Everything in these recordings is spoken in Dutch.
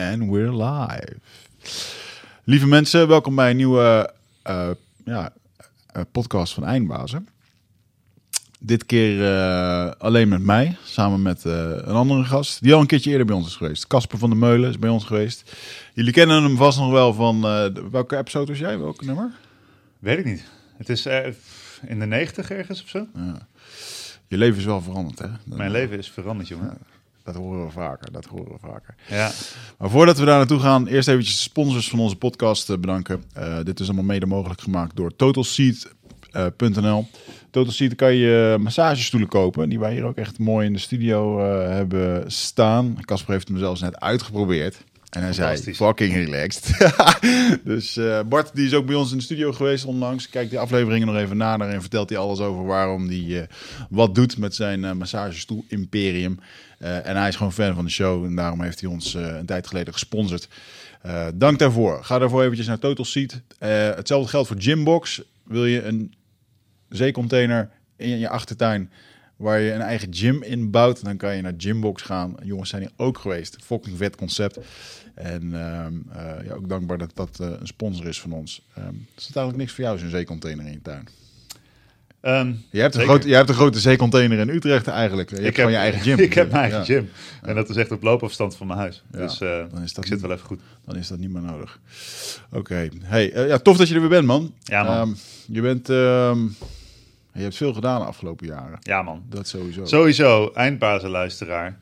En we're live. Lieve mensen, welkom bij een nieuwe uh, ja, uh, podcast van Eindbazen. Dit keer uh, alleen met mij, samen met een andere gast, die al een keertje eerder bij ons is geweest. Casper van der Meulen is bij ons geweest. Jullie kennen hem vast nog wel van, welke episode was jij? Welke nummer? Weet ik niet. Het is in de negentig ergens of zo. Ja. Je leven is wel veranderd, hè? Mijn leven is veranderd, jongen. Ja. Dat horen we vaker, dat horen we vaker. Ja. Maar voordat we daar naartoe gaan, eerst eventjes de sponsors van onze podcast uh, bedanken. Uh, dit is allemaal mede mogelijk gemaakt door TotalSeat.nl. Uh, Total Seat kan je massagestoelen kopen, die wij hier ook echt mooi in de studio hebben staan. Casper heeft hem zelfs net uitgeprobeerd. En hij zei, fucking relaxed. dus uh, Bart, die is ook bij ons in de studio geweest onlangs. Kijkt die afleveringen nog even na en vertelt hij alles over waarom hij uh, wat doet met zijn uh, massagestoel Imperium. en hij is gewoon fan van de show en daarom heeft hij ons een tijd geleden gesponsord. dank daarvoor. Ga daarvoor eventjes naar Total Seat. hetzelfde geldt voor Gymbox. Wil je een zeecontainer in je achtertuin waar je een eigen gym in bouwt. Dan kan je naar Gymbox gaan. Jongens zijn hier ook geweest. Fucking vet concept. En uh, ja, ook dankbaar dat dat uh, een sponsor is van ons. Um, er staat eigenlijk niks voor jou, zo'n zeecontainer in je tuin. Um, je, hebt een grote, je hebt een grote zeecontainer in Utrecht eigenlijk. Je ik hebt heb, gewoon je eigen gym. Ik heb mijn eigen gym. En dat is echt op loopafstand van mijn huis. Ja, dus uh, dan is dat ik zit wel even goed. Dan is dat niet meer nodig. Oké. Okay. Hey, ja, tof dat je er weer bent, man. Ja, man. Um, je bent... Je hebt veel gedaan de afgelopen jaren. Ja, man. Dat sowieso. Sowieso, eindbazenluisteraar.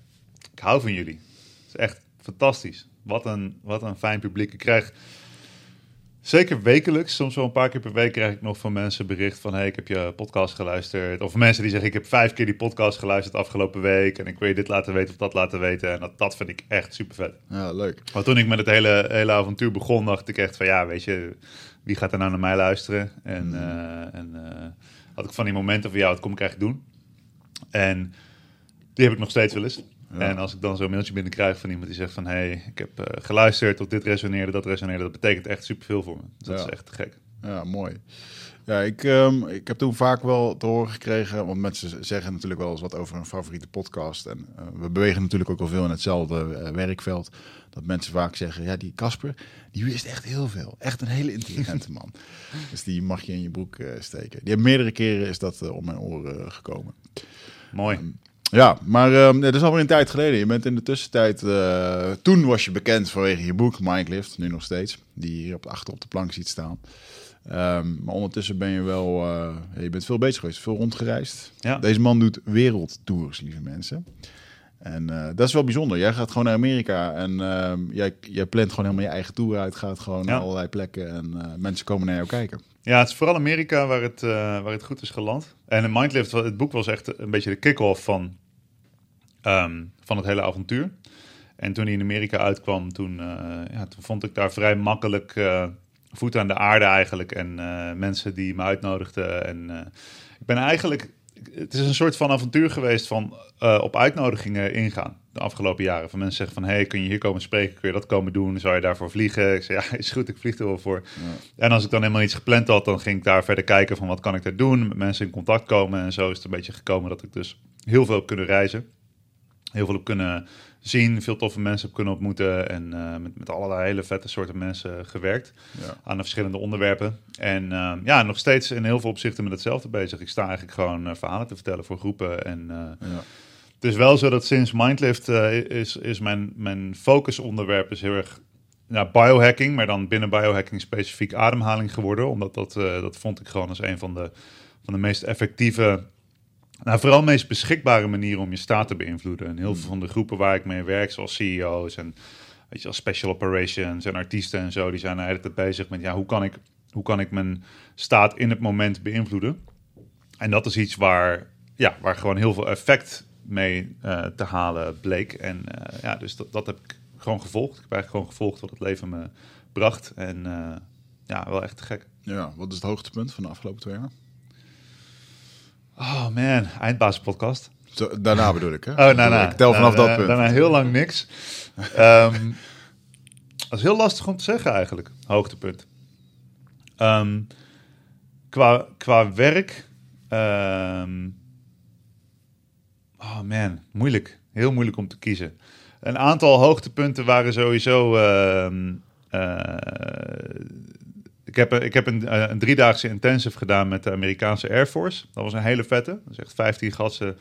Ik hou van jullie. Het is echt fantastisch. Wat een, wat een fijn publiek. Ik krijg zeker wekelijks, soms wel een paar keer per week, krijg ik nog van mensen bericht van: hey, ik heb je podcast geluisterd. Of mensen die zeggen: ik heb vijf keer die podcast geluisterd afgelopen week. En ik wil je dit laten weten of dat laten weten. En dat, dat vind ik echt super vet. Ja, leuk. Maar toen ik met het hele, hele avontuur begon, dacht ik echt van: ja, weet je, wie gaat er nou naar mij luisteren? En, mm. uh, en uh, had ik van die momenten van jou, wat kom ik eigenlijk doen? En die heb ik nog steeds wel eens. En als ik dan zo'n mailtje binnenkrijg van iemand die zegt van... hé, hey, ik heb uh, geluisterd of dit resoneerde, dat resoneerde... dat betekent echt superveel voor me. dat is echt te gek. Ja, mooi. Ja, ik, um, ik heb toen vaak wel te horen gekregen... want mensen zeggen natuurlijk wel eens wat over een favoriete podcast. En uh, we bewegen natuurlijk ook wel veel in hetzelfde uh, werkveld. Dat mensen vaak zeggen, ja, die Casper, die wist echt heel veel. Echt een hele intelligente man. dus die mag je in je broek steken. Die heeft meerdere keren is dat om mijn oren gekomen. Mooi. Um, ja, maar um, dat is alweer een tijd geleden. Je bent in de tussentijd... Uh, toen was je bekend vanwege je boek Mindlift, nu nog steeds. Die je hier op de achter op de plank ziet staan. Um, maar ondertussen ben je wel... Uh, je bent veel bezig geweest, veel rondgereisd. Ja. Deze man doet wereldtours, lieve mensen. En uh, dat is wel bijzonder. Jij gaat gewoon naar Amerika en uh, jij, jij plant gewoon helemaal je eigen tour uit. Gaat gewoon naar allerlei plekken en mensen komen naar jou kijken. Ja, het is vooral Amerika waar het, uh, waar het goed is geland. En Mindlift, het boek was echt een beetje de kick-off van, um, van het hele avontuur. En toen hij in Amerika uitkwam, toen, ja, toen vond ik daar vrij makkelijk voet aan de aarde eigenlijk. En mensen die me uitnodigden. En ik ben eigenlijk het is een soort van avontuur geweest van uh, op uitnodigingen ingaan de afgelopen jaren. Van mensen zeggen van, hey, kun je hier komen spreken? Kun je dat komen doen? Zou je daarvoor vliegen? Ik zei, ja, is goed, ik vlieg er wel voor. Ja. En als ik dan helemaal iets gepland had, dan ging ik daar verder kijken van, wat kan ik daar doen? Met mensen in contact komen. En zo is het een beetje gekomen dat ik dus heel veel heb kunnen reizen. Heel veel heb kunnen zien, veel toffe mensen heb kunnen ontmoeten en uh, met, met allerlei hele vette soorten mensen gewerkt ja. aan de verschillende onderwerpen. En uh, ja, nog steeds in heel veel opzichten met hetzelfde bezig. Ik sta eigenlijk gewoon uh, verhalen te vertellen voor groepen. En ja. het is wel zo dat sinds Mindlift is, is mijn, mijn focusonderwerp is heel erg ja, biohacking, maar dan binnen biohacking specifiek ademhaling geworden. Omdat dat, dat vond ik gewoon als een van de, van de meest effectieve nou, vooral de meest beschikbare manier om je staat te beïnvloeden. En heel veel hmm. van de groepen waar ik mee werk, zoals CEO's en weet je, special operations en artiesten en zo, die zijn eigenlijk bezig met ja, hoe kan ik, hoe kan ik mijn staat in het moment beïnvloeden? En dat is iets waar, ja, waar gewoon heel veel effect mee uh, te halen bleek. En uh, ja, dus dat, dat heb ik gewoon gevolgd. Ik heb eigenlijk gewoon gevolgd wat het leven me bracht. En uh, ja, wel echt te gek. Ja, wat is het hoogtepunt van de afgelopen twee jaar? Oh man, eindbasispodcast. Daarna bedoel ik, hè? Oh, daarna. Ik tel vanaf dat punt. Daarna heel lang niks. um, dat is heel lastig om te zeggen eigenlijk, hoogtepunt. Um, qua, qua werk... Um, oh man, moeilijk. Heel moeilijk om te kiezen. een aantal hoogtepunten waren sowieso. ehm, eh, ik heb, ik heb een, eh, een driedaagse intensive gedaan met de Amerikaanse Air Force. Dat was een hele vette. Dat is echt 15 gasten,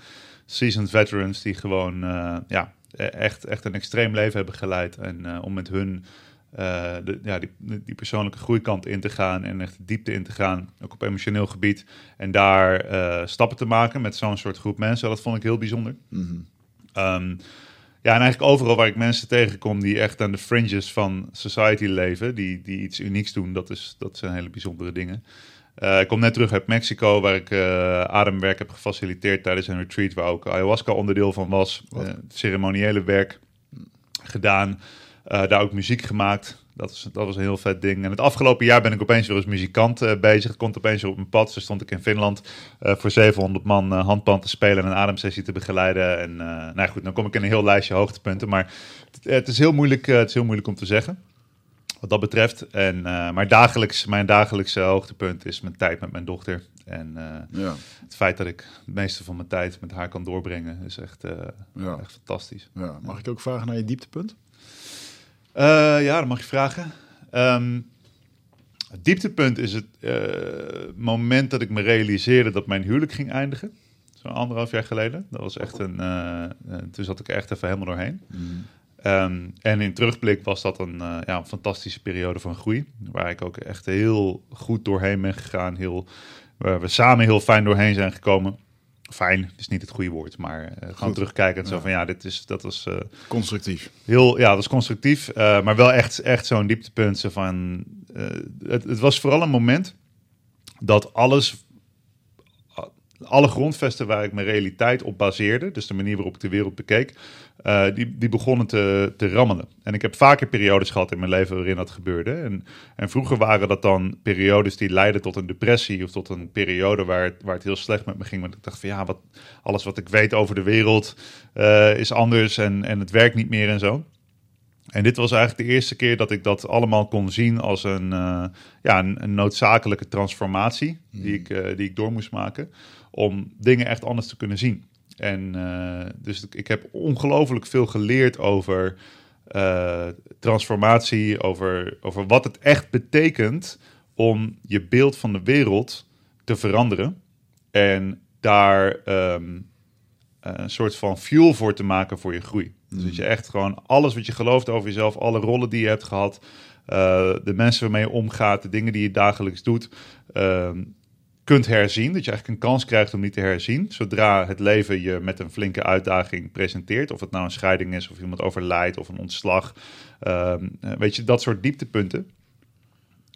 seasoned veterans, die gewoon eh, ja, e- echt, echt een extreem leven hebben geleid. En eh, om met hun eh, de, ja, die, die persoonlijke groeikant in te gaan en echt de diepte in te gaan, ook op emotioneel gebied. En daar eh, stappen te maken met zo'n soort groep mensen, dat vond ik heel bijzonder. Ehm, ja, en eigenlijk overal waar ik mensen tegenkom die echt aan de fringes van society leven, die, die iets unieks doen, dat, is, dat zijn hele bijzondere dingen. Eh, ik kom net terug uit Mexico, waar ik eh, ademwerk heb gefaciliteerd tijdens een retreat, waar ook ayahuasca onderdeel van was. Eh, ceremoniële werk gedaan, daar ook muziek gemaakt. Dat was, dat was een heel vet ding. En het afgelopen jaar ben ik opeens weer als muzikant eh, bezig. Het komt opeens weer op mijn pad. Zo stond ik in Finland eh, voor 700 man handpan te spelen en een ademsessie te begeleiden. En nou goed, dan kom ik in een heel lijstje hoogtepunten. Maar het, het is heel moeilijk, het is heel moeilijk om te zeggen. Wat dat betreft. En, maar dagelijks, mijn dagelijkse hoogtepunt is mijn tijd met mijn dochter. En Ja, het feit dat ik het meeste van mijn tijd met haar kan doorbrengen, is echt, ja, echt fantastisch. Mag ik ook vragen naar je dieptepunt? Eh, ja, dat mag je vragen. Ehm, het dieptepunt is het eh, moment dat ik me realiseerde dat mijn huwelijk ging eindigen. Zo'n anderhalf jaar geleden. Dat was echt een. eh, toen zat ik echt even helemaal doorheen. Ehm, en in terugblik was dat een, ja, een fantastische periode van groei. Waar ik ook echt heel goed doorheen ben gegaan. Heel, waar we samen heel fijn doorheen zijn gekomen. Fijn is niet het goede woord, maar eh, gewoon Goed. terugkijken en zo van ja, dit is, dat was eh, Constructief. heel, ja, dat was constructief, eh, maar wel echt, echt zo'n dieptepunt. Zo van, het, het was vooral een moment dat alles, alle grondvesten waar ik mijn realiteit op baseerde, dus de manier waarop ik de wereld bekeek, eh, die, die begonnen te, te rammelen. En ik heb vaker periodes gehad in mijn leven waarin dat gebeurde. En, en vroeger waren dat dan periodes die leidden tot een depressie of tot een periode waar waar het heel slecht met me ging. Want ik dacht van ja, wat, alles wat ik weet over de wereld eh, is anders en, en het werkt niet meer en zo. En dit was eigenlijk de eerste keer dat ik dat allemaal kon zien als een, eh, ja, een, een noodzakelijke transformatie die, ik, eh, die ik door moest maken om dingen echt anders te kunnen zien. En eh, dus ik- heb ongelooflijk veel geleerd over transformatie, over, over wat het echt betekent om je beeld van de wereld te veranderen. En daar ehm, een soort van fuel voor te maken voor je groei. Dus dat je echt gewoon alles wat je gelooft over jezelf, alle rollen die je hebt gehad, eh, de mensen waarmee je omgaat, de dingen die je dagelijks doet, ehm, kunt herzien. Dat je eigenlijk een kans krijgt om die te herzien. Zodra het leven je met een flinke uitdaging presenteert. Of het nou een scheiding is, of iemand overlijdt, of een ontslag. Ehm, eh, weet je, dat soort dieptepunten.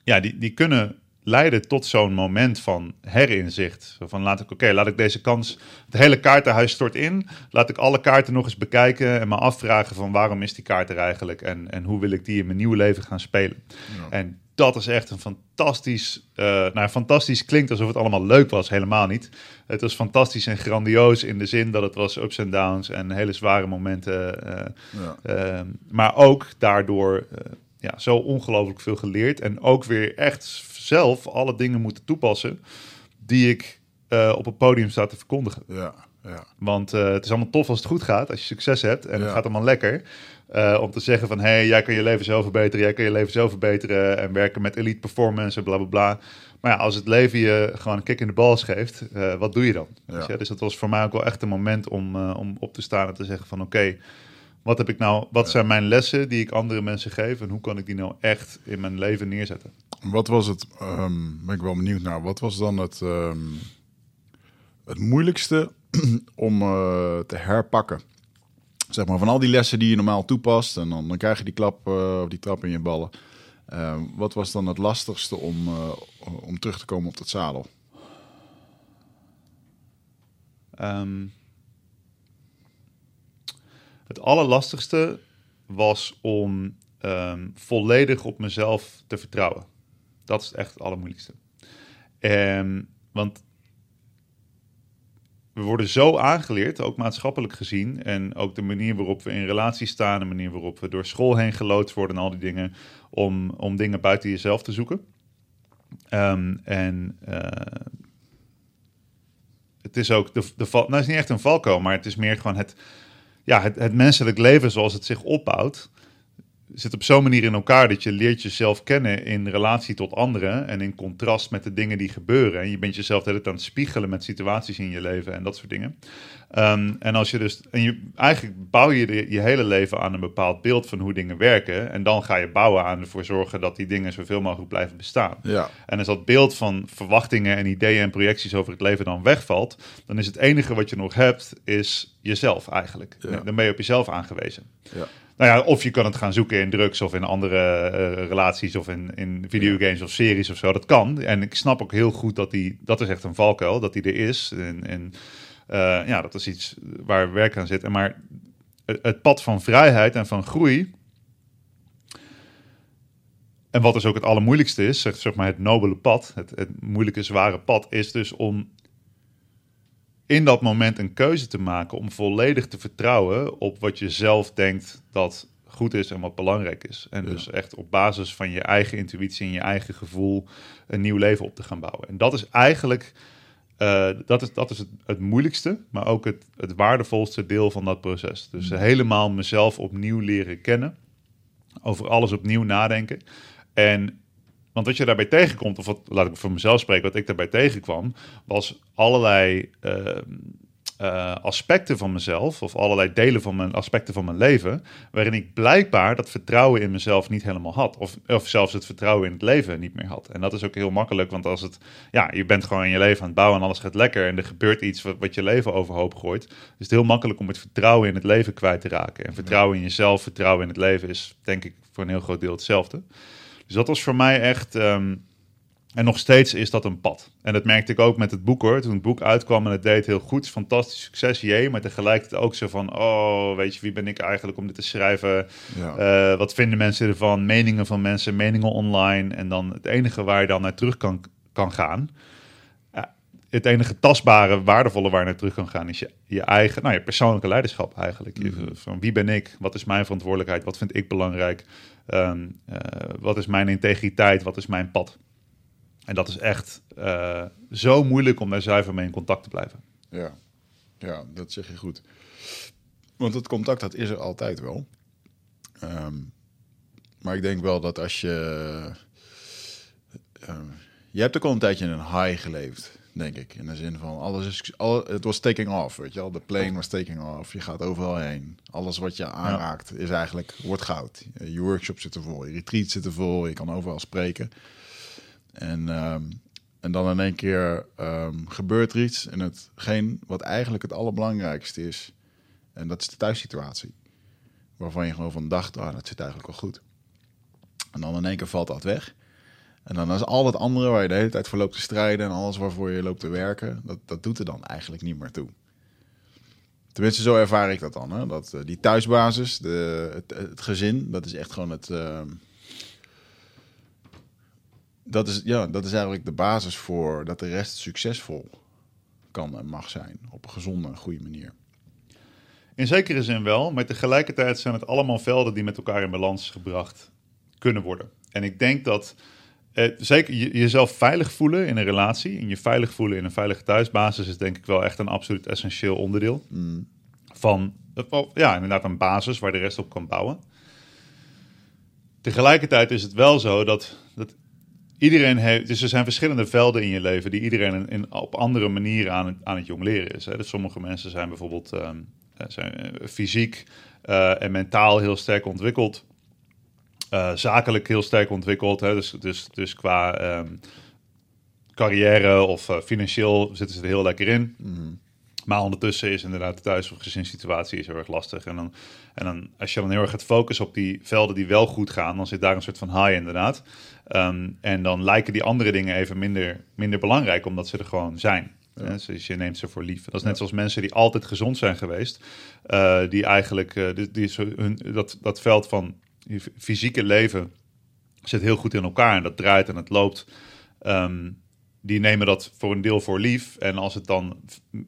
Ja, die, die kunnen leiden tot zo'n moment van herinzicht. Van laat ik, oké, laat ik deze kans, het hele kaartenhuis stort in. Laat ik alle kaarten nog eens bekijken en me afvragen van waarom is die kaart er eigenlijk en, en hoe wil ik die in mijn nieuwe leven gaan spelen. En dat is echt een fantastisch, eh, nou fantastisch klinkt alsof het allemaal leuk was, helemaal niet. Het was fantastisch en grandioos in de zin dat het was ups en downs en hele zware momenten. eh, Ja. Ehm, maar ook daardoor eh, ja, zo ongelooflijk veel geleerd. En ook weer echt zelf alle dingen moeten toepassen die ik eh, op het podium sta te verkondigen. Ja, ja. Want eh, het is allemaal tof als het goed gaat, als je succes hebt en het gaat allemaal lekker. Eh, om te zeggen van, hé, hey, jij kan je leven zo verbeteren, jij kan je leven zo verbeteren en werken met elite performance en bla bla bla. Maar ja, als het leven je gewoon een kick in de bals geeft, wat doe je dan? Ja. Dus dat was voor mij ook wel echt een moment om, om op te staan en te zeggen van, oké, wat heb ik nou, wat zijn mijn lessen die ik andere mensen geef en hoe kan ik die nou echt in mijn leven neerzetten? Wat was het, ehm, ben ik wel benieuwd naar, wat was dan het, ehm, het moeilijkste om eh, te herpakken? Zeg maar, van al die lessen die je normaal toepast en dan, dan krijg je die klap eh, of die trap in je ballen. Ehm, wat was dan het lastigste om, eh, om terug te komen op dat zadel? Het allerlastigste was om volledig op mezelf te vertrouwen. Dat is echt het allermoeilijkste. Ehm, want we worden zo aangeleerd, ook maatschappelijk gezien, en ook de manier waarop we in relatie staan, de manier waarop we door school heen geloodst worden en al die dingen, om, om dingen buiten jezelf te zoeken. Ehm, en eh, het is ook de, de val, nou, is niet echt een valko, maar het is meer gewoon het, ja, het, het menselijk leven zoals het zich opbouwt, zit op zo'n manier in elkaar dat je leert jezelf kennen in relatie tot anderen en in contrast met de dingen die gebeuren. En je bent jezelf de hele tijd aan het spiegelen met situaties in je leven en dat soort dingen. Ehm, en als je dus, en je, eigenlijk bouw je de, je hele leven aan een bepaald beeld van hoe dingen werken. En dan ga je bouwen aan ervoor zorgen dat die dingen zoveel mogelijk blijven bestaan. Ja. En als dat beeld van verwachtingen en ideeën en projecties over het leven dan wegvalt, dan is het enige wat je nog hebt, is jezelf eigenlijk. Ja. Dan ben je op jezelf aangewezen. Ja. Nou ja, of je kan het gaan zoeken in drugs of in andere eh, relaties of in, in videogames of series of zo. Dat kan. En ik snap ook heel goed dat die, dat is echt een valkuil, dat die er is. En, en eh, ja, dat is iets waar werk aan zit. En maar het, het pad van vrijheid en van groei. En wat dus ook het allermoeilijkste is, zeg, zeg maar het nobele pad, het, het moeilijke, zware pad, is dus om in dat moment een keuze te maken om volledig te vertrouwen op wat je zelf denkt dat goed is en wat belangrijk is. En dus echt op basis van je eigen intuïtie en je eigen gevoel een nieuw leven op te gaan bouwen. En dat is eigenlijk uh, dat is, dat is het, het, moeilijkste, maar ook het, het waardevolste deel van dat proces. Dus helemaal mezelf opnieuw leren kennen, over alles opnieuw nadenken. En want wat je daarbij tegenkomt, of laat ik voor mezelf spreken, wat ik daarbij tegenkwam, was allerlei uh, uh, aspecten van mezelf, of allerlei delen van mijn aspecten van mijn leven, waarin ik blijkbaar dat vertrouwen in mezelf niet helemaal had. Of, of zelfs het vertrouwen in het leven niet meer had. En dat is ook heel makkelijk, want als het, ja, je bent gewoon in je leven aan het bouwen en alles gaat lekker en er gebeurt iets wat, wat je leven overhoop gooit, is het heel makkelijk om het vertrouwen in het leven kwijt te raken. En vertrouwen in jezelf, vertrouwen in het leven is denk ik voor een heel groot deel hetzelfde. Dus dat was voor mij echt. Um, en nog steeds is dat een pad. En dat merkte ik ook met het boek hoor. Toen het boek uitkwam en het deed heel goed. Fantastisch succes, jee. Maar tegelijkertijd ook zo van... Oh, weet je, wie ben ik eigenlijk om dit te schrijven? Ja. Uh, wat vinden mensen ervan? Meningen van mensen, meningen online. En dan het enige waar je dan naar terug kan, kan gaan... Ja, het enige tastbare, waardevolle waar je naar terug kan gaan... is je, je eigen, nou je persoonlijke leiderschap eigenlijk. Je, van wie ben ik? Wat is mijn verantwoordelijkheid? Wat vind ik belangrijk? Um, uh, wat is mijn integriteit? Wat is mijn pad? En dat is echt uh, zo moeilijk om daar zuiver mee in contact te blijven. Ja. ja, dat zeg je goed. Want het contact, dat is er altijd wel. Um, maar ik denk wel dat als je... Uh, je hebt ook al een tijdje in een high geleefd, denk ik. In de zin van, alles is... All, het was taking off, weet je wel. De plane was taking off. Je gaat overal heen. Alles wat je aanraakt is eigenlijk, wordt goud. Je workshop zit er vol, je retreat zit er vol. Je kan overal spreken. En, um, en dan in één keer um, gebeurt er iets. En hetgeen wat eigenlijk het allerbelangrijkste is, en dat is de thuissituatie. Waarvan je gewoon van dacht, ah, dat zit eigenlijk wel goed. En dan in één keer valt dat weg. En dan is al het andere waar je de hele tijd voor loopt te strijden en alles waarvoor je loopt te werken, dat, dat doet er dan eigenlijk niet meer toe. Tenminste, zo ervaar ik dat dan. Hè? Dat, uh, die thuisbasis, de, het, gezin, dat is echt gewoon het. Uh, dat is, ja, dat is eigenlijk de basis voor dat de rest succesvol kan en mag zijn. Op een gezonde en goede manier. In zekere zin wel, maar tegelijkertijd zijn het allemaal velden die met elkaar in balans gebracht kunnen worden. En ik denk dat eh, zeker je, jezelf veilig voelen in een relatie en je veilig voelen in een veilige thuisbasis is denk ik wel echt een absoluut essentieel onderdeel mm. van ja, inderdaad een basis waar de rest op kan bouwen. Tegelijkertijd is het wel zo dat, dat iedereen heeft, dus er zijn verschillende velden in je leven die iedereen in, op andere manieren aan het, aan het jong leren is. Hè. Dus sommige mensen zijn bijvoorbeeld um, zijn fysiek uh, en mentaal heel sterk ontwikkeld. Uh, zakelijk heel sterk ontwikkeld. Hè. Dus, dus, dus qua um, carrière of uh, financieel zitten ze er heel lekker in. Mm. Maar ondertussen is inderdaad de thuis- of gezinssituatie is heel erg lastig. En, dan, en dan, als je dan heel erg gaat focussen op die velden die wel goed gaan, dan zit daar een soort van high inderdaad. Um, en dan lijken die andere dingen even minder, minder belangrijk, omdat ze er gewoon zijn. Ja. Dus je neemt ze voor lief. Dat is net ja. zoals mensen die altijd gezond zijn geweest, uh, die eigenlijk uh, die, die zo hun, dat, dat veld van fysieke leven zit heel goed in elkaar en dat draait en het loopt. Um, die nemen dat voor een deel voor lief. En als het dan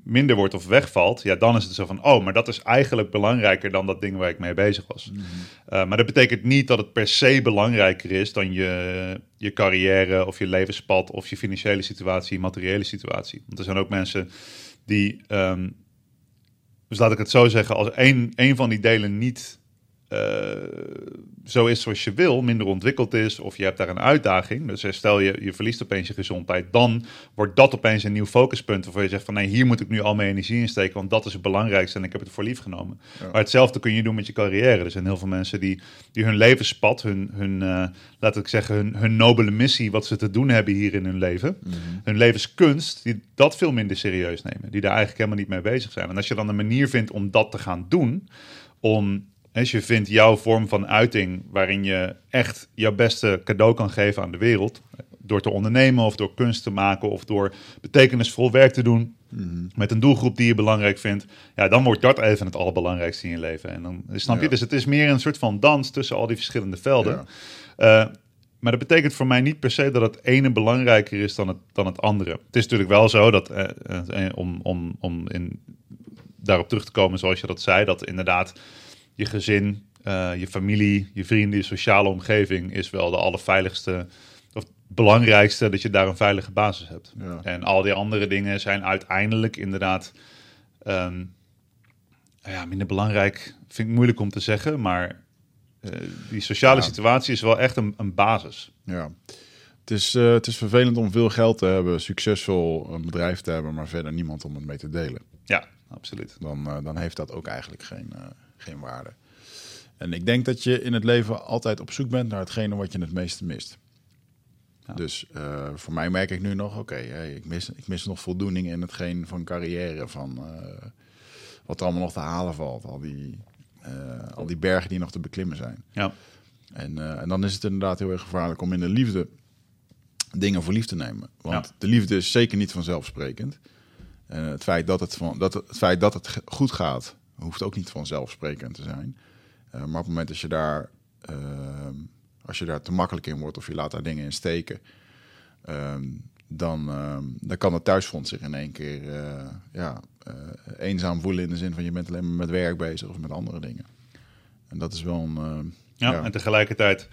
minder wordt of wegvalt, ja, dan is het zo van: oh, maar dat is eigenlijk belangrijker dan dat ding waar ik mee bezig was. Mm -hmm. uh, maar dat betekent niet dat het per se belangrijker is dan je, je carrière of je levenspad of je financiële situatie, materiële situatie. Want er zijn ook mensen die um, dus laat ik het zo zeggen, als één, één van die delen niet zo is zoals je wil, minder ontwikkeld is, of je hebt daar een uitdaging. Dus stel je, je verliest opeens je gezondheid, dan wordt dat opeens een nieuw focuspunt waarvoor je zegt van nee, hier moet ik nu al mijn energie in steken, want dat is het belangrijkste en ik heb het voor lief genomen. Maar hetzelfde kun je doen met je carrière. Er zijn heel veel mensen die, die hun levenspad, hun, hun uh, laat ik zeggen, hun, hun nobele missie, wat ze te doen hebben hier in hun leven, mhm. hun levenskunst, die dat veel minder serieus nemen, die daar eigenlijk helemaal niet mee bezig zijn. En als je dan een manier vindt om dat te gaan doen, om als je vindt jouw vorm van uiting waarin je echt jouw beste cadeau kan geven aan de wereld. Door te ondernemen of door kunst te maken of door betekenisvol werk te doen. Mhm. Met een doelgroep die je belangrijk vindt. Ja, dan wordt dat even het allerbelangrijkste in je leven. En dan snap je, dus het is meer een soort van dans tussen al die verschillende velden. Uh, maar dat betekent voor mij niet per se dat het ene belangrijker is dan het, dan het andere. Het is natuurlijk wel zo dat, uh, uh, om, om, om in, daarop terug te komen zoals je dat zei, dat inderdaad je gezin, uh, je familie, je vrienden, je sociale omgeving is wel de allerveiligste of belangrijkste dat je daar een veilige basis hebt. En al die andere dingen zijn uiteindelijk inderdaad um, ja, minder belangrijk. Vind ik moeilijk om te zeggen, maar uh, die sociale situatie is wel echt een, een basis. Ja. Het is, uh, het is vervelend om veel geld te hebben, succesvol een bedrijf te hebben, maar verder niemand om het mee te delen. Ja, absoluut. Dan, dan heeft dat ook eigenlijk geen, geen waarde. En ik denk dat je in het leven altijd op zoek bent naar hetgene wat je het meeste mist. Dus uh, voor mij merk ik nu nog, oké, ik, mis, ik mis nog voldoening in hetgeen van carrière, van uh, wat er allemaal nog te halen valt. Al die, uh, al die bergen die nog te beklimmen zijn. Ja. En, en dan is het inderdaad heel erg gevaarlijk om in de liefde dingen voor lief te nemen. Want de liefde is zeker niet vanzelfsprekend. En het feit dat het, van, dat het, het feit dat het goed gaat, hoeft ook niet vanzelfsprekend te zijn. Uh, maar op het moment dat je daar, uh, als je daar te makkelijk in wordt of je laat daar dingen in steken, uh, dan, ehm, dan kan het thuisfront zich in één keer eh, ja, eh, eenzaam voelen in de zin van je bent alleen maar met werk bezig of met andere dingen. En dat is wel een. ja, ja, en tegelijkertijd,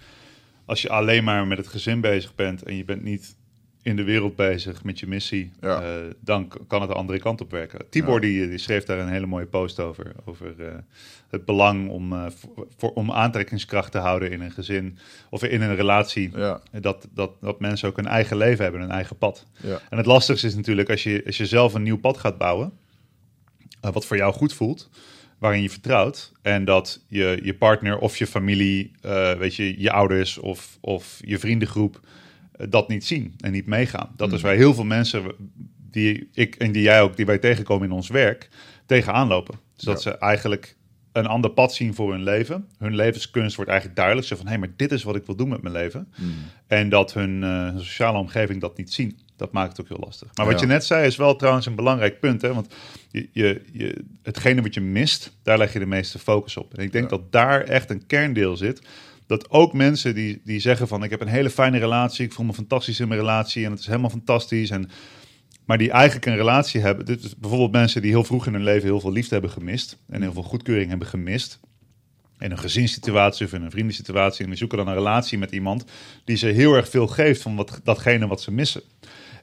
als je alleen maar met het gezin bezig bent en je bent niet in de wereld bezig met je missie, ja. uh, dan kan het de andere kant op werken. Tibor die, die, schreef daar een hele mooie post over. Over uh, het belang om, uh, voor, om aantrekkingskracht te houden in een gezin of in een relatie. Ja. Dat, dat, dat mensen ook een eigen leven hebben, een eigen pad. En het lastigste is natuurlijk als je, als je zelf een nieuw pad gaat bouwen, wat voor jou goed voelt waarin je vertrouwt. En dat je, je partner of je familie, weet je, je ouders of, of je vriendengroep dat niet zien en niet meegaan. Dat is hmm. waar heel veel mensen die ik en die jij ook, die wij tegenkomen in ons werk, tegenaan lopen. Dus dat ze eigenlijk een ander pad zien voor hun leven. Hun levenskunst wordt eigenlijk duidelijk. Ze van, hé, hey, maar dit is wat ik wil doen met mijn leven. Hmm. En dat hun, uh, sociale omgeving dat niet zien. Dat maakt het ook heel lastig. Maar wat je net zei is wel trouwens een belangrijk punt. Hè? Want je, je, je, hetgene wat je mist, daar leg je de meeste focus op. En ik denk dat daar echt een kerndeel zit dat ook mensen die, die zeggen van ik heb een hele fijne relatie, ik voel me fantastisch in mijn relatie en het is helemaal fantastisch. En, maar die eigenlijk een relatie hebben. Dit is bijvoorbeeld mensen die heel vroeg in hun leven heel veel liefde hebben gemist en heel veel goedkeuring hebben gemist. In een gezinssituatie of in een vriendensituatie. En die zoeken dan een relatie met iemand die ze heel erg veel geeft van wat, datgene wat ze missen.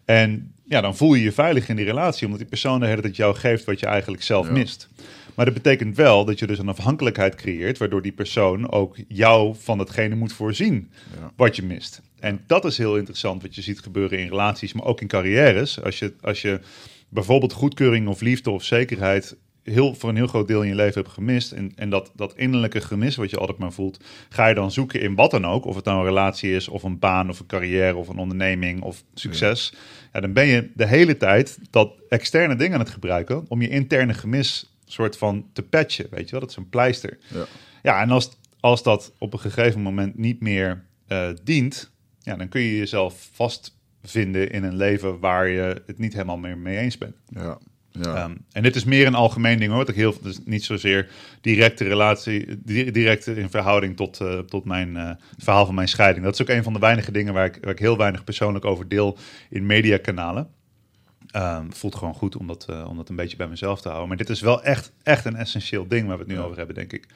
En ja, dan voel je je veilig in die relatie, omdat die persoon de hele tijd jou geeft wat je eigenlijk zelf mist. Maar dat betekent wel dat je dus een afhankelijkheid creëert, waardoor die persoon ook jou van hetgene moet voorzien wat je mist. En dat is heel interessant wat je ziet gebeuren in relaties, maar ook in carrières. Als je, als je bijvoorbeeld goedkeuring of liefde of zekerheid heel, voor een heel groot deel in je leven hebt gemist. En, en dat, dat innerlijke gemis wat je altijd maar voelt, ga je dan zoeken in wat dan ook. Of het nou een relatie is, of een baan, of een carrière, of een onderneming, of succes. Ja. dan ben je de hele tijd dat externe ding aan het gebruiken om je interne gemis soort van te patchen, weet je wel? Dat is een pleister. Ja, ja en als, als dat op een gegeven moment niet meer uh, dient, ja, dan kun je jezelf vastvinden in een leven waar je het niet helemaal meer mee eens bent. Ja. Ja. Um, en dit is meer een algemeen ding hoor. Dat ik heel, dus niet zozeer directe relatie, direct in verhouding tot, uh, tot mijn uh, verhaal van mijn scheiding. Dat is ook een van de weinige dingen waar ik, waar ik heel weinig persoonlijk over deel in mediakanalen. Um, voelt gewoon goed om dat, uh, om dat een beetje bij mezelf te houden. Maar dit is wel echt, echt een essentieel ding waar we het nu over hebben, denk ik.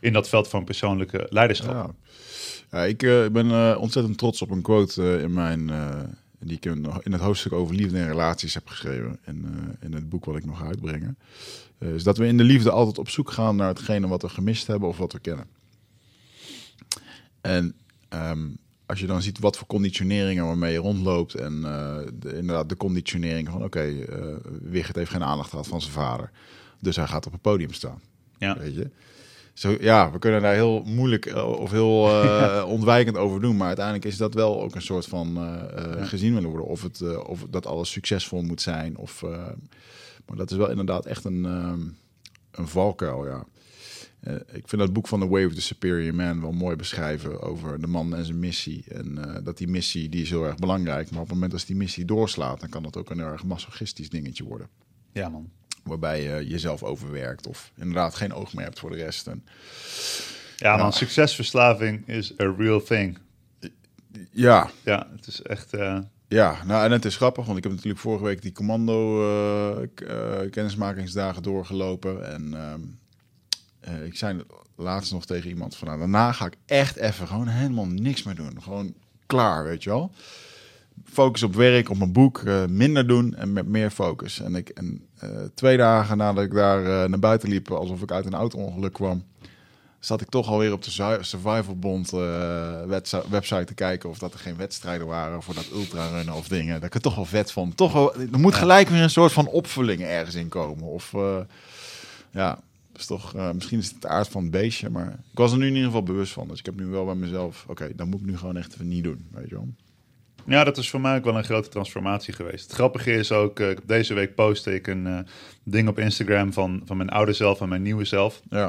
In dat veld van persoonlijke leiderschap. Ja. ja ik uh, ben uh, ontzettend trots op een quote in, mijn, die ik in het hoofdstuk over liefde en relaties heb geschreven. In, in het boek wat ik nog ga uitbrengen. is dat we in de liefde altijd op zoek gaan naar hetgene wat we gemist hebben of wat we kennen. En ehm, als je dan ziet wat voor conditioneringen waarmee je rondloopt. En de, inderdaad de conditionering van oké, okay, Wigert heeft geen aandacht gehad van zijn vader. Dus hij gaat op het podium staan. Ja. Weet je? Zo, ja, we kunnen daar heel moeilijk eh, of heel ontwijkend over doen. Maar uiteindelijk is dat wel ook een soort van gezien willen worden. Of, het, of dat alles succesvol moet zijn. Of, maar dat is wel inderdaad echt een, een valkuil, ja. Ik vind dat boek van The Way of the Superior Man wel mooi beschrijven over de man en zijn missie. En dat die missie, die is heel erg belangrijk. Maar op het moment dat die missie doorslaat, dan kan dat ook een erg masochistisch dingetje worden. Ja, man waarbij je jezelf overwerkt of inderdaad geen oog meer hebt voor de rest. En, ja, man, succesverslaving is a real thing. Ja. Ja, het is echt... Uh... Ja, nou en het is grappig, want ik heb natuurlijk vorige week die commando uh, uh, kennismakingsdagen doorgelopen. En ehm, ik zei laatst nog tegen iemand van, nou, daarna ga ik echt even gewoon helemaal niks meer doen. Gewoon klaar, weet je wel focus op werk, op mijn boek, uh, minder doen en met meer focus. En, ik, en uh, twee dagen nadat ik daar naar buiten liep, alsof ik uit een auto-ongeluk kwam, zat ik toch alweer op de Survival Bond website te kijken of dat er geen wedstrijden waren voor dat ultrarunnen of dingen. Dat ik het toch wel vet vond. Toch wel, er moet gelijk weer een soort van opvulling ergens in komen. Of ja, is toch, misschien is het het aard van het beestje, maar ik was er nu in ieder geval bewust van. Dus ik heb nu wel bij mezelf, oké, okay, dan moet ik nu gewoon echt even niet doen, weet je wel. Ja, dat is voor mij ook wel een grote transformatie geweest. Het grappige is ook, uh, deze week postte ik een uh, ding op Instagram van, van mijn oude zelf en mijn nieuwe zelf. Ja.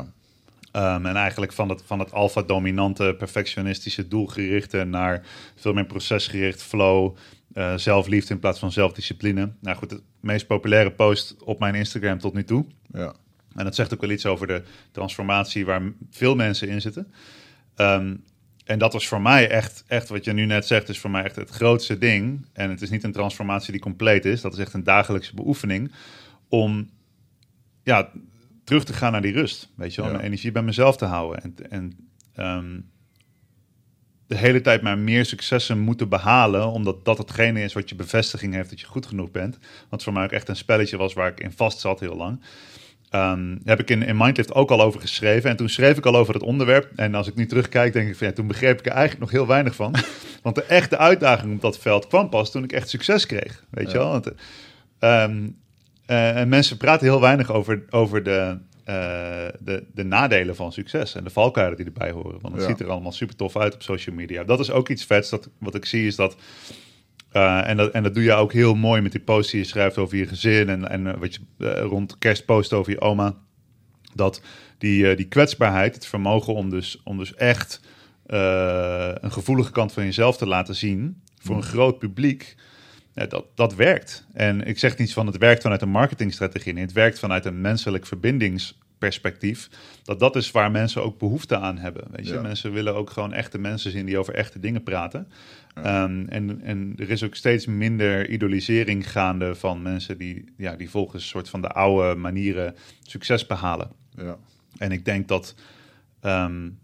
Um, en eigenlijk van het, van het alfa-dominante, perfectionistische, doelgerichte naar veel meer procesgericht, flow, uh, zelfliefde in plaats van zelfdiscipline. Nou goed, de meest populaire post op mijn Instagram tot nu toe. Ja. En dat zegt ook wel iets over de transformatie waar veel mensen in zitten. Um, en dat was voor mij echt, echt, wat je nu net zegt, is voor mij echt het grootste ding. En het is niet een transformatie die compleet is. Dat is echt een dagelijkse beoefening. Om ja, terug te gaan naar die rust. Weet je wel, mijn energie bij mezelf te houden. En, en ehm, de hele tijd maar meer successen moeten behalen. Omdat dat hetgene is wat je bevestiging heeft dat je goed genoeg bent. Wat voor mij ook echt een spelletje was waar ik in vast zat heel lang. Um, heb ik in, in Mindlift ook al over geschreven. En toen schreef ik al over het onderwerp. En als ik nu terugkijk, denk ik van ja, toen begreep ik er eigenlijk nog heel weinig van. Want de echte uitdaging op dat veld kwam pas toen ik echt succes kreeg. Weet je wel? Want, um, uh, en mensen praten heel weinig over, over de, uh, de, de nadelen van succes en de valkuilen die erbij horen. Want het ziet er allemaal super tof uit op social media. Dat is ook iets vets. Dat, wat ik zie is dat uh, en, dat, en dat doe je ook heel mooi met die posts die je schrijft over je gezin en, en uh, wat je uh, rond kerst post over je oma. Dat die, die kwetsbaarheid, het vermogen om dus, om dus echt een gevoelige kant van jezelf te laten zien voor een groot publiek, dat, dat werkt. En ik zeg niet van het werkt vanuit een marketingstrategie, nee, het werkt vanuit een menselijk verbindingsperspectief. Dat dat is waar mensen ook behoefte aan hebben. Weet je? Mensen willen ook gewoon echte mensen zien die over echte dingen praten. Um, en, en er is ook steeds minder idolisering gaande van mensen die, ja, die volgens een soort van de oude manieren succes behalen. Ja. En ik denk dat, um,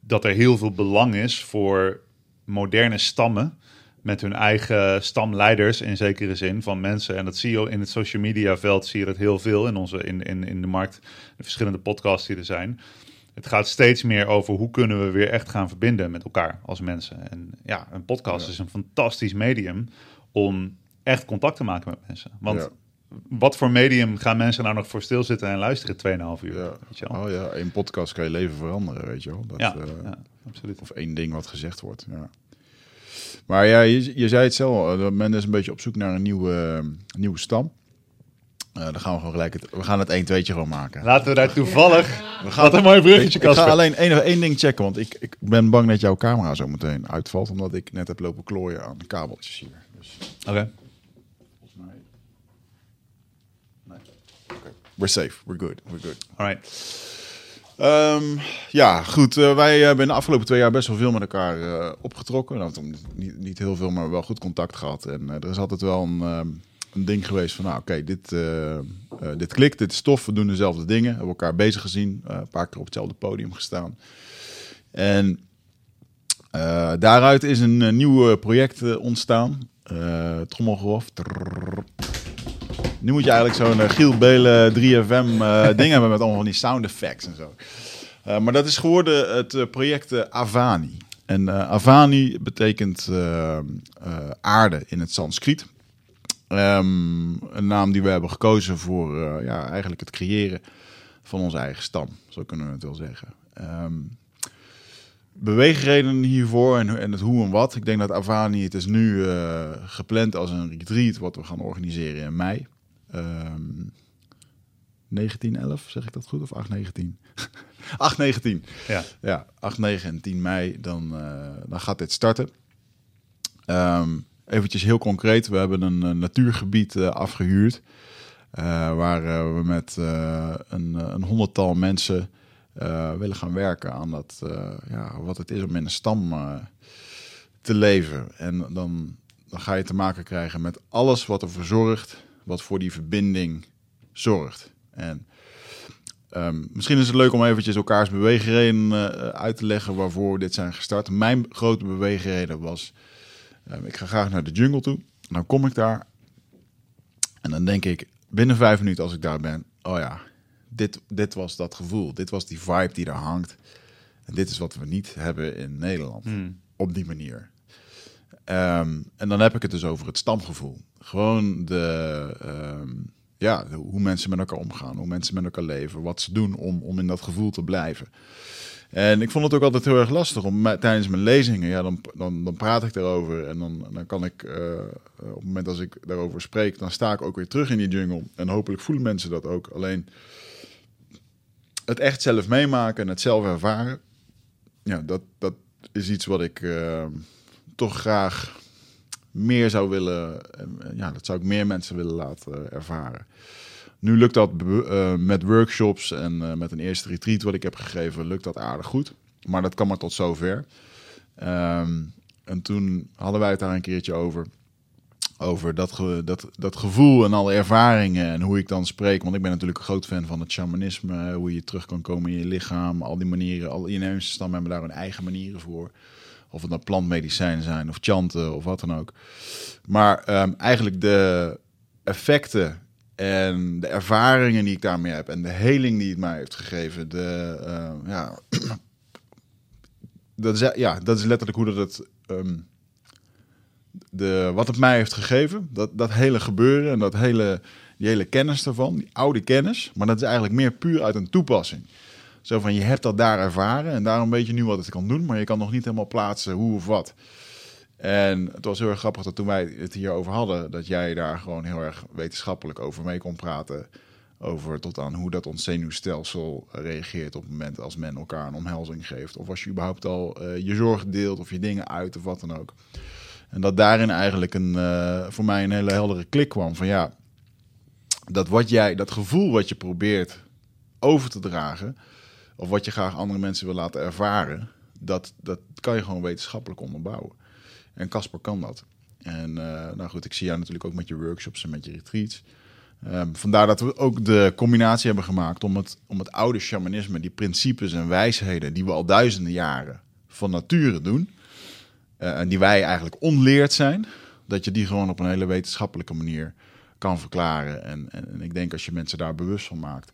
dat er heel veel belang is voor moderne stammen met hun eigen stamleiders in zekere zin van mensen. En dat zie je in het social media veld, zie je dat heel veel in, onze, in, in, in de markt, de verschillende podcasts die er zijn het gaat steeds meer over hoe kunnen we weer echt gaan verbinden met elkaar als mensen. En ja, een podcast is een fantastisch medium om echt contact te maken met mensen. Want wat voor medium gaan mensen nou nog voor stilzitten en luisteren 2,5 uur? Ja. Weet je wel? Oh ja, één podcast kan je leven veranderen, weet je wel. Dat, ja, uh, ja, absoluut. Of één ding wat gezegd wordt, ja. Maar ja, je, je zei het zelf, uh, men is een beetje op zoek naar een nieuwe, uh, nieuwe stam. Uh, dan gaan we gewoon gelijk het, we gaan het 1 2 gewoon maken. Laten we daar toevallig. We gaan wat een mooi bruggetje, Ik, ik ga alleen één, één ding checken, want ik, ik ben bang dat jouw camera zo meteen uitvalt, omdat ik net heb lopen klooien aan de kabeltjes hier. Dus. Oké. Okay. Volgens mij. Nee. Okay. We're safe. We're good. We're good. Alright. Um, ja, goed. Uh, wij hebben de afgelopen twee jaar best wel veel met elkaar uh, opgetrokken. Nou, niet, niet heel veel, maar wel goed contact gehad. En uh, er is altijd wel een. Um, een ding geweest van, nou oké, dit, uh, uh, dit klikt, dit is tof, we doen dezelfde dingen. Hebben elkaar bezig gezien, uh, een paar keer op hetzelfde podium gestaan. En daaruit is een nieuw project ontstaan. Trommelgerof. Nu moet je eigenlijk zo'n Giel Belen 3FM uh, ding hebben met allemaal van die sound effects en zo. maar dat is geworden het project Avani. En Avani betekent aarde in het Sanskriet. Um, een naam die we hebben gekozen voor ja, eigenlijk het creëren van onze eigen stam. Zo kunnen we het wel zeggen. Um, beweegredenen hiervoor en, en het hoe en wat. Ik denk dat Avani, het is nu uh, gepland als een retreat wat we gaan organiseren in mei. Um, 1911, zeg ik dat goed? Of 819? 819. Ja. Ja, 8, 9 en 10 mei, dan, uh, dan gaat dit starten. Um, eventjes heel concreet, we hebben een, een natuurgebied uh, afgehuurd. Uh, waar we met een, een honderdtal mensen willen gaan werken aan dat, ja, wat het is om in een stam te leven. En dan, dan ga je te maken krijgen met alles wat ervoor zorgt, wat voor die verbinding zorgt. En um, misschien is het leuk om eventjes elkaars beweegredenen uit te leggen waarvoor we dit zijn gestart. Mijn grote beweegreden was, um, ik ga graag naar de jungle toe. Dan kom ik daar en dan denk ik, binnen vijf minuten als ik daar ben, oh ja, dit, dit was dat gevoel. Dit was die vibe die daar hangt. En dit is wat we niet hebben in Nederland. Hmm. Op die manier. Ehm, en dan heb ik het dus over het stamgevoel. Gewoon de, ehm, ja, hoe mensen met elkaar omgaan, hoe mensen met elkaar leven, wat ze doen om, om in dat gevoel te blijven. En ik vond het ook altijd heel erg lastig om tijdens mijn lezingen, ja, dan, dan, dan praat ik erover en dan, dan kan ik, uh, op het moment als ik daarover spreek, dan sta ik ook weer terug in die jungle. En hopelijk voelen mensen dat ook. Alleen het echt zelf meemaken en het zelf ervaren, ja, dat, dat is iets wat ik uh, toch graag meer zou willen, ja, dat zou ik meer mensen willen laten ervaren. Nu lukt dat uh, met workshops en met een eerste retreat wat ik heb gegeven, lukt dat aardig goed. Maar dat kan maar tot zover. Um, en toen hadden wij het daar een keertje over over dat, dat, dat gevoel en alle ervaringen en hoe ik dan spreek. Want ik ben natuurlijk een groot fan van het shamanisme, hoe je terug kan komen in je lichaam, al die manieren. Al inheemse stammen hebben daar hun eigen manieren voor. Of het nou plantmedicijn zijn of chanten of wat dan ook. Maar um, eigenlijk de effecten en de ervaringen die ik daarmee heb en de heling die het mij heeft gegeven, de, uh, ja, dat is, ja, dat is letterlijk hoe dat het um, de, wat het mij heeft gegeven, dat, dat hele gebeuren en dat hele, die hele kennis daarvan, die oude kennis, maar dat is eigenlijk meer puur uit een toepassing. Zo van je hebt dat daar ervaren en daarom weet je nu wat het kan doen, maar je kan nog niet helemaal plaatsen hoe of wat. En het was heel erg grappig dat toen wij het hierover hadden, dat jij daar gewoon heel erg wetenschappelijk over mee kon praten. Over tot aan hoe dat ons zenuwstelsel reageert op het moment als men elkaar een omhelzing geeft. Of als je überhaupt al uh, je zorg deelt of je dingen uit of wat dan ook. En dat daarin eigenlijk een, uh, voor mij een hele heldere klik kwam. Van ja, dat wat jij, dat gevoel wat je probeert over te dragen, of wat je graag andere mensen wil laten ervaren, dat, dat kan je gewoon wetenschappelijk onderbouwen. En Casper kan dat. En uh, nou goed, ik zie jou natuurlijk ook met je workshops en met je retreats. Um, vandaar dat we ook de combinatie hebben gemaakt om het, om het oude shamanisme, die principes en wijsheden die we al duizenden jaren van nature doen, uh, die wij eigenlijk onleerd zijn, dat je die gewoon op een hele wetenschappelijke manier kan verklaren. En, en, en, ik denk als je mensen daar bewust van maakt,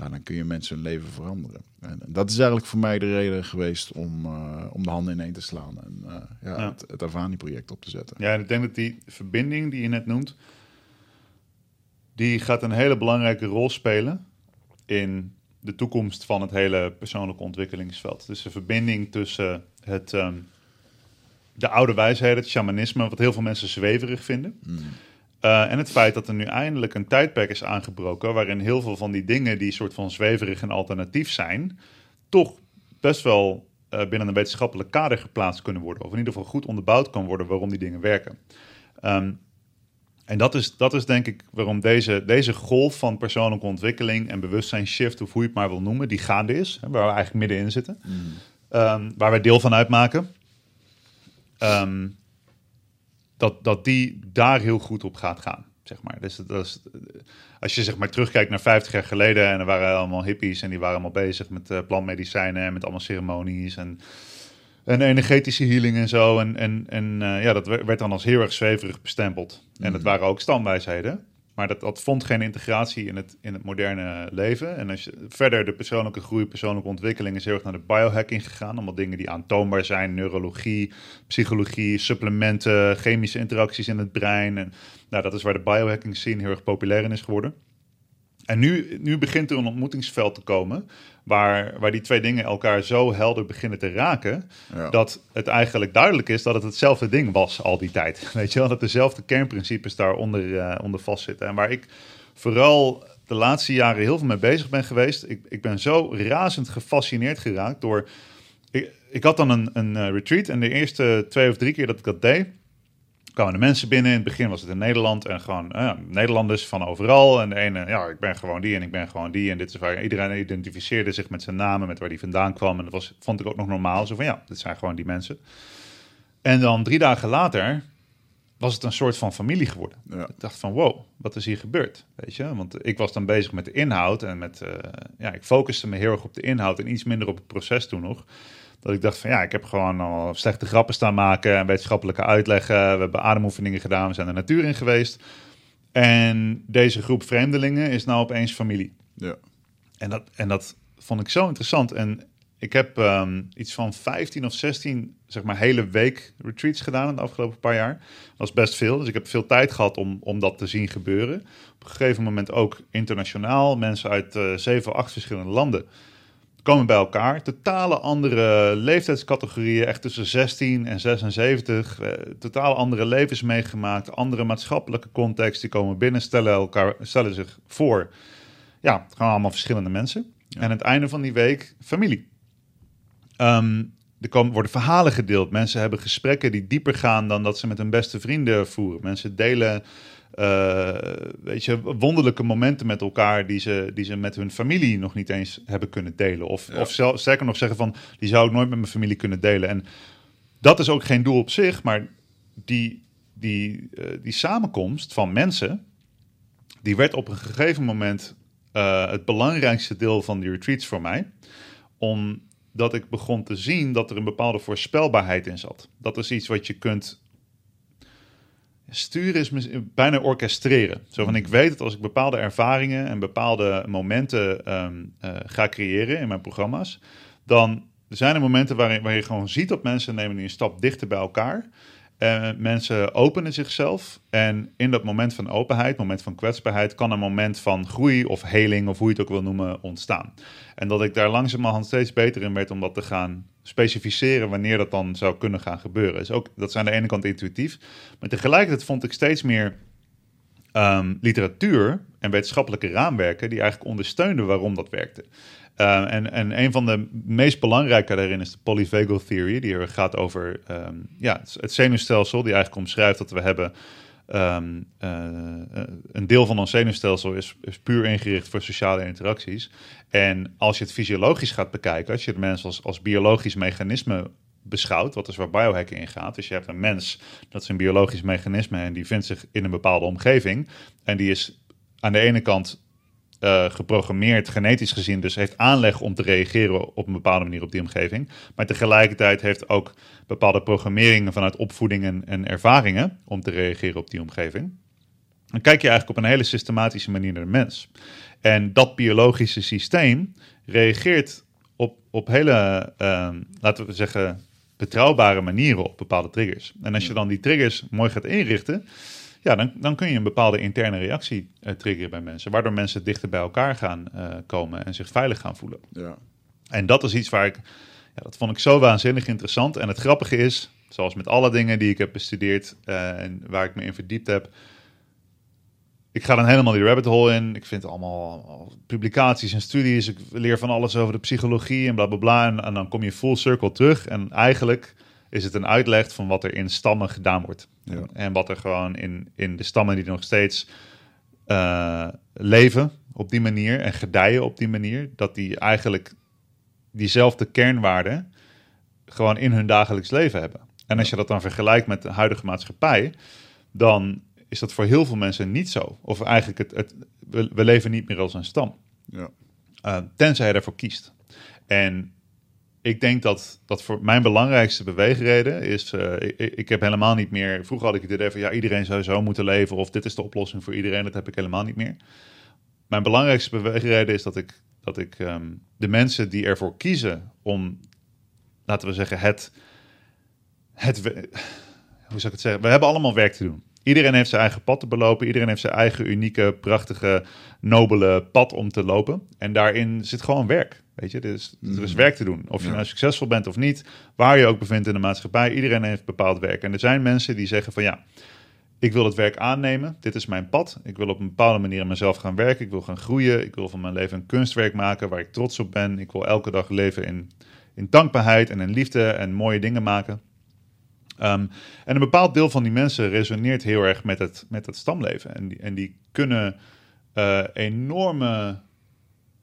ja, dan kun je mensen hun leven veranderen. En, en dat is eigenlijk voor mij de reden geweest om, uh, om de handen ineen te slaan en uh, ja, ja, het, het Avani-project op te zetten. Ja, en ik denk dat die verbinding die je net noemt, die gaat een hele belangrijke rol spelen in de toekomst van het hele persoonlijke ontwikkelingsveld. Dus de verbinding tussen het um, de oude wijsheden, het shamanisme, wat heel veel mensen zweverig vinden. Mm. Uh, en het feit dat er nu eindelijk een tijdperk is aangebroken waarin heel veel van die dingen die soort van zweverig en alternatief zijn, toch best wel uh, binnen een wetenschappelijk kader geplaatst kunnen worden. Of in ieder geval goed onderbouwd kan worden waarom die dingen werken. Um, en dat is, dat is denk ik waarom deze, deze golf van persoonlijke ontwikkeling en bewustzijnsshift, of hoe je het maar wil noemen, die gaande is. Waar we eigenlijk middenin zitten. Mm. Um, waar wij deel van uitmaken. Um, dat, dat die daar heel goed op gaat gaan. Zeg maar. Dus dat is, als je zeg maar, terugkijkt naar 50 jaar geleden en er waren allemaal hippies en die waren allemaal bezig met uh, plantmedicijnen en met allemaal ceremonies en En energetische healing en zo. En, en, en ja, dat werd dan als heel erg zweverig bestempeld. En dat waren ook stamwijsheden. Maar dat, dat vond geen integratie in het, in het moderne leven. En als je verder de persoonlijke groei, persoonlijke ontwikkeling is heel erg naar de biohacking gegaan. Allemaal dingen die aantoonbaar zijn. Neurologie, psychologie, supplementen, chemische interacties in het brein. En nou, dat is waar de biohacking scene heel erg populair in is geworden. En nu, nu begint er een ontmoetingsveld te komen waar, waar die twee dingen elkaar zo helder beginnen te raken, dat het eigenlijk duidelijk is dat het hetzelfde ding was al die tijd. Weet je wel, dat dezelfde kernprincipes daaronder uh, onder vastzitten. En waar ik vooral de laatste jaren heel veel mee bezig ben geweest, ik, ik ben zo razend gefascineerd geraakt door... Ik, ik had dan een, een eh, retreat en de eerste twee of drie keer dat ik dat deed, kwamen de mensen binnen. In het begin was het in Nederland en gewoon uh, Nederlanders van overal. En de ene, ja, ik ben gewoon die en ik ben gewoon die. En dit is waar iedereen identificeerde zich met zijn namen, met waar die vandaan kwam. En dat was, vond ik ook nog normaal. Zo van ja, dit zijn gewoon die mensen. En dan drie dagen later was het een soort van familie geworden. Ja. Ik dacht van wow, wat is hier gebeurd? Weet je, want ik was dan bezig met de inhoud en met, uh, ja, ik focuste me heel erg op de inhoud en iets minder op het proces toen nog. Dat ik dacht van ja, ik heb gewoon al slechte grappen staan maken en wetenschappelijke uitleggen. We hebben ademoefeningen gedaan, we zijn de natuur in geweest. En deze groep vreemdelingen is nou opeens familie. Ja. En dat, en dat vond ik zo interessant. En ik heb um, iets van 15 of 16, zeg maar, hele week retreats gedaan in de afgelopen paar jaar. Dat is best veel. Dus ik heb veel tijd gehad om, om dat te zien gebeuren. Op een gegeven moment ook internationaal. Mensen uit uh, zeven, acht verschillende landen komen bij elkaar. Totale andere leeftijdscategorieën, echt tussen 16 en 76. Eh, totaal andere levens meegemaakt, andere maatschappelijke context. Die komen binnen, stellen, elkaar, stellen zich voor. Ja, gewoon allemaal verschillende mensen. En aan het einde van die week, familie. Ehm, er komen, worden verhalen gedeeld. Mensen hebben gesprekken die dieper gaan dan dat ze met hun beste vrienden voeren. Mensen delen uh, weet je, wonderlijke momenten met elkaar die ze, die ze met hun familie nog niet eens hebben kunnen delen. Of, of zelf, sterker nog zeggen van, die zou ik nooit met mijn familie kunnen delen. En dat is ook geen doel op zich, maar die, die, uh, die samenkomst van mensen, die werd op een gegeven moment uh, het belangrijkste deel van die retreats voor mij. Omdat ik begon te zien dat er een bepaalde voorspelbaarheid in zat. Dat is iets wat je kunt Sturen is bijna orchestreren. Zo van, ik weet dat als ik bepaalde ervaringen en bepaalde momenten ehm, eh, ga creëren in mijn programma's, dan zijn er momenten waarin, waar je gewoon ziet dat mensen nemen die een stap dichter bij elkaar. Uh, mensen openen zichzelf en in dat moment van openheid, moment van kwetsbaarheid, kan een moment van groei of heling of hoe je het ook wil noemen ontstaan. En dat ik daar langzamerhand steeds beter in werd om dat te gaan specificeren wanneer dat dan zou kunnen gaan gebeuren. Is ook, dat zijn aan de ene kant intuïtief, maar tegelijkertijd vond ik steeds meer um, literatuur en wetenschappelijke raamwerken die eigenlijk ondersteunden waarom dat werkte. Uh, en, en een van de meest belangrijke daarin is de polyvagal theory, die er gaat over um, ja, het zenuwstelsel, die eigenlijk omschrijft dat we hebben um, uh, een deel van ons zenuwstelsel is, puur ingericht voor sociale interacties. En als je het fysiologisch gaat bekijken, als je het mens als, als biologisch mechanisme beschouwt, wat is waar biohacking in gaat. Dus je hebt een mens, dat is een biologisch mechanisme en die vindt zich in een bepaalde omgeving. En die is aan de ene kant uh, geprogrammeerd, genetisch gezien, dus heeft aanleg om te reageren op een bepaalde manier op die omgeving. Maar tegelijkertijd heeft ook bepaalde programmeringen vanuit opvoeding en, en ervaringen om te reageren op die omgeving. Dan kijk je eigenlijk op een hele systematische manier naar de mens. En dat biologische systeem reageert op, op hele, uh, laten we zeggen, betrouwbare manieren op bepaalde triggers. En als je dan die triggers mooi gaat inrichten, ja, dan, dan kun je een bepaalde interne reactie uh, triggeren bij mensen, waardoor mensen dichter bij elkaar gaan uh, komen en zich veilig gaan voelen. Ja. En dat is iets waar ik, ja, dat vond ik zo waanzinnig interessant. En het grappige is, zoals met alle dingen die ik heb bestudeerd uh, en waar ik me in verdiept heb, ik ga dan helemaal die rabbit hole in. Ik vind allemaal publicaties en studies. Ik leer van alles over de psychologie en bla bla bla. En, en dan kom je full circle terug. En eigenlijk is het een uitleg van wat er in stammen gedaan wordt. Ja. En wat er gewoon in, in de stammen die nog steeds uh, leven op die manier en gedijen op die manier, dat die eigenlijk diezelfde kernwaarden gewoon in hun dagelijks leven hebben. En als je dat dan vergelijkt met de huidige maatschappij, dan is dat voor heel veel mensen niet zo. Of eigenlijk, het, het we, we, leven niet meer als een stam. Ja. Uh, tenzij je ervoor kiest. En ik denk dat, dat voor mijn belangrijkste beweegreden is... Uh, ik, ik, heb helemaal niet meer... Vroeger had ik het van... ja, iedereen zou zo moeten leven... of dit is de oplossing voor iedereen. Dat heb ik helemaal niet meer. Mijn belangrijkste beweegreden is dat ik, dat ik um, de mensen die ervoor kiezen... om, laten we zeggen, het... het hoe zou ik het zeggen? We hebben allemaal werk te doen. Iedereen heeft zijn eigen pad te belopen. Iedereen heeft zijn eigen unieke, prachtige, nobele pad om te lopen. En daarin zit gewoon werk. Weet je, dus er is mm. werk te doen. Of je nou succesvol bent of niet, waar je ook bevindt in de maatschappij, iedereen heeft bepaald werk. En er zijn mensen die zeggen van ja, ik wil het werk aannemen, dit is mijn pad. Ik wil op een bepaalde manier aan mezelf gaan werken, ik wil gaan groeien, ik wil van mijn leven een kunstwerk maken waar ik trots op ben. Ik wil elke dag leven in, in dankbaarheid en in liefde en mooie dingen maken. Ehm, en een bepaald deel van die mensen resoneert heel erg met het, met het stamleven. En die, en die kunnen uh, enorme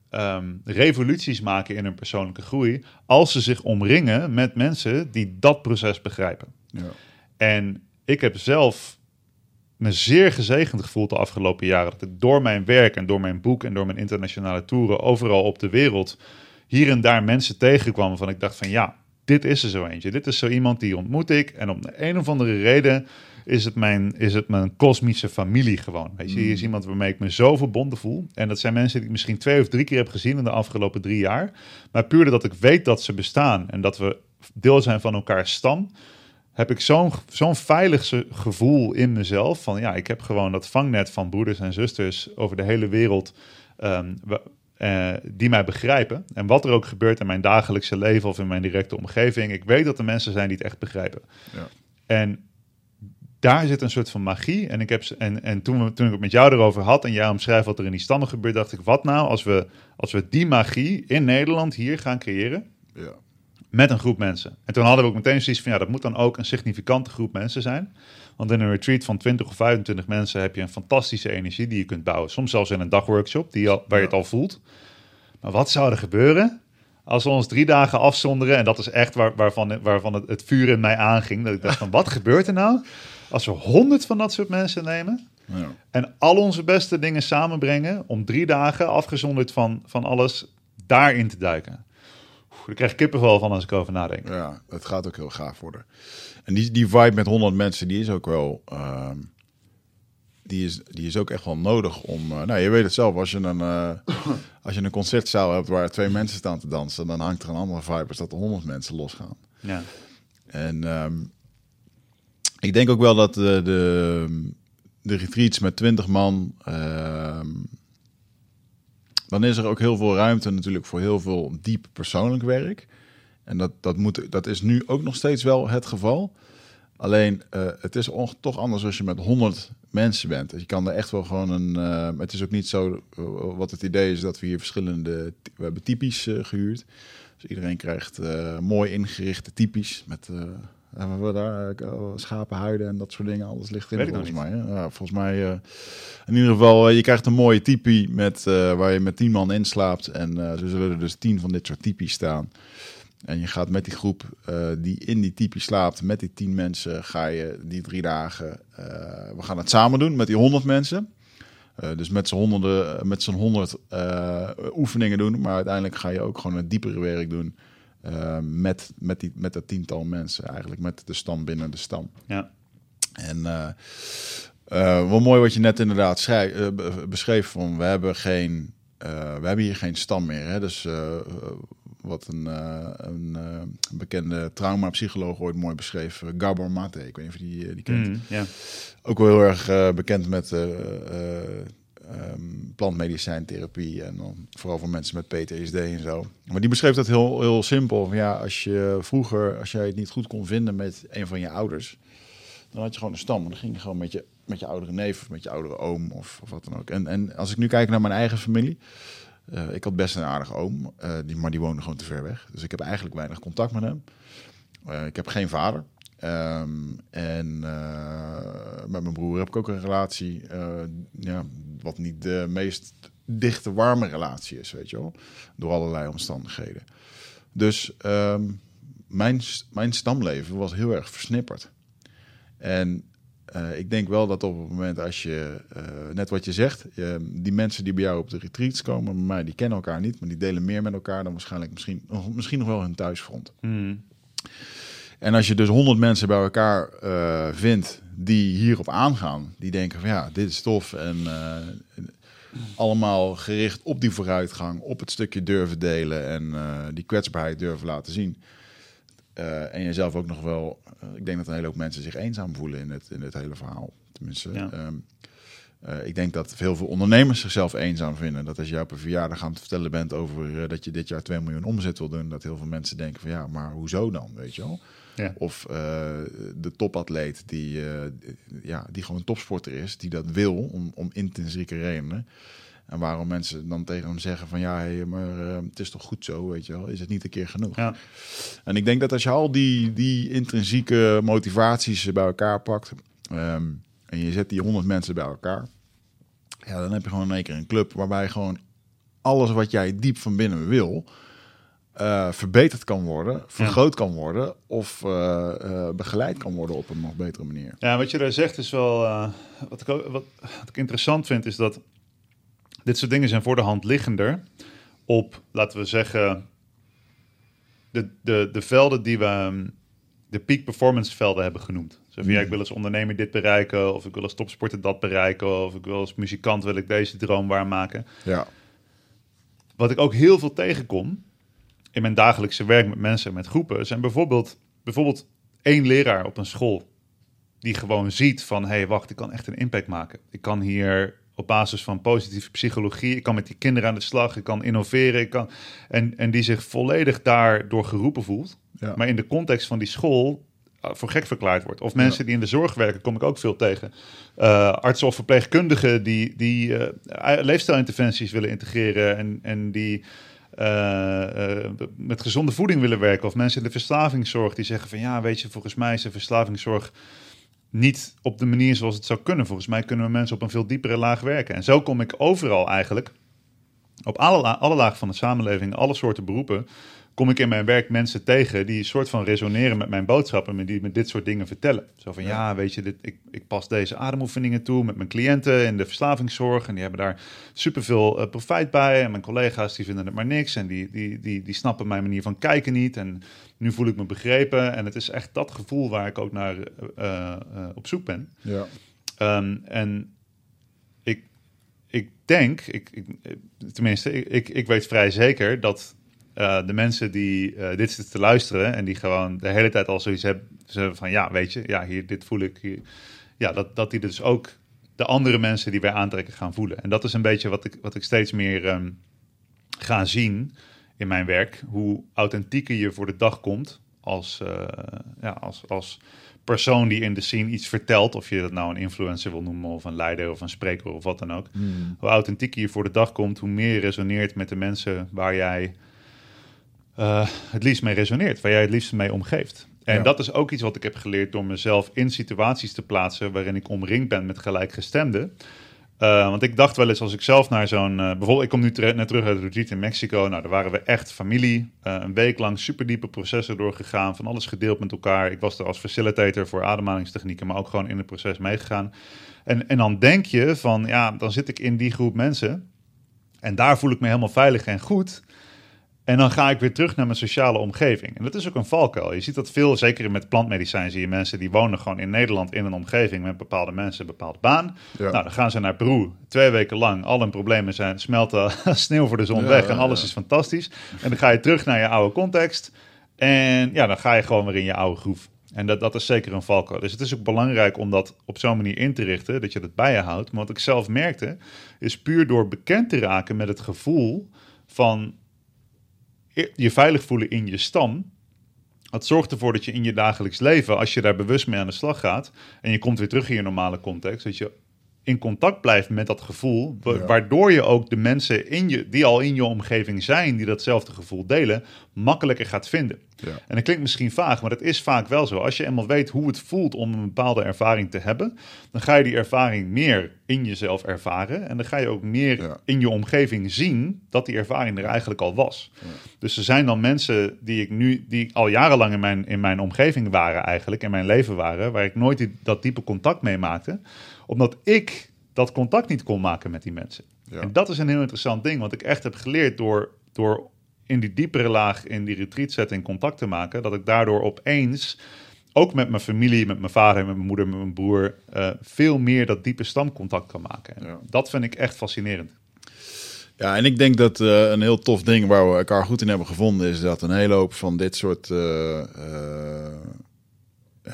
Ehm, revoluties maken in hun persoonlijke groei. als ze zich omringen met mensen die dat proces begrijpen. Ja. En ik heb zelf me zeer gezegend gevoeld de afgelopen jaren. dat ik door mijn werk en door mijn boek en door mijn internationale toeren. overal op de wereld. hier en daar mensen tegenkwam van ik dacht van ja. Dit is er zo eentje. Dit is zo iemand die ontmoet ik. En om een of andere reden is het mijn, is het mijn kosmische familie gewoon. Weet je, hier is mm. iemand waarmee ik me zo verbonden voel. En dat zijn mensen die ik misschien twee of drie keer heb gezien in de afgelopen drie jaar. Maar puur dat ik weet dat ze bestaan en dat we deel zijn van elkaar stam, heb ik zo'n zo'n veilig gevoel in mezelf. Van ja, ik heb gewoon dat vangnet van broeders en zusters over de hele wereld. Um, uh, die mij begrijpen. En wat er ook gebeurt in mijn dagelijkse leven of in mijn directe omgeving. Ik weet dat er mensen zijn die het echt begrijpen. Ja. En daar zit een soort van magie. En, ik heb, en, en toen, we, toen ik het met jou erover had en jij omschrijft wat er in die stammen gebeurt, dacht ik, wat nou als we, als we die magie in Nederland hier gaan creëren? Ja. Met een groep mensen. En toen hadden we ook meteen zoiets van, ja, dat moet dan ook een significante groep mensen zijn. Want in een retreat van 20 of 25 mensen heb je een fantastische energie die je kunt bouwen. Soms zelfs in een dagworkshop die al, waar je het al voelt. Maar wat zou er gebeuren als we ons drie dagen afzonderen? En dat is echt waar, waarvan, waarvan het, het vuur in mij aanging. Dat ik dacht van, wat gebeurt er nou? Als we honderd van dat soort mensen nemen ja. en al onze beste dingen samenbrengen om drie dagen afgezonderd van, van alles daarin te duiken. Oeh, krijg ik kippenvel van als ik over nadenk. Ja, het gaat ook heel gaaf worden. En die, die vibe met honderd mensen, die is ook wel... Ehm, die is, die is ook echt wel nodig om. Uh, nou, je weet het zelf, als je een, uh, als je een concertzaal hebt waar twee mensen staan te dansen, dan hangt er een andere vibe als dat er honderd mensen losgaan. Ja. En um, ik denk ook wel dat de, de, de retreats met 20 man. Uh, dan is er ook heel veel ruimte natuurlijk voor heel veel diep persoonlijk werk. En dat, dat, moet, dat is nu ook nog steeds wel het geval. Alleen uh, het is toch anders als je met 100 mensen bent. Je kan er echt wel gewoon een. Uh, het is ook niet zo. Uh, wat het idee is dat we hier verschillende. We hebben typisch gehuurd. Dus iedereen krijgt mooi ingerichte typisch met hebben we daar uh, schapenhuiden en dat soort dingen. Alles ligt in volgens mij. Ja, volgens mij. Uh, in ieder geval, uh, je krijgt een mooie tipi met, waar je met tien man inslaapt. En er zullen er dus tien van dit soort typies staan. En je gaat met die groep die in die tipi slaapt, met die tien mensen, ga je die drie dagen. we gaan het samen doen met die honderd mensen. dus met z'n honderden, met z'n honderd oefeningen doen. Maar uiteindelijk ga je ook gewoon het diepere werk doen. Uh, met, met, die, met dat tiental mensen, eigenlijk met de stam binnen de stam. Ja. En uh, uh, wel mooi wat je net inderdaad schrijf, beschreef van we hebben geen, we hebben hier geen stam meer. Hè? Dus wat een, een bekende traumapsycholoog ooit mooi beschreef, Gabor Mate, ik weet niet of je die, die kent. Mm, ja. Ook wel heel erg bekend met um, plantmedicijntherapie en dan vooral voor mensen met PTSD en zo. Maar die beschreef dat heel, heel simpel. Ja, als je vroeger, als jij het niet goed kon vinden met een van je ouders, dan had je gewoon een stam. En dan ging je gewoon met je, met je oudere neef of met je oudere oom of, of wat dan ook. En, en als ik nu kijk naar mijn eigen familie, uh, ik had best een aardige oom, uh, die, maar die woonde gewoon te ver weg. Dus ik heb eigenlijk weinig contact met hem. Uh, ik heb geen vader. Um, en met mijn broer heb ik ook een relatie. ja, wat niet de meest dichte, warme relatie is, weet je wel. Door allerlei omstandigheden. Dus um, mijn, mijn stamleven was heel erg versnipperd. En uh, ik denk wel dat op het moment als je, net wat je zegt, die mensen die bij jou op de retreats komen, bij mij, die kennen elkaar niet, maar die delen meer met elkaar dan waarschijnlijk misschien, nog, misschien nog wel hun thuisfront. Mm. En als je dus honderd mensen bij elkaar uh, vindt die hierop aangaan, die denken van ja, dit is tof en allemaal gericht op die vooruitgang, op het stukje durven delen en die kwetsbaarheid durven laten zien. En jezelf ook nog wel. Ik denk dat een hele hoop mensen zich eenzaam voelen in het, in het hele verhaal. Tenminste, Ja. um, uh, ik denk dat veel, veel ondernemers zichzelf eenzaam vinden. Dat als je op een verjaardag aan het vertellen bent over dat je dit jaar 2 miljoen omzet wil doen, dat heel veel mensen denken van ja, maar hoezo dan, weet je wel? Ja. Of de topatleet die, ja, die gewoon topsporter is, die dat wil om, om intrinsieke redenen. En waarom mensen dan tegen hem zeggen van ja, hey, maar uh, het is toch goed zo, weet je wel, is het niet een keer genoeg? Ja. En ik denk dat als je al die, die intrinsieke motivaties bij elkaar pakt um, en je zet die honderd mensen bij elkaar, ja, dan heb je gewoon in één keer een club waarbij gewoon alles wat jij diep van binnen wil, uh, verbeterd kan worden, vergroot kan worden of uh, uh, begeleid kan worden op een nog betere manier. Ja, wat je daar zegt is wel, wat ik, wat, wat ik interessant vind, is dat dit soort dingen zijn voor de hand liggender op, laten we zeggen, de, de, de velden die we de peak performance velden hebben genoemd. Zo van, ja, ik wil als ondernemer dit bereiken, of ik wil als topsporter dat bereiken, of ik wil als muzikant wil ik deze droom waarmaken. Ja. Wat ik ook heel veel tegenkom in mijn dagelijkse werk met mensen, met groepen, zijn bijvoorbeeld, bijvoorbeeld één leraar op een school die gewoon ziet van, hé, hey, wacht, ik kan echt een impact maken. Ik kan hier op basis van positieve psychologie. Ik kan met die kinderen aan de slag, ik kan innoveren. Ik kan, en, en die zich volledig daardoor geroepen voelt. Ja. Maar in de context van die school uh, voor gek verklaard wordt. Of mensen Ja. die in de zorg werken, kom ik ook veel tegen. Uh, artsen of verpleegkundigen die, die uh, leefstijlinterventies willen integreren en, en die uh, uh, met gezonde voeding willen werken. Of mensen in de verslavingszorg die zeggen van ja, weet je, volgens mij is de verslavingszorg niet op de manier zoals het zou kunnen. Volgens mij kunnen we mensen op een veel diepere laag werken. En zo kom ik overal eigenlijk, op alle, alle lagen van de samenleving, alle soorten beroepen, kom ik in mijn werk mensen tegen die een soort van resoneren met mijn boodschappen en die me dit soort dingen vertellen. Zo van, ja, ja weet je, dit, ik, ik pas deze ademoefeningen toe met mijn cliënten in de verslavingszorg en die hebben daar superveel uh, profijt bij. En mijn collega's die vinden het maar niks en die, die, die, die snappen mijn manier van kijken niet. En nu voel ik me begrepen en het is echt dat gevoel waar ik ook naar uh, uh, op zoek ben. Ja. Um, en ik, ik denk, ik, ik, tenminste, ik, ik, ik weet vrij zeker dat uh, de mensen die uh, dit zitten te luisteren en die gewoon de hele tijd al zoiets hebben, van ja, weet je, ja, hier, dit voel ik, hier, ja, dat, dat die dus ook de andere mensen die wij aantrekken gaan voelen. En dat is een beetje wat ik, wat ik steeds meer um, ga zien in mijn werk, hoe authentieker je voor de dag komt als, uh, ja, als, als persoon die in de scene iets vertelt, of je dat nou een influencer wil noemen, of een leider, of een spreker, of wat dan ook. Hmm. Hoe authentieker je voor de dag komt, hoe meer je resoneert met de mensen waar jij uh, het liefst mee resoneert, waar jij het liefst mee omgeeft. En ja. dat is ook iets wat ik heb geleerd door mezelf in situaties te plaatsen waarin ik omringd ben met gelijkgestemden. Uh, want ik dacht wel eens als ik zelf naar zo'n... Uh, bijvoorbeeld, ik kom nu ter net terug uit retreat in Mexico. Nou, daar waren we echt familie. Uh, een week lang superdiepe processen doorgegaan. Van alles gedeeld met elkaar. Ik was er als facilitator voor ademhalingstechnieken, maar ook gewoon in het proces meegegaan. En, en dan denk je van, ja, dan zit ik in die groep mensen. En daar voel ik me helemaal veilig en goed. En dan ga ik weer terug naar mijn sociale omgeving. En dat is ook een valkuil. Je ziet dat veel, zeker met plantmedicijn, zie je mensen die wonen gewoon in Nederland in een omgeving met bepaalde mensen, een bepaalde baan. Ja. Nou, dan gaan ze naar Peru, twee weken lang. Al hun problemen zijn, smelten sneeuw voor de zon Ja, weg en alles ja. is fantastisch. En dan ga je terug naar je oude context. En ja, dan ga je gewoon weer in je oude groef. En dat, dat is zeker een valkuil. Dus het is ook belangrijk om dat op zo'n manier in te richten, dat je dat bij je houdt. Maar wat ik zelf merkte, is puur door bekend te raken met het gevoel van je veilig voelen in je stam. Dat zorgt ervoor dat je in je dagelijks leven, als je daar bewust mee aan de slag gaat en je komt weer terug in je normale context, dat je in contact blijft met dat gevoel, wa Ja. waardoor je ook de mensen in je, die al in je omgeving zijn, die datzelfde gevoel delen, makkelijker gaat vinden. Ja. En dat klinkt misschien vaag, maar dat is vaak wel zo. Als je eenmaal weet hoe het voelt om een bepaalde ervaring te hebben, dan ga je die ervaring meer in jezelf ervaren. En dan ga je ook meer in je omgeving zien dat die ervaring er eigenlijk al was. Dus er zijn dan mensen die ik nu, die al jarenlang in mijn, in mijn omgeving waren eigenlijk, in mijn leven waren, waar ik nooit die, dat diepe contact mee maakte, omdat ik dat contact niet kon maken met die mensen. En dat is een heel interessant ding, want ik echt heb geleerd door, door in die diepere laag, in die retreat setting contact te maken, dat ik daardoor opeens, ook met mijn familie, met mijn vader, met mijn moeder, met mijn broer, uh, veel meer dat diepe stamcontact kan maken. Dat vind ik echt fascinerend. Ja, en ik denk dat uh, een heel tof ding waar we elkaar goed in hebben gevonden, is dat een hele hoop van dit soort uh,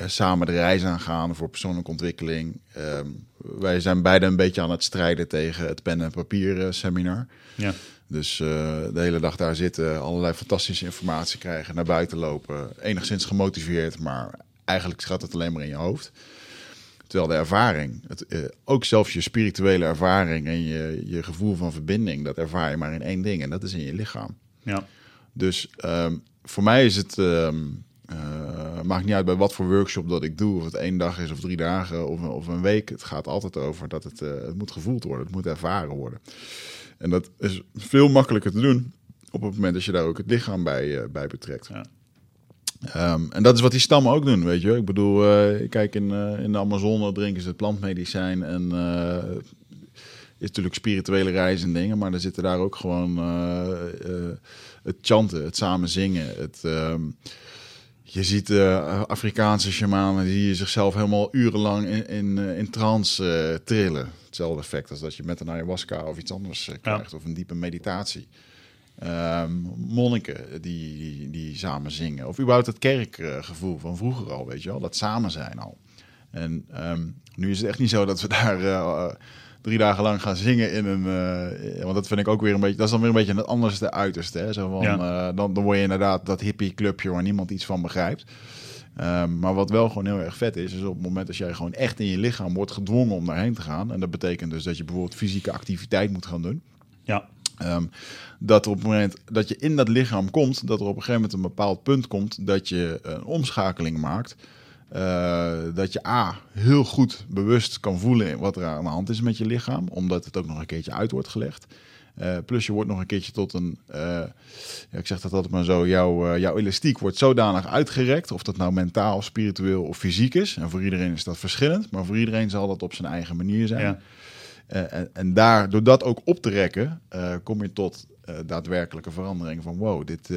samen de reis aangaan voor persoonlijke ontwikkeling. Ehm, wij zijn beide een beetje aan het strijden tegen het pen en papier seminar. Ja. Dus uh, de hele dag daar zitten, allerlei fantastische informatie krijgen, naar buiten lopen. Enigszins gemotiveerd, maar eigenlijk gaat het alleen maar in je hoofd. Terwijl de ervaring, het, uh, ook zelfs je spirituele ervaring en je, je gevoel van verbinding, dat ervaar je maar in één ding en dat is in je lichaam. Ja. Dus um, voor mij is het, um, uh, maakt niet uit bij wat voor workshop dat ik doe, of het één dag is of drie dagen of, of een week. Het gaat altijd over dat het, het moet gevoeld worden, het moet ervaren worden. En dat is veel makkelijker te doen op het moment dat je daar ook het lichaam bij, uh, bij betrekt. Ja. Um, en dat is wat die stammen ook doen, weet je. Ik bedoel, kijk in, in de Amazone drinken ze het plantmedicijn en is natuurlijk spirituele reizen en dingen, maar er zitten daar ook gewoon het chanten, het samen zingen, het... Um, je ziet uh, Afrikaanse shamanen die zichzelf helemaal urenlang in, in, in trance uh, trillen hetzelfde effect als dat je met een ayahuasca of iets anders uh, krijgt, of een diepe meditatie. Um, monniken die, die, die, samen zingen. Of überhaupt het kerkgevoel van vroeger al, weet je wel. Dat samen zijn al. En um, nu is het echt niet zo dat we daar drie dagen lang gaan zingen in een... Uh, want dat vind ik ook weer een beetje... Dat is dan weer een beetje het anderste uiterste. Hè? Zo van, ja. dan, dan word je inderdaad dat hippie clubje waar niemand iets van begrijpt. Um, maar wat wel gewoon heel erg vet is, is op het moment dat jij gewoon echt in je lichaam wordt gedwongen om daarheen te gaan. En dat betekent dus dat je bijvoorbeeld fysieke activiteit moet gaan doen. Ja. Um, dat op het moment dat je in dat lichaam komt, dat er op een gegeven moment een bepaald punt komt dat je een omschakeling maakt. Uh, dat je A, heel goed bewust kan voelen wat er aan de hand is met je lichaam, omdat het ook nog een keertje uit wordt gelegd. Uh, plus je wordt nog een keertje tot een, uh, ja, ik zeg dat altijd maar zo, jouw, jouw elastiek wordt zodanig uitgerekt, of dat nou mentaal, spiritueel of fysiek is. En voor iedereen is dat verschillend, maar voor iedereen zal dat op zijn eigen manier zijn. Ja. En, en, daar, door dat ook op te rekken, kom je tot daadwerkelijke verandering van wow, dit,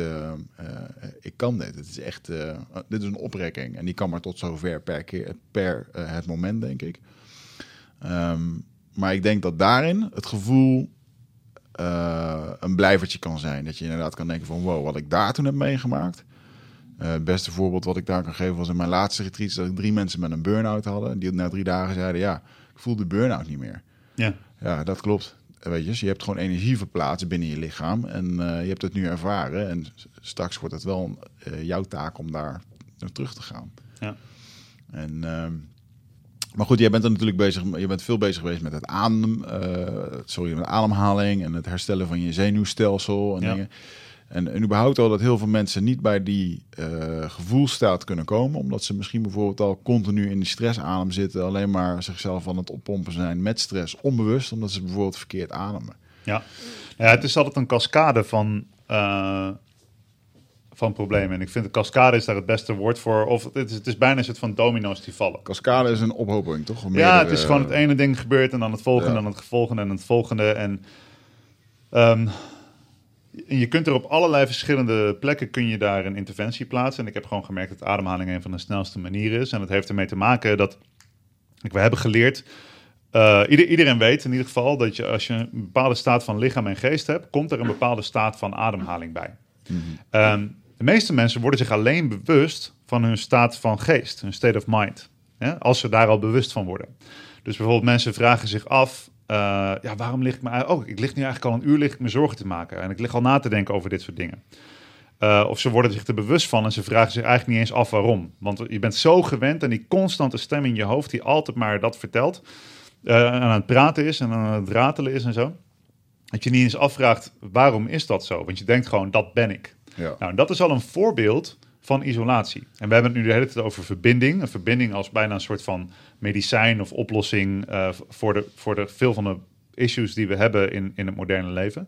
ik kan dit. Het is echt, dit is een oprekking. En die kan maar tot zover per, keer, per het moment, denk ik. Um, maar ik denk dat daarin het gevoel een blijvertje kan zijn. Dat je inderdaad kan denken van wow, wat ik daar toen heb meegemaakt. Uh, het beste voorbeeld wat ik daar kan geven was in mijn laatste retreat... dat ik drie mensen met een burn-out hadden. Die na drie dagen zeiden, ja, ik voel de burn-out niet meer. Ja. Ja, dat klopt. Weet je, dus je hebt gewoon energie verplaatst binnen je lichaam. En uh, je hebt het nu ervaren. En straks wordt het wel jouw taak om daar naar terug te gaan. Ja. En... Ehm, maar goed, jij bent er natuurlijk bezig. Je bent veel bezig geweest met het adem, uh, sorry, met ademhaling en het herstellen van je zenuwstelsel en dingen. En, en überhaupt al dat heel veel mensen niet bij die uh, gevoelstaat kunnen komen, omdat ze misschien bijvoorbeeld al continu in die stressadem zitten, alleen maar zichzelf aan het oppompen zijn met stress, onbewust, omdat ze bijvoorbeeld verkeerd ademen. Ja, ja het is altijd een cascade van uh, van problemen. En ik vind de cascade is daar het beste woord voor. Of het is, het is bijna een soort van domino's die vallen. Cascade is een ophoping, toch? ja, het is gewoon het ene ding gebeurt en dan het volgende, en dan het volgende en het volgende. En um, je kunt er op allerlei verschillende plekken kun je daar een interventie plaatsen. En ik heb gewoon gemerkt dat ademhaling een van de snelste manieren is. En dat heeft ermee te maken dat we hebben geleerd. Uh, iedereen weet in ieder geval dat je als je een bepaalde staat van lichaam en geest hebt, komt er een bepaalde staat van ademhaling bij. Mm de meeste mensen worden zich alleen bewust van hun staat van geest, hun state of mind. als ze daar al bewust van worden. Dus bijvoorbeeld mensen vragen zich af, ja, waarom lig ik me... Oh, ik lig nu eigenlijk al een uur lig ik me zorgen te maken. En ik lig al na te denken over dit soort dingen. Uh, of ze worden zich er bewust van en ze vragen zich eigenlijk niet eens af waarom. Want je bent zo gewend aan die constante stem in je hoofd die altijd maar dat vertelt. Uh, aan het praten is en aan het ratelen is en zo. Dat je niet eens afvraagt waarom is dat zo. Want je denkt gewoon dat ben ik. Ja. Nou, dat is al een voorbeeld van isolatie. En we hebben het nu de hele tijd over verbinding. Een verbinding als bijna een soort van medicijn of oplossing uh, voor, de, voor de, veel van de issues die we hebben in, in het moderne leven.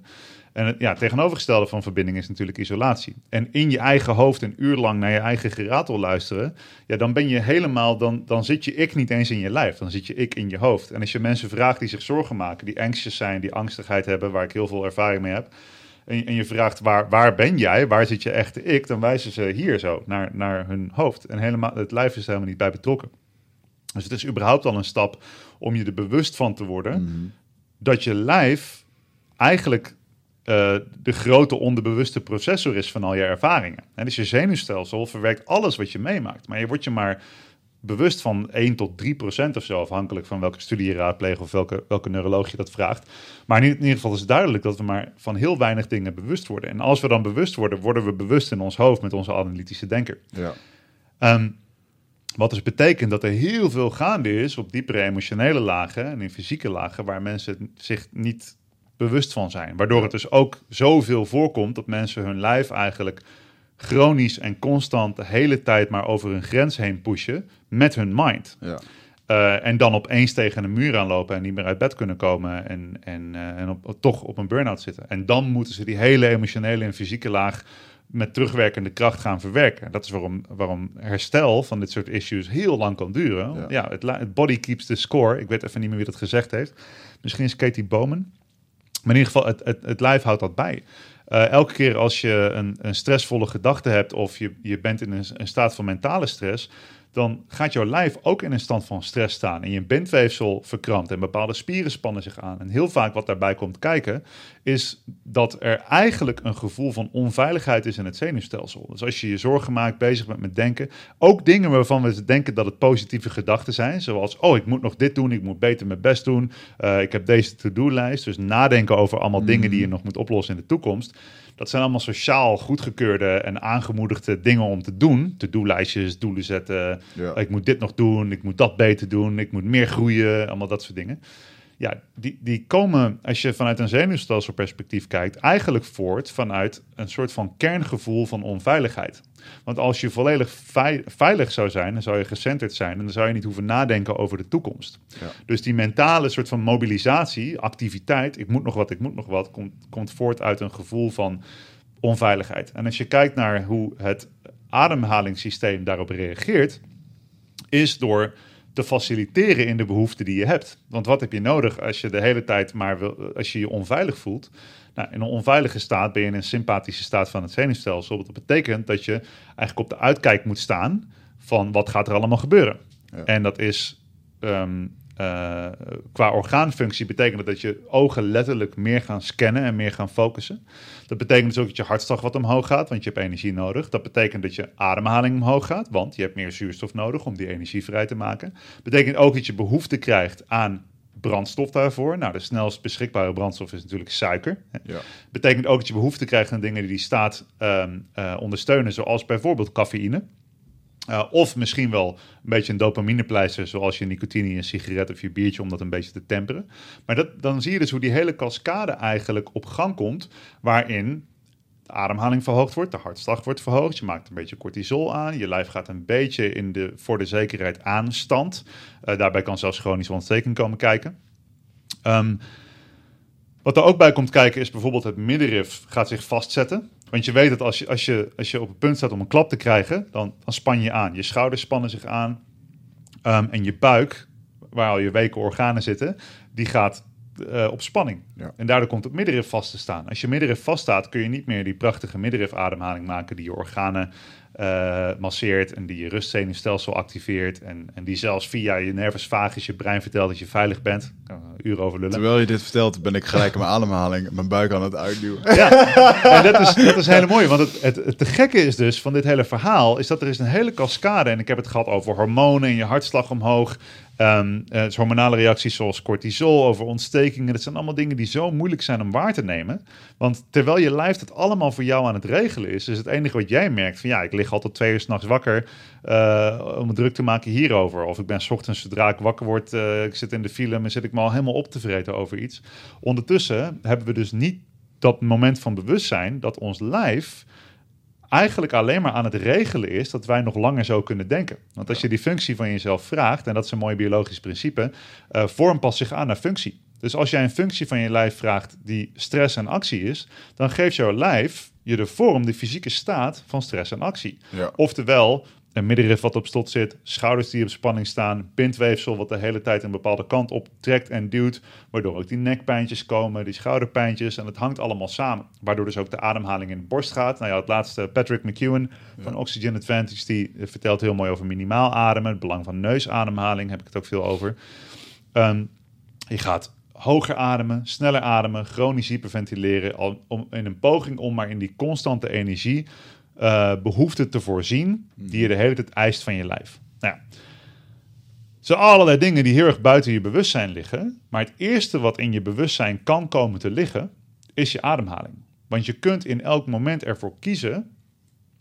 En het ja, tegenovergestelde van verbinding is natuurlijk isolatie. En in je eigen hoofd een uur lang naar je eigen geratel luisteren, ja, dan ben je helemaal, dan, dan zit je ik niet eens in je lijf, dan zit je ik in je hoofd. En als je mensen vraagt die zich zorgen maken, die anxious zijn, die angstigheid hebben, waar ik heel veel ervaring mee heb, en, en je vraagt waar, waar ben jij, waar zit je echte ik, dan wijzen ze hier zo naar, naar hun hoofd. En helemaal, het lijf is helemaal niet bij betrokken. Dus het is überhaupt al een stap om je er bewust van te worden mhm. dat je lijf eigenlijk uh, de grote onderbewuste processor is van al je ervaringen. En dus je zenuwstelsel verwerkt alles wat je meemaakt. Maar je wordt je maar bewust van 1 tot 3 procent of zo, afhankelijk van welke studie je raadpleegt of welke, welke neuroloog je dat vraagt. Maar in, ieder geval is het duidelijk dat we maar van heel weinig dingen bewust worden. En als we dan bewust worden, worden we bewust in ons hoofd met onze analytische denker. Ja. Um, wat dus betekent dat er heel veel gaande is op diepere emotionele lagen en in fysieke lagen, waar mensen zich niet bewust van zijn. Waardoor het dus ook zoveel voorkomt dat mensen hun lijf eigenlijk chronisch en constant de hele tijd maar over een grens heen pushen met hun mind. Ja. Uh, en dan opeens tegen een muur aanlopen en niet meer uit bed kunnen komen en, en, uh, en op, toch op een burn-out zitten. En dan moeten ze die hele emotionele en fysieke laag met terugwerkende kracht gaan verwerken. Dat is waarom, waarom herstel van dit soort issues heel lang kan duren. Ja, ja het, het, body keeps the score. Ik weet even niet meer wie dat gezegd heeft. Misschien is Katie Bowman. Maar in ieder geval, het, het, het lijf houdt dat bij. Uh, elke keer als je een, een stressvolle gedachte hebt of je, je bent in een, een staat van mentale stress, dan gaat jouw lijf ook in een stand van stress staan. En je bindweefsel verkrampt en bepaalde spieren spannen zich aan. En heel vaak wat daarbij komt kijken, is dat er eigenlijk een gevoel van onveiligheid is in het zenuwstelsel. Dus als je je zorgen maakt, bezig bent met denken, ook dingen waarvan we denken dat het positieve gedachten zijn, zoals, oh, ik moet nog dit doen, ik moet beter mijn best doen, uh, ik heb deze to-do-lijst. Dus nadenken over allemaal dingen die je mm. nog moet oplossen in de toekomst dat zijn allemaal sociaal goedgekeurde en aangemoedigde dingen om te doen. To-do-lijstjes, doelen zetten. Ik moet dit nog doen, ik moet dat beter doen, ik moet meer groeien, allemaal dat soort dingen ja, die, die komen, als je vanuit een zenuwstelselperspectief kijkt, eigenlijk voort vanuit een soort van kerngevoel van onveiligheid. Want als je volledig veilig zou zijn, dan zou je gecenterd zijn en dan zou je niet hoeven nadenken over de toekomst. Ja. Dus die mentale soort van mobilisatie, activiteit, ik moet nog wat, ik moet nog wat, komt, komt voort uit een gevoel van onveiligheid. En als je kijkt naar hoe het ademhalingssysteem daarop reageert, is door te faciliteren in de behoeften die je hebt. Want wat heb je nodig als je de hele tijd maar wil, als je je onveilig voelt? Nou, in een onveilige staat ben je in een sympathische staat van het zenuwstelsel. Dat betekent dat je eigenlijk op de uitkijk moet staan van wat gaat er allemaal gebeuren. Ja. En dat is ehm, uh, qua orgaanfunctie betekent dat je ogen letterlijk meer gaan scannen en meer gaan focussen. Dat betekent dus ook dat je hartslag wat omhoog gaat, want je hebt energie nodig. Dat betekent dat je ademhaling omhoog gaat, want je hebt meer zuurstof nodig om die energie vrij te maken. Dat betekent ook dat je behoefte krijgt aan brandstof daarvoor. Nou, de snelst beschikbare brandstof is natuurlijk suiker. Ja. Betekent ook dat je behoefte krijgt aan dingen die die staat um, uh, ondersteunen, zoals bijvoorbeeld cafeïne. Uh, of misschien wel een beetje een dopaminepleister, zoals je nicotine in een sigaret of je biertje, om dat een beetje te temperen. Maar dat, dan zie je dus hoe die hele cascade eigenlijk op gang komt, waarin de ademhaling verhoogd wordt, de hartslag wordt verhoogd, je maakt een beetje cortisol aan, je lijf gaat een beetje in de, voor de zekerheid aanstand. Uh, daarbij kan zelfs chronische ontsteking komen kijken. Um, wat er ook bij komt kijken is bijvoorbeeld het middenrif gaat zich vastzetten. Want je weet dat als je, als je, als je op het punt staat om een klap te krijgen, dan, span je aan. Je schouders spannen zich aan. Um, en je buik, waar al je weken organen zitten, die gaat uh, op spanning. Ja. En daardoor komt het middenrif vast te staan. Als je middenrif vaststaat, kun je niet meer die prachtige middenrifademhaling maken die je organen uh, masseert en die je rustzenuwstelsel activeert en, en die zelfs via je nervus vagus je brein vertelt dat je veilig bent. Uren over lullen. Terwijl je dit vertelt, ben ik gelijk mijn ademhaling, mijn buik aan het uitduwen. Ja, en dat is, dat is hele mooi, want het, het, het, te gekke is dus van dit hele verhaal, is dat er is een hele cascade, en ik heb het gehad over hormonen en je hartslag omhoog, Um, hormonale reacties zoals cortisol, over ontstekingen. Dat zijn allemaal dingen die zo moeilijk zijn om waar te nemen. Want terwijl je lijf het allemaal voor jou aan het regelen is, is het enige wat jij merkt van ja, ik lig altijd twee uur s'nachts wakker uh, om druk te maken hierover. Of ik ben s ochtends zodra ik wakker word, uh, ik zit in de file en zit ik me al helemaal op te vreten over iets. Ondertussen hebben we dus niet dat moment van bewustzijn dat ons lijf eigenlijk alleen maar aan het regelen is dat wij nog langer zo kunnen denken. Want als je die functie van jezelf vraagt, en dat is een mooi biologisch principe, uh, vorm past zich aan naar functie. Dus als jij een functie van je lijf vraagt die stress en actie is, dan geeft jouw lijf je de vorm, de fysieke staat van stress en actie. Ja. Oftewel, een middenrif wat op stot zit, schouders die op spanning staan, bindweefsel wat de hele tijd een bepaalde kant op trekt en duwt, waardoor ook die nekpijntjes komen, die schouderpijntjes en het hangt allemaal samen. Waardoor dus ook de ademhaling in de borst gaat. Nou ja, het laatste Patrick McEwen van Oxygen Advantage, die vertelt heel mooi over minimaal ademen, het belang van neusademhaling, heb ik het ook veel over. Ehm, je gaat hoger ademen, sneller ademen, chronisch hyperventileren, al, om, in een poging om maar in die constante energie uh, behoefte te voorzien die je de hele tijd eist van je lijf. Nou ja. zijn allerlei dingen die heel erg buiten je bewustzijn liggen. Maar het eerste wat in je bewustzijn kan komen te liggen, is je ademhaling. Want je kunt in elk moment ervoor kiezen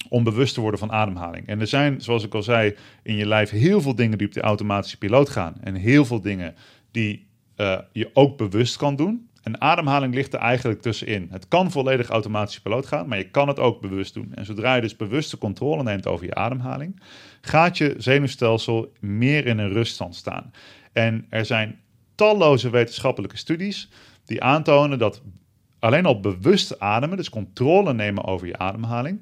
om bewust te worden van ademhaling. En er zijn, zoals ik al zei, in je lijf heel veel dingen die op de automatische piloot gaan. En heel veel dingen die uh, je ook bewust kan doen. En ademhaling ligt er eigenlijk tussenin. Het kan volledig automatisch piloot gaan, maar je kan het ook bewust doen. En zodra je dus bewuste controle neemt over je ademhaling, gaat je zenuwstelsel meer in een ruststand staan. En er zijn talloze wetenschappelijke studies die aantonen dat alleen al bewust ademen, dus controle nemen over je ademhaling,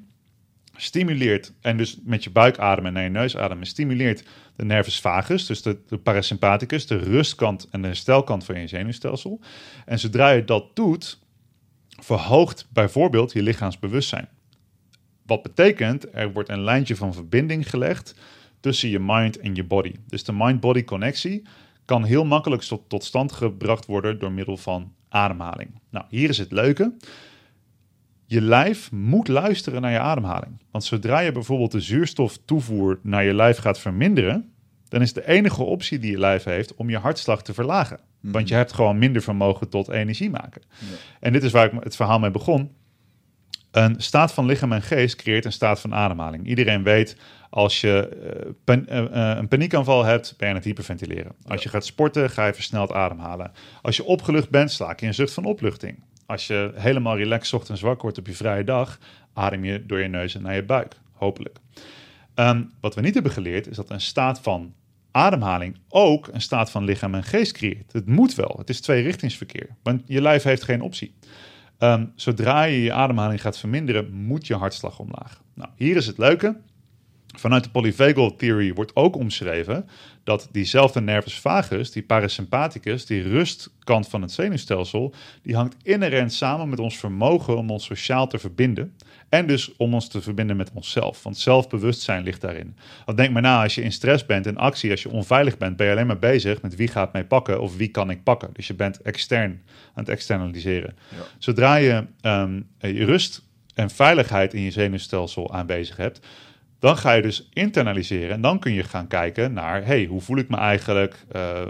stimuleert, en dus met je buik ademen naar je neus ademen, stimuleert de nervus vagus, dus de, parasympathicus, de rustkant en de herstelkant van je zenuwstelsel. En zodra je dat doet, verhoogt bijvoorbeeld je lichaamsbewustzijn. Wat betekent, er wordt een lijntje van verbinding gelegd tussen je mind en je body. Dus de mind-body connectie kan heel makkelijk tot, tot stand gebracht worden door middel van ademhaling. Nou, hier is het leuke je lijf moet luisteren naar je ademhaling. Want zodra je bijvoorbeeld de zuurstoftoevoer naar je lijf gaat verminderen, dan is de enige optie die je lijf heeft om je hartslag te verlagen. Mhm. Want je hebt gewoon minder vermogen tot energie maken. En dit is waar ik het verhaal mee begon. Een staat van lichaam en geest creëert een staat van ademhaling. Iedereen weet, als je uh, een paniekaanval hebt, ben je aan het hyperventileren. Als je gaat sporten, ga je versneld ademhalen. Als je opgelucht bent, slaak je een zucht van opluchting. Als je helemaal relaxed ochtends wakker wordt op je vrije dag, adem je door je neus en naar je buik, hopelijk. Ehm, wat we niet hebben geleerd is dat een staat van ademhaling ook een staat van lichaam en geest creëert. Het moet wel, het is tweerichtingsverkeer, want je lijf heeft geen optie. Ehm, zodra je je ademhaling gaat verminderen, moet je hartslag omlaag. Nou, hier is het leuke. Vanuit de polyvagal theory wordt ook omschreven dat diezelfde nervus vagus, die parasympathicus, die rustkant van het zenuwstelsel, die hangt inherent samen met ons vermogen om ons sociaal te verbinden. En dus om ons te verbinden met onszelf. Want zelfbewustzijn ligt daarin. Want denk maar na, als je in stress bent, in actie, als je onveilig bent, ben je alleen maar bezig met wie gaat mij pakken of wie kan ik pakken. Dus je bent extern aan het externaliseren. Zodra je um, je rust en veiligheid in je zenuwstelsel aanwezig hebt, dan ga je dus internaliseren en dan kun je gaan kijken naar, hey, hoe voel ik me eigenlijk? Uh,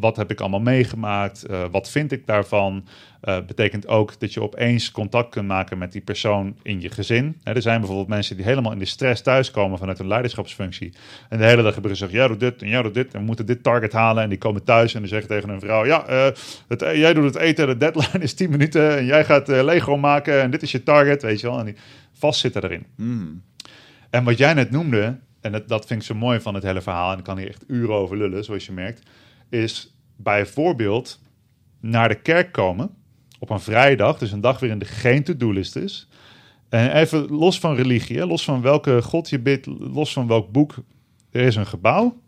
wat, heb ik allemaal meegemaakt? Uh, wat vind ik daarvan? Uh, betekent ook dat je opeens contact kunt maken met die persoon in je gezin. er zijn bijvoorbeeld mensen die helemaal in de stress thuiskomen vanuit een leiderschapsfunctie. En de hele dag hebben gezegd, jij doet dit en jij doet dit en we moeten dit target halen. En die komen thuis en die zeggen tegen hun vrouw, ja, het, jij doet het eten, de deadline is 10 minuten en jij gaat Lego maken en dit is je target, weet je wel. En die vastzitten erin. Mm. En wat jij net noemde, en dat, dat vind ik zo mooi van het hele verhaal, en ik kan hier echt uren over lullen, zoals je merkt, is bijvoorbeeld naar de kerk komen op een vrijdag, dus een dag waarin er geen to-do-list is. En even los van religie, los van welke god je bidt, los van welk boek, er is een gebouw.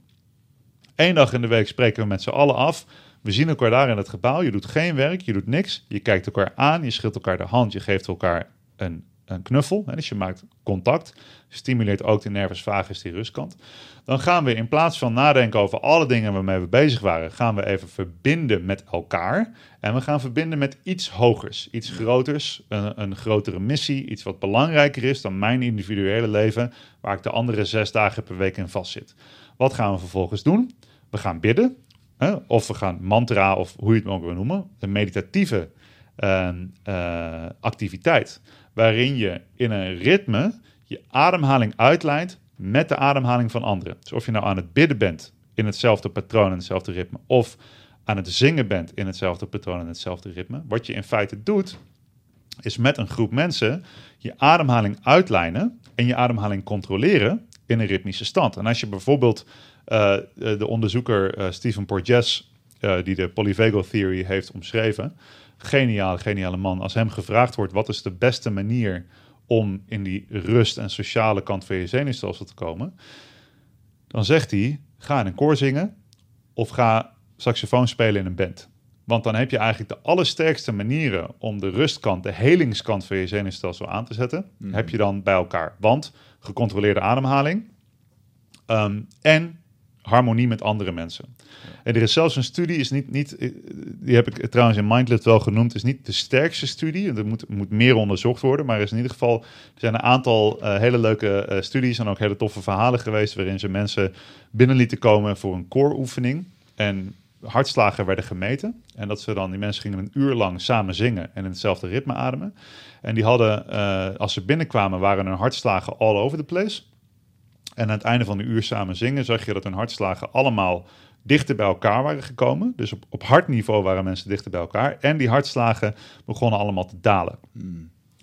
Eén dag in de week spreken we met z'n allen af. We zien elkaar daar in het gebouw. Je doet geen werk, je doet niks. Je kijkt elkaar aan, je schilt elkaar de hand, je geeft elkaar een een knuffel. Hè, dus je maakt contact. Stimuleert ook de nervus vagus, die rustkant. Dan gaan we in plaats van nadenken over alle dingen waarmee we bezig waren, gaan we even verbinden met elkaar. En we gaan verbinden met iets hogers, iets groters, een, een grotere missie, iets wat belangrijker is dan mijn individuele leven, waar ik de andere zes dagen per week in vastzit. Wat gaan we vervolgens doen? We gaan bidden, hè, of we gaan mantra, of hoe je het ook wil noemen, een meditatieve uh, uh, activiteit waarin je in een ritme je ademhaling uitleidt met de ademhaling van anderen. Dus of je nou aan het bidden bent in hetzelfde patroon en hetzelfde ritme, of aan het zingen bent in hetzelfde patroon en hetzelfde ritme. Wat je in feite doet, is met een groep mensen je ademhaling uitlijnen en je ademhaling controleren in een ritmische stand. En als je bijvoorbeeld uh, de onderzoeker uh, Stephen Porges, die de polyvagal theory heeft omschreven, geniaal, geniale man. Als hem gevraagd wordt wat is de beste manier om in die rust en sociale kant van je zenuwstelsel te komen, dan zegt hij: ga in een koor zingen of ga saxofoon spelen in een band. Want dan heb je eigenlijk de allersterkste manieren om de rustkant, de helingskant van je zenuwstelsel aan te zetten, Mhm. heb je dan bij elkaar. Want gecontroleerde ademhaling ehm, en harmonie met andere mensen. En er is zelfs een studie, is niet, niet, eh, die heb ik trouwens in Mindlet wel genoemd, is niet de sterkste studie. Er moet, moet meer onderzocht worden, maar er is in ieder geval, er zijn een aantal eh, hele leuke eh, studies en ook hele toffe verhalen geweest waarin ze mensen binnen lieten komen voor een kooroefening. En hartslagen werden gemeten. En dat ze dan, die mensen gingen een uur lang samen zingen en in hetzelfde ritme ademen. En die hadden, als ze binnenkwamen, waren hun hartslagen all over the place. En aan het einde van de uur samen zingen zag je dat hun hartslagen allemaal dichter bij elkaar waren gekomen. Dus op, op hartniveau waren mensen dichter bij elkaar. En die hartslagen begonnen allemaal te dalen.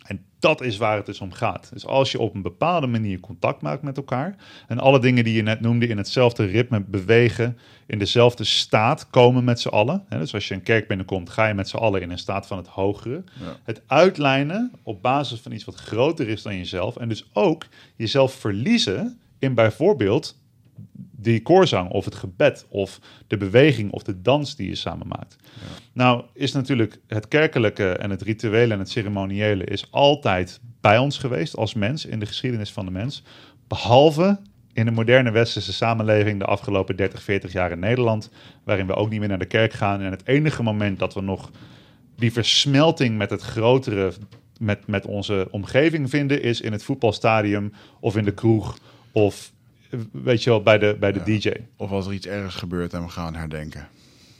En dat is waar het dus om gaat. Dus als je op een bepaalde manier contact maakt met elkaar. en alle dingen die je net noemde in hetzelfde ritme bewegen. in dezelfde staat komen met z'n allen. Hè, dus als je een kerk binnenkomt, ga je met z'n allen in een staat van het hogere. Ja. Het uitlijnen op basis van iets wat groter is dan jezelf. En dus ook jezelf verliezen in bijvoorbeeld die koorzang of het gebed of de beweging of de dans die je samen maakt. Nou is natuurlijk het kerkelijke en het rituele en het ceremoniële is altijd bij ons geweest als mens in de geschiedenis van de mens. Behalve in de moderne westerse samenleving de afgelopen 30, 40 jaar in Nederland, waarin we ook niet meer naar de kerk gaan. En het enige moment dat we nog die versmelting met het grotere, met, met onze omgeving vinden, is in het voetbalstadium of in de kroeg of weet je wel, bij de, bij de Ja. DJ, Of als er iets ergs gebeurt en we gaan herdenken.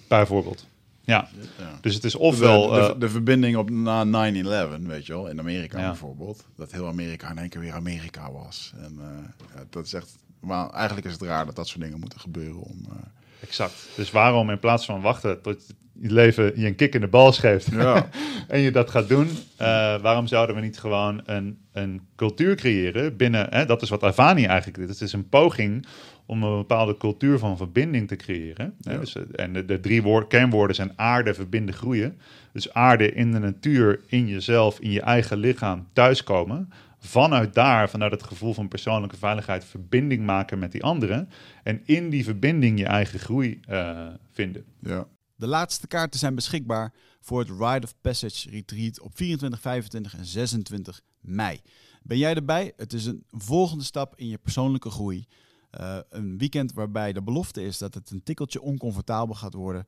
bijvoorbeeld. Ja, Ja. dus het is ofwel... de, eh, de verbinding op na 9-11, weet je wel, in Amerika Ja. bijvoorbeeld. Dat heel Amerika in één keer weer Amerika was. En eh, dat is echt... Maar eigenlijk is het raar dat dat soort dingen moeten gebeuren om... eh, Exact. Dus waarom in plaats van wachten tot je leven je een kick in de bal geeft ja, en je dat gaat doen, eh, waarom zouden we niet gewoon een, een cultuur creëren binnen, hè, dat is wat Avani eigenlijk doet. Het is een poging om een bepaalde cultuur van verbinding te creëren. Hè? Ja. Dus, eh, en de, de drie woord, kernwoorden zijn aarde, verbinden, groeien. Dus aarde in de natuur, in jezelf, in je eigen lichaam thuiskomen. Vanuit daar, vanuit het gevoel van persoonlijke veiligheid, verbinding maken met die anderen. En in die verbinding je eigen groei eh, vinden. ja. De laatste kaarten zijn beschikbaar voor het Rite of Passage Retreat op 24, 25 en 26 mei. Ben jij erbij? Het is een volgende stap in je persoonlijke groei. Eh, een weekend waarbij de belofte is dat het een tikkeltje oncomfortabel gaat worden.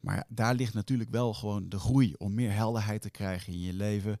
Maar daar ligt natuurlijk wel gewoon de groei om meer helderheid te krijgen in je leven.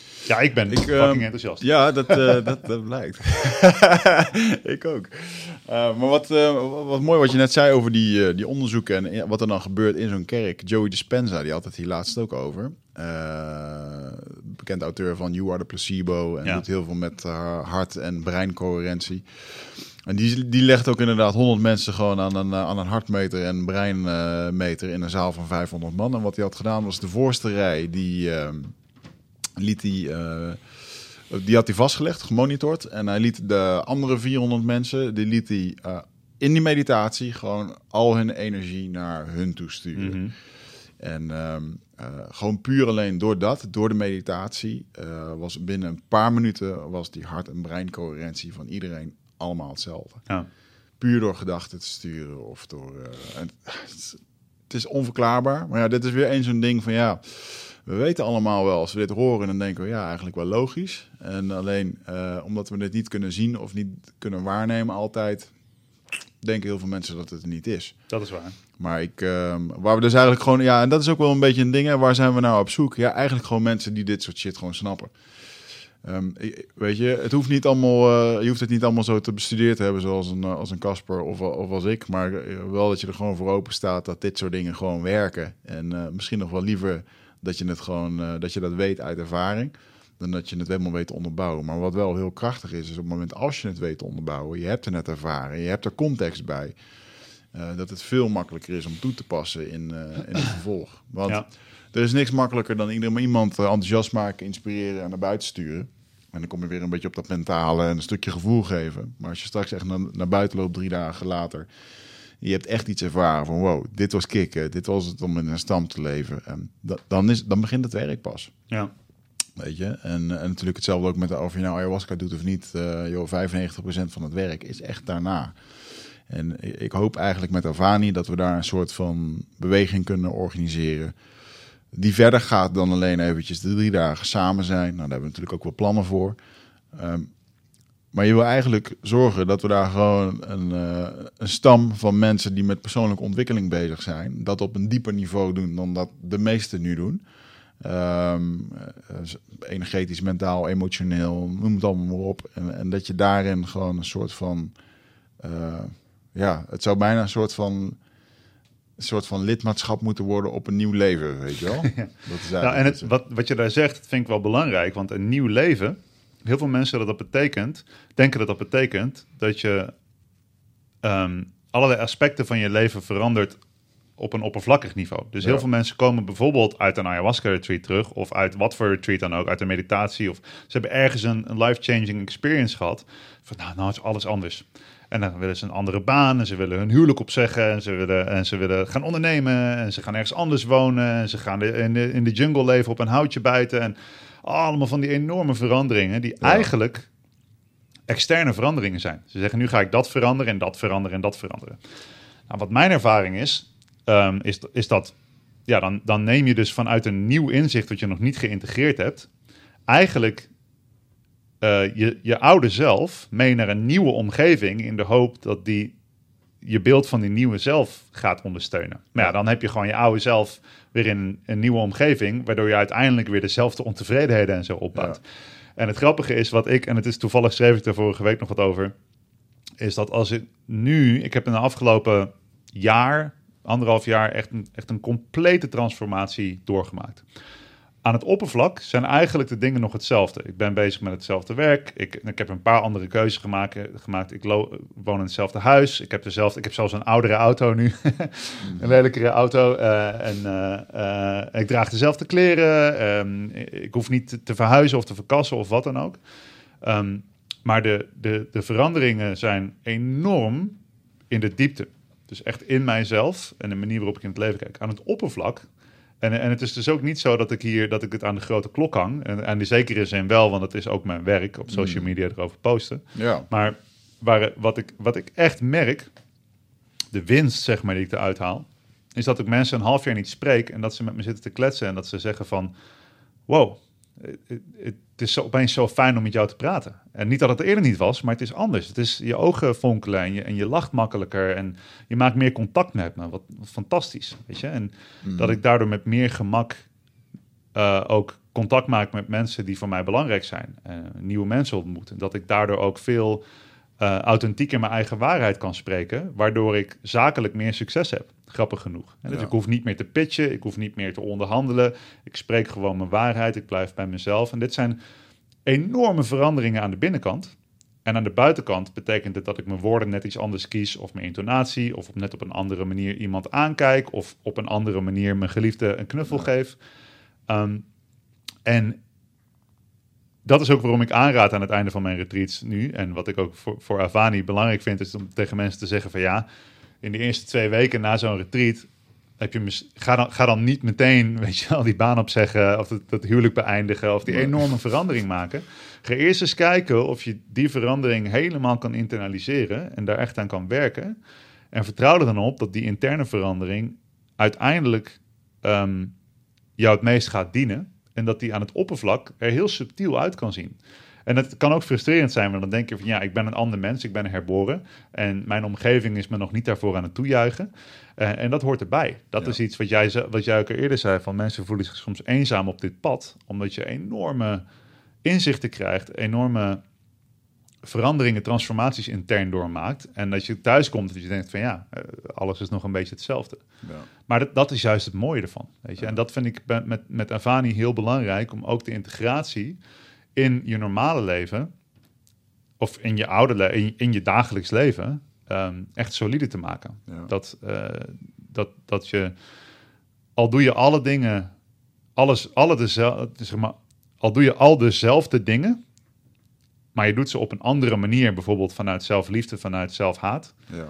Ja, ik ben Ik, fucking ehm, enthousiast. Ja, dat, eh, dat, dat blijkt. ik ook. Eh, maar wat, eh, wat- mooi wat je net zei over die, die onderzoeken en wat er dan gebeurt in zo'n kerk. Joey Dispenza, die had het hier laatst ook over. Bekend auteur van You Are the Placebo en Ja. doet heel veel met hart- en breincoherentie. En die, die legt ook inderdaad 100 mensen gewoon aan een, aan een hartmeter en breinmeter in een zaal van 500 man. En wat hij had gedaan was de voorste rij, die ehm, liet hij... eh, die had hij vastgelegd, gemonitord. En hij liet de andere 400 mensen, die liet hij eh, in die meditatie gewoon al hun energie naar hun toe sturen. Mhm. En ehm, eh, gewoon puur alleen door dat, door de meditatie, was binnen een paar minuten was die hart- en breincoherentie van iedereen allemaal hetzelfde. Ja. Puur door gedachten te sturen of door... het, is, het is onverklaarbaar. Maar ja, dit is weer een zo'n ding van ja... We weten allemaal wel, als we dit horen, dan denken we ja, eigenlijk wel logisch. En alleen eh, omdat we dit niet kunnen zien of niet kunnen waarnemen altijd, denken heel veel mensen dat het er niet is. Dat is waar. Maar ik, ehm, waar we dus eigenlijk gewoon, ja, en dat is ook wel een beetje een ding, hè, waar zijn we nou op zoek? Ja, eigenlijk gewoon mensen die dit soort shit gewoon snappen. Ehm, weet je, het hoeft niet allemaal, uh, je hoeft het niet allemaal zo te bestudeerd te hebben zoals een, als een Casper of, of als ik. Maar wel dat je er gewoon voor open staat dat dit soort dingen gewoon werken. En misschien nog wel liever dat je het gewoon, dat je dat weet uit ervaring dan dat je het helemaal weet te onderbouwen. Maar wat wel heel krachtig is, is op het moment als je het weet te onderbouwen, je hebt er net ervaren, je hebt er context bij, uh, dat het veel makkelijker is om toe te passen in, uh, in het vervolg. Want ja. er is niks makkelijker dan iemand enthousiast maken, inspireren en naar buiten sturen. En dan kom je weer een beetje op dat mentale en een stukje gevoel geven. Maar als je straks echt naar, naar buiten loopt drie dagen later, je hebt echt iets ervaren van wow, dit was kicken, dit was het om in een stam te leven. En dan, is, dan begint het werk pas. Ja. Weet je? En, en natuurlijk hetzelfde ook met de, of je nou ayahuasca doet of niet. Uh, joh, 95% van het werk is echt daarna. En ik hoop eigenlijk met Avani dat we daar een soort van beweging kunnen organiseren. Die verder gaat dan alleen eventjes de drie dagen samen zijn. Nou, daar hebben we natuurlijk ook wel plannen voor. Um, maar je wil eigenlijk zorgen dat we daar gewoon een, uh, een stam van mensen die met persoonlijke ontwikkeling bezig zijn, dat op een dieper niveau doen dan dat de meesten nu doen. Um, energetisch, mentaal, emotioneel, noem het allemaal maar op. En, en dat je daarin gewoon een soort van, uh, ja, het zou bijna een soort van, een soort van lidmaatschap moeten worden op een nieuw leven, weet je wel? Dat is nou, en het, wat, wat je daar zegt, vind ik wel belangrijk, want een nieuw leven, heel veel mensen dat dat betekent, denken dat dat betekent dat je um, allerlei aspecten van je leven verandert op een oppervlakkig niveau. Dus heel veel mensen komen bijvoorbeeld uit een ayahuasca-retreat terug, of uit wat voor retreat dan ook, uit een meditatie, of ze hebben ergens een, een life-changing experience gehad. Van nou, nou is alles anders. En dan willen ze een andere baan en ze willen hun huwelijk opzeggen en ze willen, en ze willen gaan ondernemen en ze gaan ergens anders wonen en ze gaan in de, in de jungle leven op een houtje bijten en allemaal van die enorme veranderingen die eigenlijk externe veranderingen zijn. Ze zeggen nu ga ik dat veranderen en dat veranderen en dat veranderen. Nou, wat mijn ervaring is, um, is, is dat, ja, dan, dan neem je dus vanuit een nieuw inzicht dat je nog niet geïntegreerd hebt, eigenlijk uh, je, je oude zelf mee naar een nieuwe omgeving in de hoop dat die je beeld van die nieuwe zelf gaat ondersteunen. Maar ja, dan heb je gewoon je oude zelf weer in een nieuwe omgeving, waardoor je uiteindelijk weer dezelfde ontevredenheden en zo opbouwt. En het grappige is wat ik, en het is toevallig schreef ik er vorige week nog wat over, is dat als ik nu, ik heb in de afgelopen jaar anderhalf jaar echt een, echt een complete transformatie doorgemaakt. Aan het oppervlak zijn eigenlijk de dingen nog hetzelfde. Ik ben bezig met hetzelfde werk. Ik, ik heb een paar andere keuzes gemaakt. gemaakt. Ik woon in hetzelfde huis. Ik heb, dezelfde, ik heb zelfs een oudere auto nu. een lelijkere auto. Uh, en uh, ik draag dezelfde kleren. Um, ik hoef niet te, verhuizen of te verkassen of wat dan ook. Um, maar de, de, de veranderingen zijn enorm in de diepte. Dus echt in mijzelf en de manier waarop ik in het leven kijk. Aan het oppervlak. En, en het is dus ook niet zo dat ik hier dat ik het aan de grote klok hang. En, en de zekere zin wel, want het is ook mijn werk op social mm. media erover posten. Ja. Maar waar, wat, ik, wat ik echt merk, de winst zeg maar die ik eruit haal, is dat ik mensen een half jaar niet spreek en dat ze met me zitten te kletsen en dat ze zeggen van, wow, het is zo, opeens zo fijn om met jou te praten. En niet dat het eerder niet was, maar het is anders. Het is je ogen fonkelen en je, en je lacht makkelijker en je maakt meer contact met me. Wat, fantastisch, weet je. En mm. dat ik daardoor met meer gemak uh, ook contact maak met mensen die voor mij belangrijk zijn. Uh, nieuwe mensen ontmoeten. Dat ik daardoor ook veel uh, authentiek in mijn eigen waarheid kan spreken, waardoor ik zakelijk meer succes heb. Grappig genoeg. Dus ik hoef niet meer te pitchen, ik hoef niet meer te onderhandelen. Ik spreek gewoon mijn waarheid, ik blijf bij mezelf. En dit zijn enorme veranderingen aan de binnenkant. En aan de buitenkant betekent het dat ik mijn woorden net iets anders kies, of mijn intonatie, of op net op een andere manier iemand aankijk, of op een andere manier mijn geliefde een knuffel geef. Um, en dat is ook waarom ik aanraad aan het einde van mijn retreats nu. En wat ik ook voor, voor Avani belangrijk vind, is om tegen mensen te zeggen van ja, in de eerste twee weken na zo'n retreat heb je ga, dan, ga dan niet meteen weet je, al die baan opzeggen of dat, dat huwelijk beëindigen of die enorme verandering maken. Ga eerst eens kijken of je die verandering helemaal kan internaliseren en daar echt aan kan werken. En vertrouw er dan op dat die interne verandering uiteindelijk ehm, jou het meest gaat dienen. En dat die aan het oppervlak er heel subtiel uit kan zien. En het kan ook frustrerend zijn, want dan denk je van ja, ik ben een ander mens, ik ben herboren. En mijn omgeving is me nog niet daarvoor aan het toejuichen. Uh, en dat hoort erbij. Dat is iets wat jij, wat jij ook eerder zei, van mensen voelen zich soms eenzaam op dit pad, omdat je enorme inzichten krijgt, enorme veranderingen, transformaties intern doormaakt. En dat je thuis komt en je denkt van ja, eh, alles is nog een beetje hetzelfde. Ja. Maar dat, dat, is juist het mooie ervan. Weet je? En dat vind ik met, met Avani heel belangrijk, om ook de integratie in je normale leven, of in je oude le in, in je dagelijks leven, um, echt solide te maken. Dat, uh, dat, dat je, al doe je alle dingen, alles, alle dezelfde, zeg maar, al doe je al dezelfde dingen, maar je doet ze op een andere manier, bijvoorbeeld vanuit zelfliefde, vanuit zelfhaat. Ja.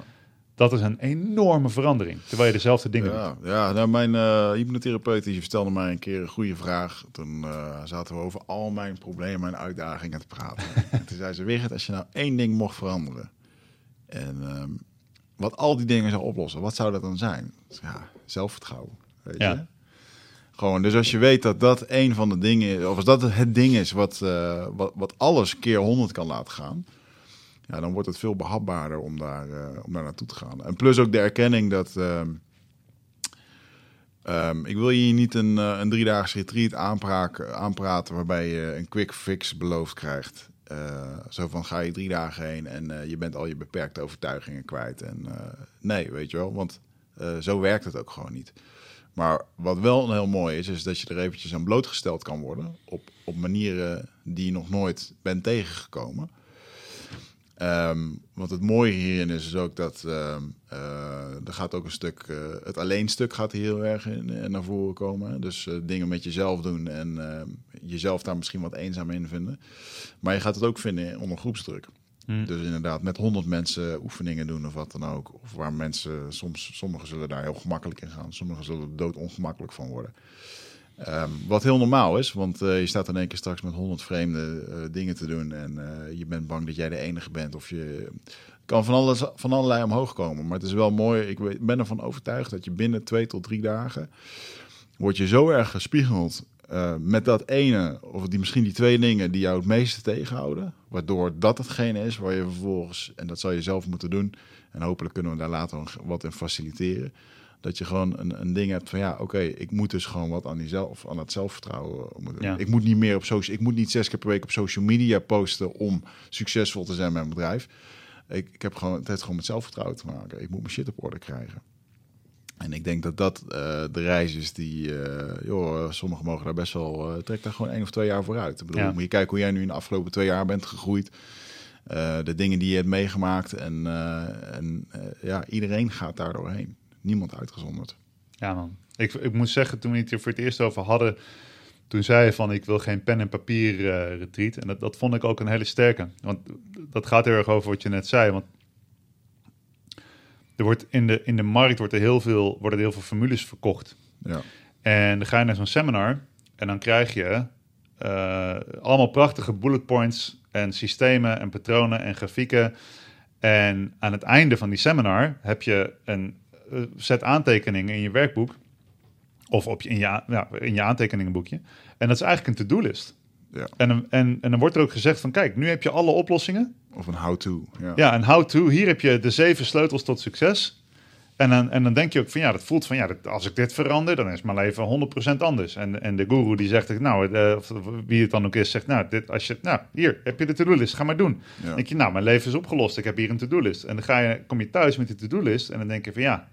Dat is een enorme verandering, terwijl je dezelfde dingen ja, doet. Ja, nou, mijn uh, hypnotherapeut die stelde mij een keer een goede vraag. Toen uh, zaten we over al mijn problemen en uitdagingen te praten. en toen zei ze, Wigert, als je nou één ding mocht veranderen... en um, wat al die dingen zou oplossen, wat zou dat dan zijn? Ja, zelfvertrouwen, weet ja. je? Gewoon, dus als je weet dat dat een van de dingen, of als dat het ding is wat, uh, wat, wat alles keer 100 kan laten gaan, dan wordt het veel behapbaarder om daar, uh, om daar naartoe te gaan. En plus ook de erkenning dat. Um, um, ik wil je niet een, uh, een driedaagse retreat aanpraken, aanpraten waarbij je een quick fix beloofd krijgt. zo van ga je drie dagen heen en je bent al je beperkte overtuigingen kwijt. En nee, weet je wel, want zo werkt het ook gewoon niet. Maar wat wel heel mooi is, is dat je er eventjes aan blootgesteld kan worden op, op manieren die je nog nooit bent tegengekomen. Um, want het mooie hierin is dus ook dat uh, uh, er gaat ook een stuk, uh, het alleenstuk gaat heel erg in, in, naar voren komen. Dus eh, dingen met jezelf doen en ehm, jezelf daar misschien wat eenzaam in vinden. Maar je gaat het ook vinden onder groepsdruk. Hmm. Dus inderdaad, met honderd mensen oefeningen doen of wat dan ook. Of waar mensen, soms, sommigen zullen daar heel gemakkelijk in gaan. Sommigen zullen er dood ongemakkelijk van worden. Um, wat heel normaal is, want uh, je staat in één keer straks met honderd vreemde uh, dingen te doen. En uh, je bent bang dat jij de enige bent. Of je kan van, alles, van allerlei omhoog komen. Maar het is wel mooi. Ik ben ervan overtuigd dat je binnen twee tot drie dagen. word je zo erg gespiegeld met dat ene, of die, misschien die twee dingen die jou het meeste tegenhouden. Waardoor dat hetgene is waar je vervolgens, en dat zal je zelf moeten doen. En hopelijk kunnen we daar later wat in faciliteren. Dat je gewoon een, een ding hebt van ja, oké, ik moet dus gewoon wat aan, die zelf, aan het zelfvertrouwen. Ja. Ik moet niet meer op social, ik moet niet zes keer per week op social media posten om succesvol te zijn met mijn bedrijf. Ik, ik heb gewoon, het heeft gewoon met zelfvertrouwen te maken. Ik moet mijn shit op orde krijgen. En ik denk dat dat uh, de reis is die, uh, joh, sommigen mogen daar best wel, uh, trek daar gewoon één of twee jaar vooruit. Ik bedoel, ja. moet je kijken hoe jij nu in de afgelopen twee jaar bent gegroeid. de dingen die je hebt meegemaakt. En, en ja, iedereen gaat daar doorheen. Niemand uitgezonderd. Ja man, ik, ik moet zeggen, toen we het hier voor het eerst over hadden, toen zei je van ik wil geen pen en papier retreat. En dat, dat vond ik ook een hele sterke. Want dat gaat heel erg over wat je net zei. Want er wordt in de, in de markt wordt er heel veel, worden er heel veel formules verkocht. Ja. En dan ga je naar zo'n seminar en dan krijg je uh, allemaal prachtige bullet points en systemen en patronen en grafieken. En aan het einde van die seminar heb je een uh, set aantekeningen in je werkboek. Of op je, in, je, ja, in je aantekeningenboekje. En dat is eigenlijk een to-do-list. Ja. En, en, en dan wordt er ook gezegd van, kijk, nu heb je alle oplossingen. Of een how-to. Ja. ja, een how-to. Hier heb je de zeven sleutels tot succes. En dan, en dan denk je ook van, ja, dat voelt van, ja, dat, als ik dit verander, dan is mijn leven 100% anders. En, en de guru die zegt, nou, uh, wie het dan ook is, zegt, nou, dit, als je, nou, hier heb je de to-do-list, ga maar doen. Dan denk je, nou, mijn leven is opgelost, ik heb hier een to-do-list. En dan ga je, kom je thuis met die to-do-list en dan denk je van, ja,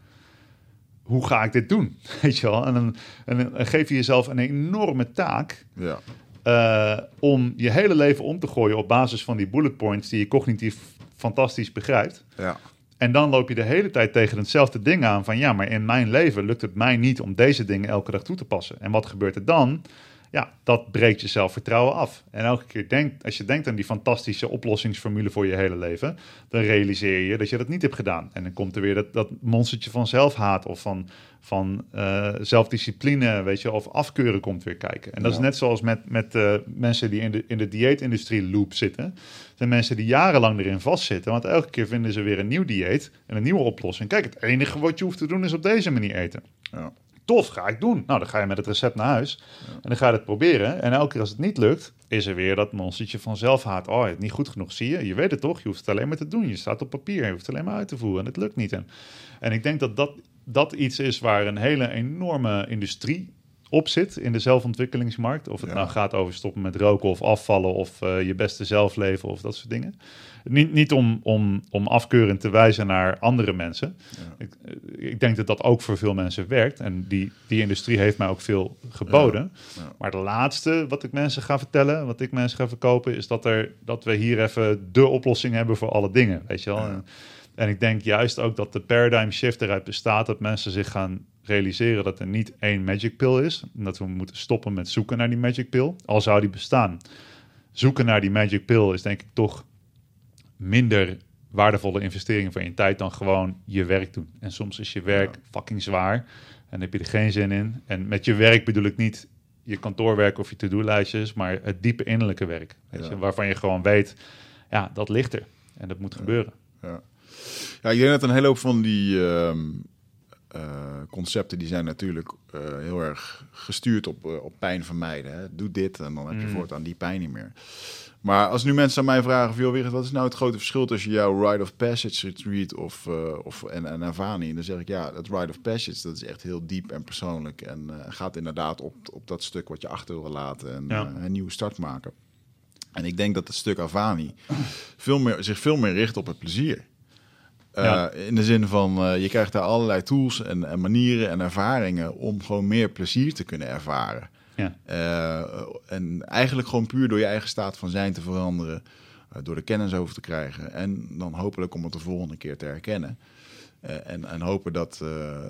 hoe ga ik dit doen? Weet je wel? En dan, en dan geef je jezelf een enorme taak. Ja. Uh, om je hele leven om te gooien op basis van die bullet points die je cognitief fantastisch begrijpt. Ja. En dan loop je de hele tijd tegen hetzelfde ding aan van ja, maar in mijn leven lukt het mij niet om deze dingen elke dag toe te passen. En wat gebeurt er dan? Ja, dat breekt je zelfvertrouwen af. En elke keer denk, als je denkt aan die fantastische oplossingsformule voor je hele leven, dan realiseer je dat je dat niet hebt gedaan. En dan komt er weer dat, dat monstertje van zelfhaat of van, van uh, zelfdiscipline, weet je, of afkeuren komt weer kijken. En dat is net zoals met, met uh, mensen die in de, in de dieetindustrie loop zitten. zijn mensen die jarenlang erin vastzitten, want elke keer vinden ze weer een nieuw dieet en een nieuwe oplossing. Kijk, het enige wat je hoeft te doen is op deze manier eten. Ja tof, ga ik doen. Nou, dan ga je met het recept naar huis en dan ga je het proberen. En elke keer als het niet lukt, is er weer dat monstertje van zelfhaat. Oh, het niet goed genoeg, zie je? Je weet het toch? Je hoeft het alleen maar te doen. Je staat op papier, je hoeft het alleen maar uit te voeren en het lukt niet. En, en ik denk dat, dat dat iets is waar een hele enorme industrie op zit in de zelfontwikkelingsmarkt. Of het Ja. nou gaat over stoppen met roken of afvallen of eh, je beste zelf leven of dat soort dingen. Niet, niet om, om, om afkeurend te wijzen naar andere mensen. Ja. Ik, eh, ik denk dat dat ook voor veel mensen werkt. En die, die industrie heeft mij ook veel geboden. Ja, ja. Maar het laatste wat ik mensen ga vertellen, wat ik mensen ga verkopen, is dat, er, dat we hier even de oplossing hebben voor alle dingen. Weet je wel? En, en ik denk juist ook dat de paradigm shift eruit bestaat dat mensen zich gaan realiseren dat er niet één magic pill is. En dat we moeten stoppen met zoeken naar die magic pill. Al zou die bestaan. Zoeken naar die magic pill is denk ik toch minder waardevolle investering van je tijd dan gewoon je werk doen. En soms is je werk fucking zwaar en heb je er geen zin in. En met je werk bedoel ik niet je kantoorwerk of je to-do-lijstjes, maar het diepe innerlijke werk. Weet Ja. je, waarvan je gewoon weet, ja, dat ligt er. En dat moet gebeuren. Ja. ja, ik denk dat een hele hoop van die ehm, eh, concepten, die zijn natuurlijk eh, heel erg gestuurd op, eh, op pijn vermijden. Hè. Doe dit en dan heb je Mm. voortaan die pijn niet meer. Maar als nu mensen aan mij vragen, van, joh, wat is nou het grote verschil tussen jouw Rite of Passage retreat of, eh, of, en, en Avani? En dan zeg ik, ja, het Rite of Passage, dat is echt heel diep en persoonlijk. En eh, gaat inderdaad op, op dat stuk wat je achter wil laten en Ja. eh, een nieuwe start maken. En ik denk dat het stuk Avani veel meer, zich veel meer richt op het plezier. Ja. In de zin van, je krijgt daar allerlei tools en, en, manieren en ervaringen om gewoon meer plezier te kunnen ervaren. Ja. Uh, en eigenlijk gewoon puur door je eigen staat van zijn te veranderen, uh, door de kennis over te krijgen en dan hopelijk om het de volgende keer te herkennen. Uh, en, en hopen dat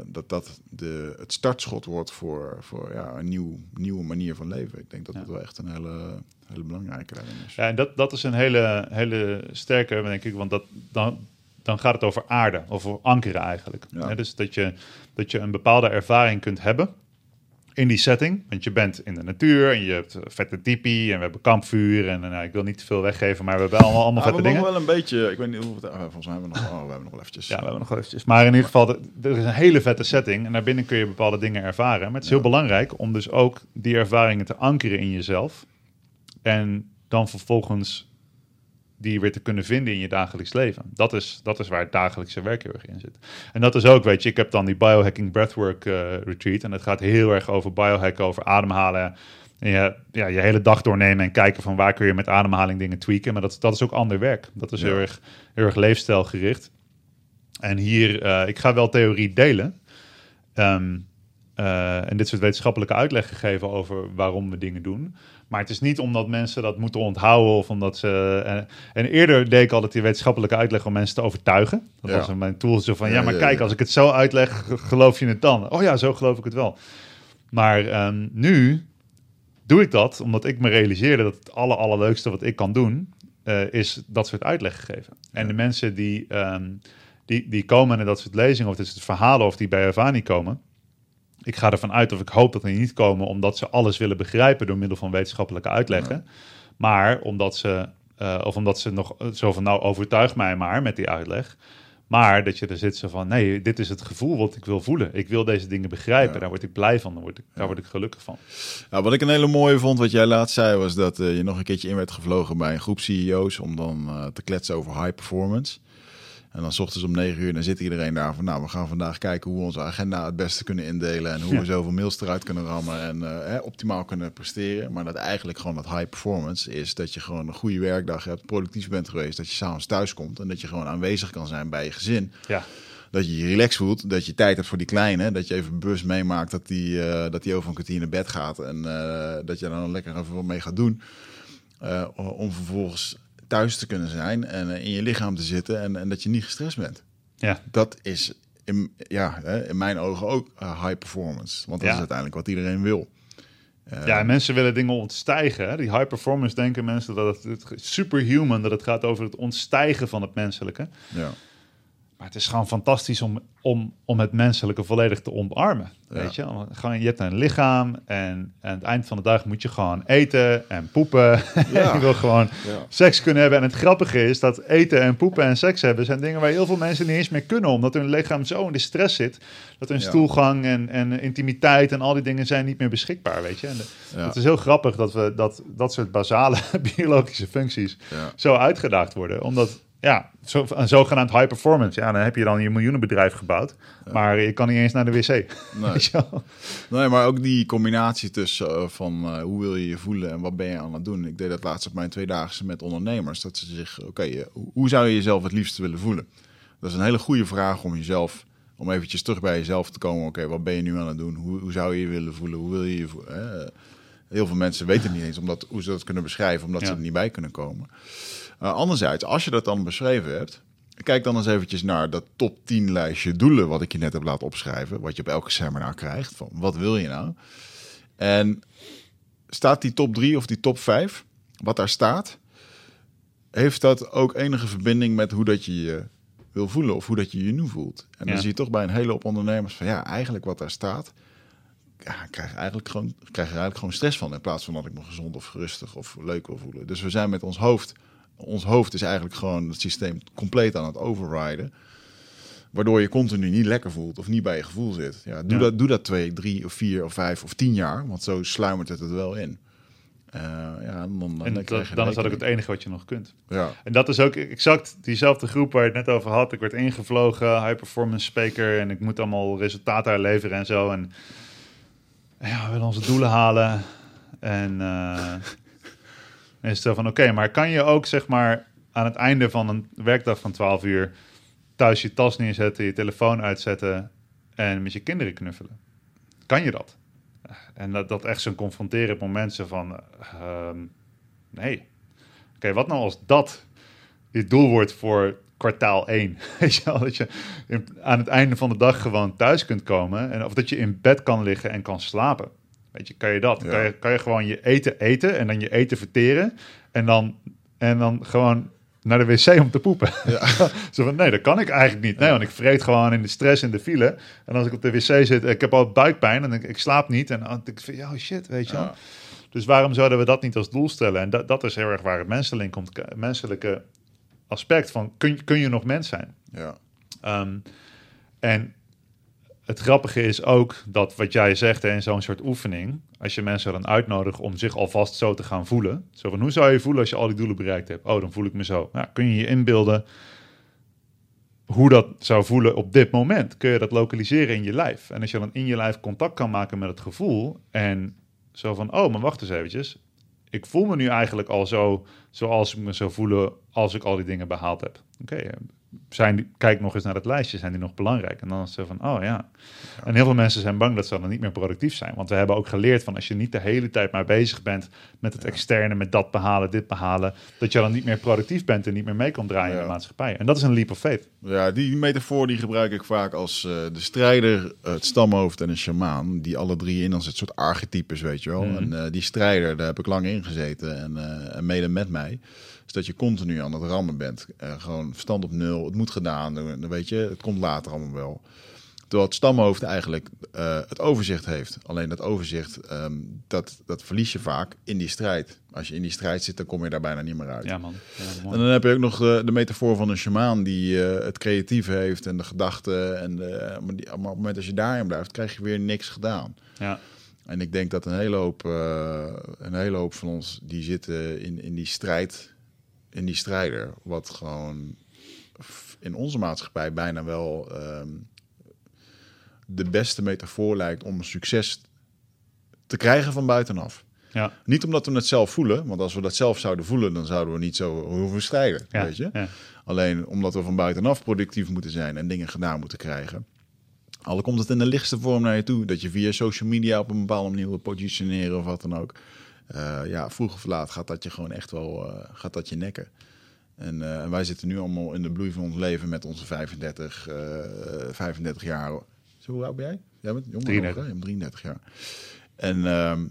dat, dat de, het startschot wordt voor, voor ja, een nieuw, nieuwe manier van leven. Ik denk dat Ja. dat wel echt een hele, hele belangrijke is. Ja, en dat, dat is een hele, hele sterke, denk ik, want dat, dan, dan gaat het over aarde, over ankeren eigenlijk. Ja. Dus dat je, dat je een bepaalde ervaring kunt hebben in die setting. Want je bent in de natuur en je hebt vette tipi en we hebben kampvuur. En nou, ik wil niet te veel weggeven, maar we hebben allemaal, allemaal vette we dingen. mogen wel een beetje, ik weet niet hoeveel, volgens mij hebben we nog, oh, we hebben nog wel eventjes. Ja, we hebben nog wel eventjes. Maar in ieder geval, er is een hele vette setting. En daarbinnen kun je bepaalde dingen ervaren. Maar het is heel belangrijk om dus ook die ervaringen te ankeren in jezelf. En dan vervolgens die weer te kunnen vinden in je dagelijks leven. Dat is, dat is waar het dagelijkse werk heel erg in zit. En dat is ook, weet je, ik heb dan die biohacking breathwork uh, retreat. En dat gaat heel erg over biohacken, over ademhalen. En je, ja, je hele dag doornemen en kijken van waar kun je met ademhaling dingen tweaken. Maar dat, dat is ook ander werk. Dat is Ja. heel, erg, heel erg leefstijlgericht. En hier, uh, ik ga wel theorie delen. Um, uh, en dit soort wetenschappelijke uitleg gegeven over waarom we dingen doen. Maar het is niet omdat mensen dat moeten onthouden of omdat ze. Uh, en eerder deed ik altijd die wetenschappelijke uitleg om mensen te overtuigen. Dat Ja. was mijn tool zo van: ja, Ja, maar ja, kijk, als ik het zo uitleg, geloof je het dan? Oh ja, zo geloof ik het wel. Maar um, nu doe ik dat omdat ik me realiseerde dat het aller, allerleukste wat ik kan doen, uh, is dat soort uitleg geven. En de mensen die, um, die, die komen naar dat soort lezingen of dit soort verhalen of die bij Avani komen. Ik ga ervan uit of ik hoop dat die niet komen omdat ze alles willen begrijpen door middel van wetenschappelijke uitleggen. Maar omdat ze, uh, of omdat ze nog zo van nou overtuig mij maar met die uitleg. Maar dat je er zit zo van, nee, dit is het gevoel wat ik wil voelen. Ik wil deze dingen begrijpen. Ja. Daar word ik blij van. Daar word ik, daar word ik gelukkig van. Nou, wat ik een hele mooie vond, wat jij laatst zei, was dat uh, je nog een keertje in werd gevlogen bij een groep CEO's om dan uh, te kletsen over high performance. En dan s ochtends om negen uur, dan zit iedereen daar van, nou, we gaan vandaag kijken hoe we onze agenda het beste kunnen indelen en hoe Ja. we zoveel mails eruit kunnen rammen en uh, hè, optimaal kunnen presteren. Maar dat eigenlijk gewoon dat high performance is dat je gewoon een goede werkdag hebt, productief bent geweest, dat je s'avonds thuis komt en dat je gewoon aanwezig kan zijn bij je gezin. Ja, Dat je je relaxed voelt, dat je tijd hebt voor die kleine, dat je even bewust meemaakt dat die, eh, dat die over een kwartier naar bed gaat en eh, dat je dan lekker even wat mee gaat doen. Eh, om vervolgens thuis te kunnen zijn en eh, in je lichaam te zitten en, en dat je niet gestrest bent. ja, Dat is in, ja, in mijn ogen ook eh, high performance, want dat Ja. is uiteindelijk wat iedereen wil. Eh, ja, en mensen willen dingen ontstijgen. Hè? Die high performance denken mensen dat het, het superhuman, dat het gaat over het ontstijgen van het menselijke. ja. Maar het is gewoon fantastisch om, om, om het menselijke volledig te omarmen. Ja. Weet je? Gewoon, je hebt een lichaam en aan het eind van de dag moet je gewoon eten en poepen. Ja. je wil gewoon Ja. seks kunnen hebben. En het grappige is dat eten en poepen en seks hebben zijn dingen waar heel veel mensen niet eens meer kunnen. Omdat hun lichaam zo in de stress zit. Dat hun stoelgang en, en intimiteit en al die dingen zijn niet meer beschikbaar. Weet je? En de-. Het is heel grappig dat we dat, dat soort basale biologische functies zo uitgedaagd worden. Omdat ja, zo, een zogenaamd high performance. Ja, dan heb je dan je miljoenenbedrijf gebouwd. Maar je kan niet eens naar de wc. Nee, nee maar ook die combinatie tussen uh, van uh, hoe wil je je voelen en wat ben je aan het doen. Ik deed dat laatst op mijn tweedaagse met ondernemers. Dat ze zich, oké, okay, uh, hoe zou je jezelf het liefst willen voelen? Dat is een hele goede vraag om jezelf, om eventjes terug bij jezelf te komen. Oké, wat ben je nu aan het doen? Hoe, hoe zou je je willen voelen? Hoe wil je je voelen? Heel veel mensen weten niet eens omdat, hoe ze dat kunnen beschrijven, omdat ja. ze er niet bij kunnen komen. Uh, anderzijds, als je dat dan beschreven hebt, kijk dan eens eventjes naar dat top 10 lijstje doelen wat ik je net heb laten opschrijven, wat je op elke seminar krijgt. Van wat wil je nou? En staat die top 3 of die top 5, wat daar staat, heeft dat ook enige verbinding met hoe dat je je wil voelen of hoe dat je je nu voelt? En dan zie je toch bij een hele hoop ondernemers van ja, eigenlijk wat daar staat, ja, ik krijg, eigenlijk gewoon, krijg er eigenlijk gewoon stress van. In plaats van dat ik me gezond of rustig of leuk wil voelen. Dus we zijn met ons hoofd. Ons hoofd is eigenlijk gewoon het systeem compleet aan het overriden. Waardoor je continu niet lekker voelt of niet bij je gevoel zit. Ja, doe, Dat, doe dat twee, drie of vier of vijf of tien jaar. Want zo sluimert het het wel in. Uh, ja, dan, dan, en dan, dan is dat ook het enige wat je nog kunt. Ja. En dat is ook exact diezelfde groep waar je het net over had. Ik werd ingevlogen, high performance speaker. En ik moet allemaal resultaten leveren en zo. En ja, we willen onze doelen halen. En uh, is het zo van, oké, maar kan je ook zeg maar aan het einde van een werkdag van 12 uur thuis je tas neerzetten, je telefoon uitzetten en met je kinderen knuffelen? Kan je dat? En dat, dat echt zo'n confronterend moment zo van, uh, nee. Oké, wat nou als dat je doel wordt voor kwartaal 1. Weet je dat je aan het einde van de dag gewoon thuis kunt komen. En of dat je in bed kan liggen en kan slapen. Weet je, kan je dat? Kan, je, kan je gewoon je eten eten en dan je eten verteren. En dan, en dan gewoon naar de wc om te poepen. Ja. Zo van, nee, dat kan ik eigenlijk niet. Nee, want ik vreet gewoon in de stress in de file. En als ik op de wc zit, ik heb al buikpijn en ik, ik slaap niet. En dan denk ik van, ja, shit, weet je wel. Dus waarom zouden we dat niet als doel stellen? En dat, dat is heel erg waar het menselijk komt, menselijke aspect van kun, kun je nog mens zijn? Ja. Um, en het grappige is ook dat wat jij zegt in zo'n soort oefening, als je mensen dan uitnodigt om zich alvast zo te gaan voelen. Zo van hoe zou je voelen als je al die doelen bereikt hebt? Oh, dan voel ik me zo. Nou, kun je je inbeelden hoe dat zou voelen op dit moment? Kun je dat lokaliseren in je lijf? En als je dan in je lijf contact kan maken met het gevoel en zo van, oh, maar wacht eens eventjes ik voel me nu eigenlijk al zo zoals ik me zou voelen als ik al die dingen behaald heb. Oké, zijn kijk nog eens naar het lijstje, zijn die nog belangrijk? En dan is het van, oh ja. En heel veel mensen zijn bang dat ze dan niet meer productief zijn. Want we hebben ook geleerd van als je niet de hele tijd maar bezig bent met het externe, met dat behalen, dit behalen, dat je dan niet meer productief bent en niet meer mee kan draaien in de maatschappij. En dat is een leap of faith. Ja, die metafoor die gebruik ik vaak als uh, de strijder, het stamhoofd en een shamaan, die alle drie in als het soort archetypes, weet je wel. Mm. En uh, die strijder, daar heb ik lang in gezeten en, uh, en mede met mij is dat je continu aan het rammen bent. Uh, gewoon verstand op nul. Het moet gedaan. Dan weet je, het komt later allemaal wel. Terwijl het stamhoofd eigenlijk uh, het overzicht heeft. Alleen dat overzicht, um, dat, dat verlies je vaak in die strijd. Als je in die strijd zit, dan kom je daar bijna niet meer uit. Ja, man. Ja, en dan heb je ook nog de, de metafoor van een shamaan die uh, het creatief heeft en de gedachten. En de, maar, die, maar op het moment dat je daarin blijft, krijg je weer niks gedaan. Ja. En ik denk dat een hele hoop, een hele hoop van ons die zitten in, in die strijd in die strijder. Wat gewoon in onze maatschappij bijna wel um, de beste metafoor lijkt om succes te krijgen van buitenaf. Ja. Niet omdat we het zelf voelen, want als we dat zelf zouden voelen, dan zouden we niet zo hoeven strijden. Ja. Weet je? Ja. Alleen omdat we van buitenaf productief moeten zijn en dingen gedaan moeten krijgen. Al komt het in de lichtste vorm naar je toe, dat je via social media op een bepaalde manier wil positioneren of wat dan ook. Uh, ja, vroeg of laat gaat dat je gewoon echt wel uh, gaat dat je nekken. En uh, wij zitten nu allemaal in de bloei van ons leven met onze 35, 35 jaar. Zo, hoe oud ben jij? Jij bent jonger 33. Nog, 33 jaar. En ehm,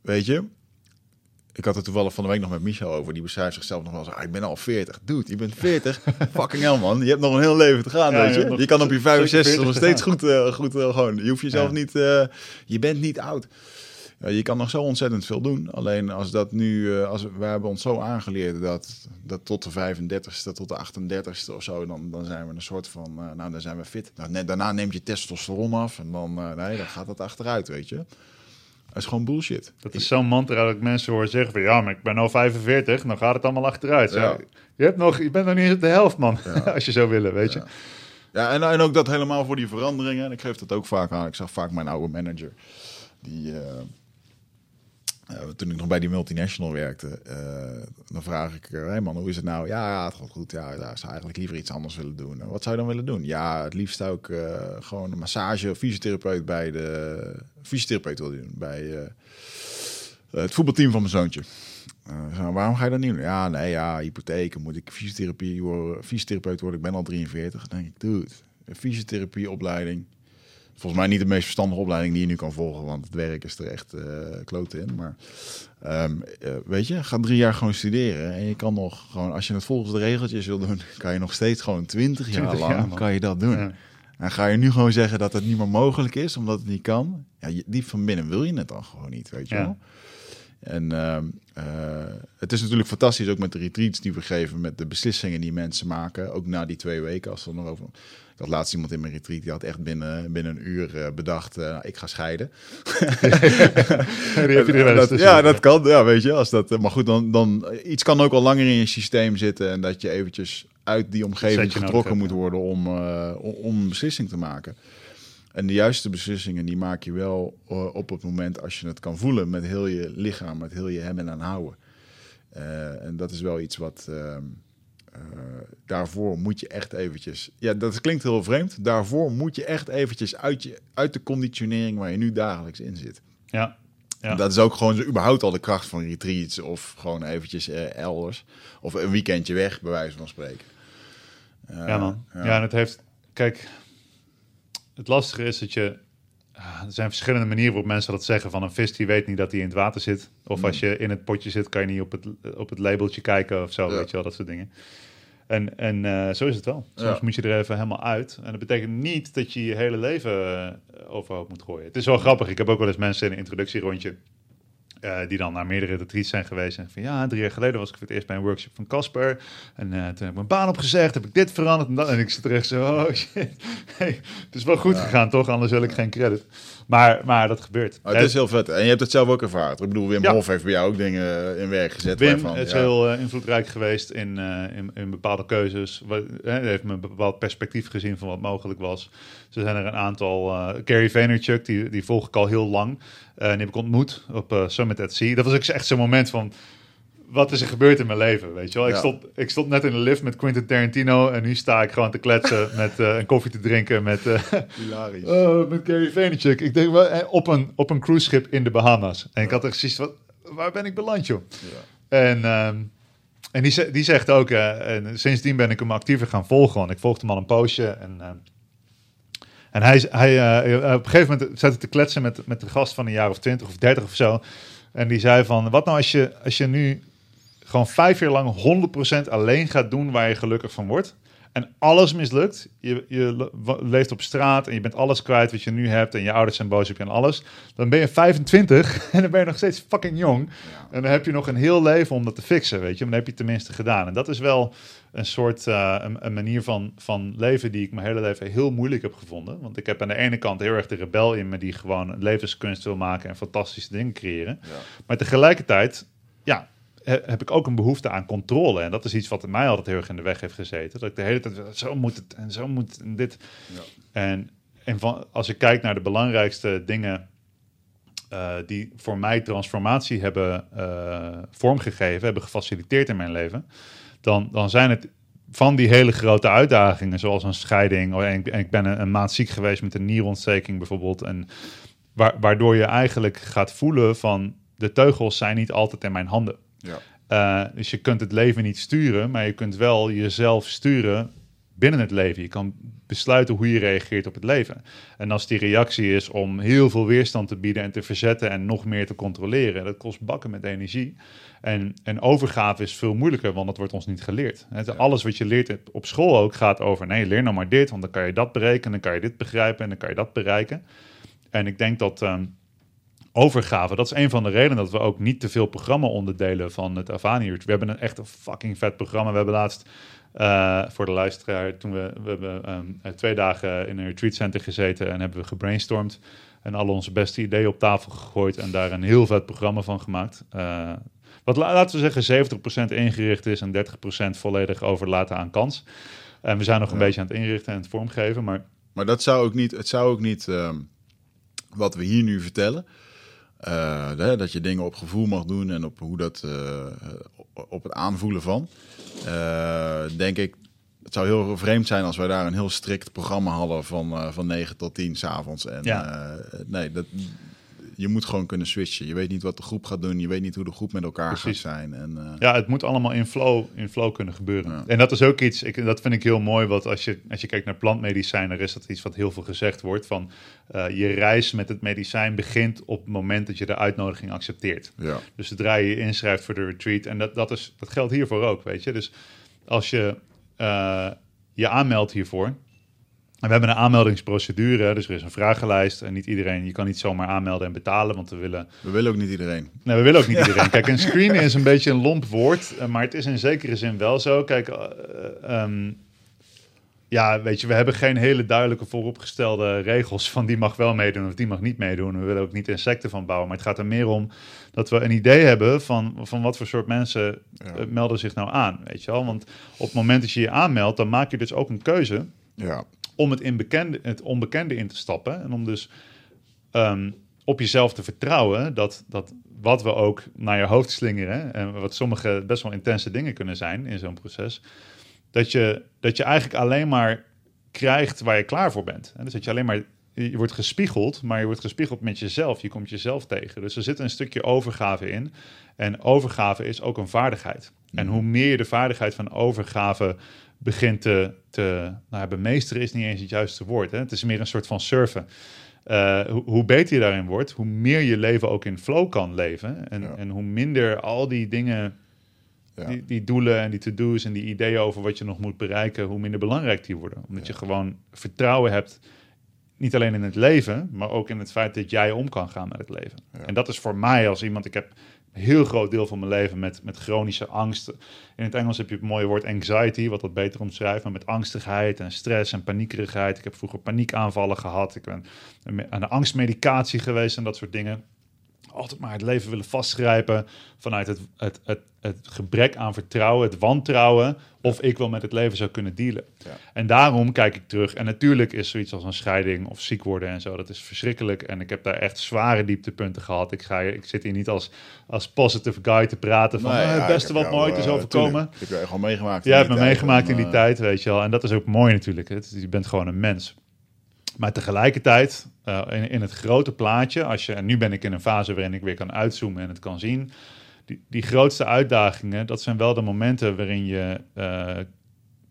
weet je, ik had het toevallig van de week nog met Michel over. Die beschrijft zichzelf nog wel zo. Ah, ik ben al 40. Dude, je bent 40. Fucking hell, man. Je hebt nog een heel leven te gaan, ja, weet je. Je, je kan op je 65 nog steeds goed, uh, goed uh, gewoon. Je hoeft jezelf ja. niet... Uh, je bent niet oud. Ja, je kan nog zo ontzettend veel doen. Alleen als dat nu, uh, als we hebben ons zo aangeleerd dat, dat tot de 35ste, tot de 38ste of zo, dan, dan zijn we een soort van, uh, nou dan zijn we fit. Nou, net, daarna neemt je testosteron af en dan, uh, nee, dan gaat het achteruit, weet je. is gewoon bullshit. Dat is zo'n mantra dat ik mensen hoor zeggen van... ja, maar ik ben al 45, dan gaat het allemaal achteruit. Ja. Je, hebt nog, je bent nog niet eens de helft, man. Als je zou willen, weet je. Ja, en, en ook dat helemaal voor die veranderingen. En ik geef dat ook vaak aan. Ik zag vaak mijn oude manager. Die, eh, eh, toen ik nog bij die multinational werkte, eh, dan vraag ik, hé hey man, hoe is het nou? Ja, het gaat goed. Ja, ik zou eigenlijk liever iets anders willen doen. Wat zou je dan willen doen? Ja, het liefst ook uh, gewoon een massage of fysiotherapeut bij de fysiotherapeut wil doen bij het voetbalteam van mijn zoontje. Waarom ga je dat niet doen? Ja, nee, ja, hypotheek, moet ik fysiotherapie worden, fysiotherapeut worden, ik ben al 43. Dan denk ik, dude, fysiotherapieopleiding. Volgens mij niet de meest verstandige opleiding die je nu kan volgen, want het werk is er echt uh, kloten in. Maar um, uh, weet je, ga drie jaar gewoon studeren en je kan nog gewoon, als je het volgens de regeltjes wil doen, kan je nog steeds gewoon 20 jaar 20 lang jaar, kan je dat doen. Ja. En ga je nu gewoon zeggen dat het niet meer mogelijk is, omdat het niet kan? Ja, diep van binnen wil je het dan gewoon niet, weet je ja. wel? En uh, uh, het is natuurlijk fantastisch ook met de retreats die we geven, met de beslissingen die mensen maken. Ook na die twee weken, als er nog over. Had laatst iemand in mijn retreat, die had echt binnen, binnen een uur uh, bedacht, uh, ik ga scheiden. dat, ja, dat kan, ja, weet je. Als dat, maar goed, dan, dan iets kan ook al langer in je systeem zitten en dat je eventjes uit die omgeving getrokken moet worden om, uh, om een beslissing te maken. En de juiste beslissingen die maak je wel op het moment als je het kan voelen met heel je lichaam, met heel je hebben en houden. Uh, en dat is wel iets wat uh, daarvoor moet je echt eventjes. Ja, dat klinkt heel vreemd. Daarvoor moet je echt eventjes uit, je, uit de conditionering waar je nu dagelijks in zit. Ja. ja. Dat is ook gewoon überhaupt al de kracht van retreats of gewoon eventjes elders. Of een weekendje weg, bij wijze van spreken. ja, man. Ja. ja, en het heeft. Kijk, het lastige is dat je. Er zijn verschillende manieren waarop mensen dat zeggen. Van een vis die weet niet dat hij in het water zit. Of als je in het potje zit, kan je niet op het, op het labeltje kijken of zo. Ja. Weet je wel, dat soort dingen. En, en uh, zo is het wel. Soms ja. moet je er even helemaal uit. En dat betekent niet dat je je hele leven uh, overhoop moet gooien. Het is wel grappig. Ik heb ook wel eens mensen in een introductierondje. Uh, die dan naar meerdere retreats zijn geweest. En van ja, drie jaar geleden was ik voor het eerst bij een workshop van Casper. En uh, toen heb ik mijn baan opgezegd, heb ik dit veranderd en dat. En ik zit er echt zo, oh shit. Hey, het is wel goed ja. gegaan, toch? Anders wil ik geen credit. Maar, maar dat gebeurt. Oh, het is heel vet. En je hebt het zelf ook ervaren. Ik bedoel, Wim ja. Hof heeft bij jou ook dingen in werk gezet. Wim waarvan, is ja. heel uh, invloedrijk geweest in, uh, in, in, bepaalde keuzes. Hij heeft me een bepaald perspectief gezien van wat mogelijk was. Zo zijn er een aantal... Uh, Gary Vaynerchuk, die, die volg ik al heel lang. en die heb ik ontmoet op Summit at Sea. Dat was ook echt zo'n moment van wat is er gebeurd in mijn leven, weet je wel? Ik, ja. stond, ik stond net in de lift met Quentin Tarantino en nu sta ik gewoon te kletsen met uh, een koffie te drinken met, uh, Hilarisch. Uh, met Gary Vaynerchuk. Ik denk wel op een, op een cruiseschip in de Bahamas. En ik had er precies wat, waar ben ik beland, joh? Ja. En, um, en die, die zegt ook, en sindsdien ben ik hem actiever gaan volgen. Want ik volgde hem al een poosje en... en hij, hij op een gegeven moment zat ik te kletsen met, met de gast van een jaar of twintig of dertig of zo. En die zei van, wat nou als je, als je nu gewoon vijf jaar lang 100% alleen gaat doen waar je gelukkig van wordt. En alles mislukt. Je, je leeft op straat en je bent alles kwijt wat je nu hebt. En je ouders zijn boos op je en alles. Dan ben je 25 en dan ben je nog steeds fucking jong. Ja. En dan heb je nog een heel leven om dat te fixen, weet je. Maar dan heb je het tenminste gedaan. En dat is wel een soort uh, een, een, manier van, van leven die ik mijn hele leven heel moeilijk heb gevonden. Want ik heb aan de ene kant heel erg de rebel in me die gewoon levenskunst wil maken en fantastische dingen creëren. Ja. Maar tegelijkertijd, ja, heb ik ook een behoefte aan controle. En dat is iets wat mij altijd heel erg in de weg heeft gezeten. Dat ik de hele tijd, zo moet het en zo moet het en dit. Ja. En, en van, als ik kijk naar de belangrijkste dingen uh, die voor mij transformatie hebben uh, vormgegeven, hebben gefaciliteerd in mijn leven, dan, dan zijn het van die hele grote uitdagingen, zoals een scheiding. En ik, en ik ben een, een, maand ziek geweest met een nierontsteking bijvoorbeeld. En wa waardoor je eigenlijk gaat voelen van de teugels zijn niet altijd in mijn handen. Ja. Uh, dus je kunt het leven niet sturen, maar je kunt wel jezelf sturen binnen het leven. Je kan besluiten hoe je reageert op het leven. En als die reactie is om heel veel weerstand te bieden en te verzetten en nog meer te controleren, dat kost bakken met energie. En, en overgave is veel moeilijker, want dat wordt ons niet geleerd. Alles wat je leert op school ook gaat over, nee, leer nou maar dit, want dan kan je dat berekenen, dan kan je dit begrijpen en dan kan je dat bereiken. En ik denk dat um, overgave. Dat is een van de redenen dat we ook niet te veel programma-onderdelen van het Avani. We hebben een echt een fucking vet programma. We hebben laatst uh, voor de luisteraar, toen we, we hebben um, twee dagen in een retreat center gezeten en hebben we gebrainstormd. en al onze beste ideeën op tafel gegooid en daar een heel vet programma van gemaakt. Uh, wat laten we zeggen 70% ingericht is en 30% volledig overlaten aan kans. En we zijn nog een beetje aan het inrichten en het vormgeven, maar... Maar dat zou ook niet, het zou ook niet um, wat we hier nu vertellen, uh, dat je dingen op gevoel mag doen en op hoe dat, uh, op het aanvoelen van. Uh, denk ik, het zou heel vreemd zijn als wij daar een heel strikt programma hadden van, van 9 tot 10 s'avonds. En ja. nee, dat, je moet gewoon kunnen switchen. Je weet niet wat de groep gaat doen. Je weet niet hoe de groep met elkaar Precies. gaat zijn. En, uh... Ja, het moet allemaal in flow, in flow kunnen gebeuren. En dat is ook iets, ik, dat vind ik heel mooi. Want als je, als je kijkt naar plantmedicijnen, is dat iets wat heel veel gezegd wordt. Van uh, je reis met het medicijn begint op het moment dat je de uitnodiging accepteert. Ja. Dus zodra je je inschrijft voor de retreat. En dat, dat, is, dat geldt hiervoor ook, weet je. Dus als je uh, je aanmeldt hiervoor we hebben een aanmeldingsprocedure, dus er is een vragenlijst. En niet iedereen, je kan niet zomaar aanmelden en betalen, want we willen... We willen ook niet iedereen. Nee, we willen ook niet iedereen. Kijk, een screening is een beetje een lomp woord, eh, maar het is in zekere zin wel zo. Kijk, uh, um, ja, weet je, we hebben geen hele duidelijke vooropgestelde regels van die mag wel meedoen of die mag niet meedoen. We willen ook niet insecten van bouwen, maar het gaat er meer om dat we een idee hebben van, van wat voor soort mensen melden zich nou aan, weet je wel. Want op het moment dat je je aanmeldt, dan maak je dus ook een keuze... Ja om het, in bekende, het onbekende in te stappen. En om dus um, op jezelf te vertrouwen dat, dat wat we ook naar je hoofd slingeren, en wat sommige best wel intense dingen kunnen zijn in zo'n proces, dat je, dat je eigenlijk alleen maar krijgt waar je klaar voor bent. En dus dat je alleen maar je wordt gespiegeld, maar je wordt gespiegeld met jezelf. Je komt jezelf tegen. Dus er zit een stukje overgave in. En overgave is ook een vaardigheid. En mm. hoe meer je de vaardigheid van overgave begint te, te nou, bemeesteren is niet eens het juiste woord. Hè? Het is meer een soort van surfen. Uh, hoe, hoe, beter je daarin wordt, hoe meer je leven ook in flow kan leven. En, en hoe minder al die dingen, ja. die, die, doelen en die to-do's en die ideeën over wat je nog moet bereiken, hoe minder belangrijk die worden. Omdat je gewoon vertrouwen hebt, niet alleen in het leven, maar ook in het feit dat jij om kan gaan met het leven. En dat is voor mij als iemand, ik heb heel groot deel van mijn leven met, met chronische angst. In het Engels heb je het mooie woord anxiety, wat dat beter omschrijft, maar met angstigheid en stress en paniekerigheid. Ik heb vroeger paniekaanvallen gehad. Ik ben aan de angstmedicatie geweest en dat soort dingen altijd maar het leven willen vastgrijpen vanuit het, het, het, het gebrek aan vertrouwen, het wantrouwen, of ik wel met het leven zou kunnen dealen. Ja. En daarom kijk ik terug. En natuurlijk is zoiets als een scheiding of ziek worden en zo, dat is verschrikkelijk. En ik heb daar echt zware dieptepunten gehad. Ik, ga, ik zit hier niet als, als positive guy te praten van eh, het beste wat nooit is eh, overkomen. ik heb je gewoon meegemaakt. Jij hebt me meegemaakt in die eh, tijd, weet je wel. En dat is ook mooi natuurlijk. Het, je bent gewoon een mens. Maar tegelijkertijd, uh, in, in, het grote plaatje, als je, en nu ben ik in een fase waarin ik weer kan uitzoomen en het kan zien. Die, die grootste uitdagingen, dat zijn wel de momenten waarin je uh,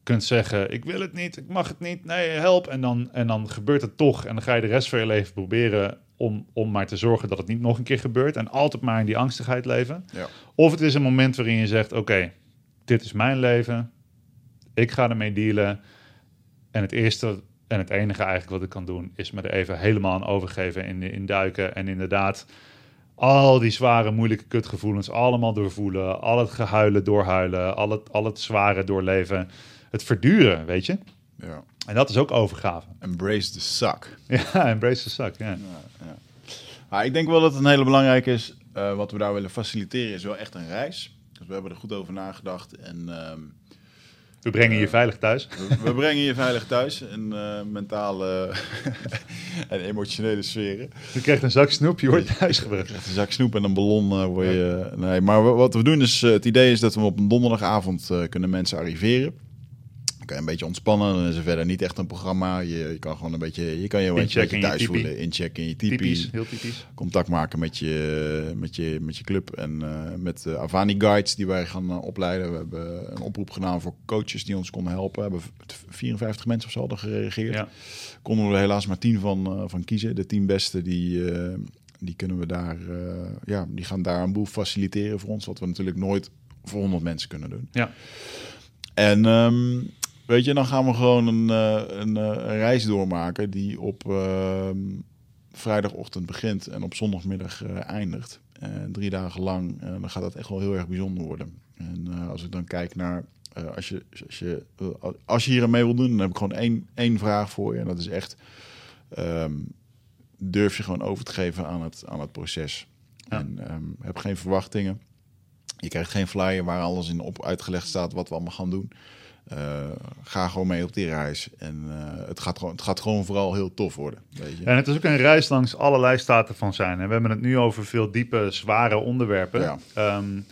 kunt zeggen: Ik wil het niet, ik mag het niet, nee, help. En dan, en dan gebeurt het toch. En dan ga je de rest van je leven proberen om, om maar te zorgen dat het niet nog een keer gebeurt. En altijd maar in die angstigheid leven. Ja. Of het is een moment waarin je zegt: Oké, dit is mijn leven, ik ga ermee dealen. En het eerste en het enige eigenlijk wat ik kan doen, is me er even helemaal aan overgeven en in duiken. En inderdaad, al die zware, moeilijke kutgevoelens allemaal doorvoelen. Al het gehuilen doorhuilen. Al het, al het zware doorleven. Het verduren, weet je. Ja. En dat is ook overgave. Embrace the suck. Ja, embrace the suck, ja. ja, ja. Maar ik denk wel dat het een hele belangrijke is. Uh, wat we daar willen faciliteren is wel echt een reis. Dus we hebben er goed over nagedacht. En... Uh, we brengen je eh, veilig thuis. We, brengen je veilig thuis in uh, mentale en emotionele sferen. Je krijgt een zak snoep, je wordt thuisgebracht. Je krijgt een zak snoep en een ballon uh, word je... Nee, maar wat we doen is, het idee is dat we op een donderdagavond kunnen mensen arriveren kan je een beetje ontspannen. Dan is er verder niet echt een programma. Je, je kan gewoon een beetje, je kan je een beetje thuis voelen. Inchecken in je tipi. heel typisch. Contact maken met je, met je, met je club en uh, met de Avani Guides die wij gaan uh, opleiden. We hebben een oproep gedaan voor coaches die ons konden helpen. We hebben 54 mensen of zo hadden gereageerd. Ja. Konden we er helaas maar 10 van, uh, van kiezen. De 10 beste die die kunnen we daar, ja, die gaan daar een boel faciliteren voor ons, wat we natuurlijk nooit voor 100 mensen kunnen doen. Ja. En um, Weet je, dan gaan we gewoon een, een, uh, een, reis doormaken die op uh, vrijdagochtend begint en op zondagmiddag uh, eindigt. drie dagen lang, dan gaat dat echt wel heel erg bijzonder worden. En als ik dan kijk naar, als, je, als, je, als je hier aan mee wil doen, dan heb ik gewoon één, één vraag voor je. En dat is echt, um, durf je gewoon over te geven aan het, aan het proces. En ehm, heb geen verwachtingen. Je krijgt geen flyer waar alles in op uitgelegd staat wat we allemaal gaan doen. Uh, ga gewoon mee op die reis. En uh, het, gaat gewoon, het gaat gewoon vooral heel tof worden. Weet je? En het is ook een reis langs allerlei staten van zijn. En we hebben het nu over veel diepe, zware onderwerpen. Ja. Um,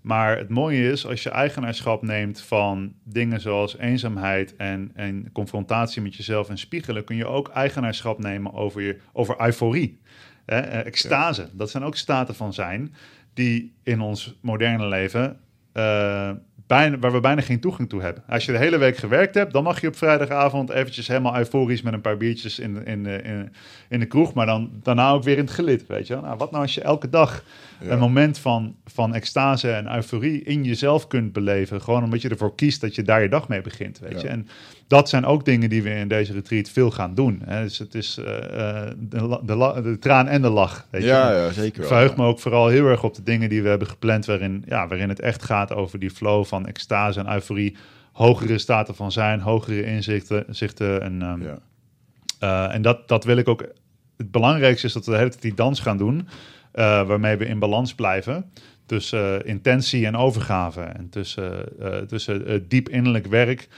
maar het mooie is, als je eigenaarschap neemt van dingen zoals eenzaamheid en, en confrontatie met jezelf en spiegelen, kun je ook eigenaarschap nemen over, je, over euforie. Hè, eh, extase, dat zijn ook staten van zijn die in ons moderne leven uh, bijna, waar we bijna geen toegang toe hebben. Als je de hele week gewerkt hebt, dan mag je op vrijdagavond eventjes helemaal euforisch met een paar biertjes in, in, in, in de kroeg, maar dan daarna ook weer in het gelid, weet je Nou, wat nou als je elke dag een moment van, van extase en euforie in jezelf kunt beleven, gewoon omdat je ervoor kiest dat je daar je dag mee begint, weet je. En dat zijn ook dingen die we in deze retreat veel gaan doen. Hè. Dus het is uh, de, de, de, traan en de lach. Weet ja, je. ja, zeker. Ik verheug me ook vooral heel erg op de dingen die we hebben gepland, waarin, ja, waarin het echt gaat over die flow van extase en euforie, hogere staten van zijn, hogere inzichten. Zichten en, um, ja. uh, en dat, dat wil ik ook. Het belangrijkste is dat we de hele tijd die dans gaan doen, waarmee we in balans blijven tussen uh, intentie en overgave. En tussen, uh, tussen uh, diep innerlijk werk,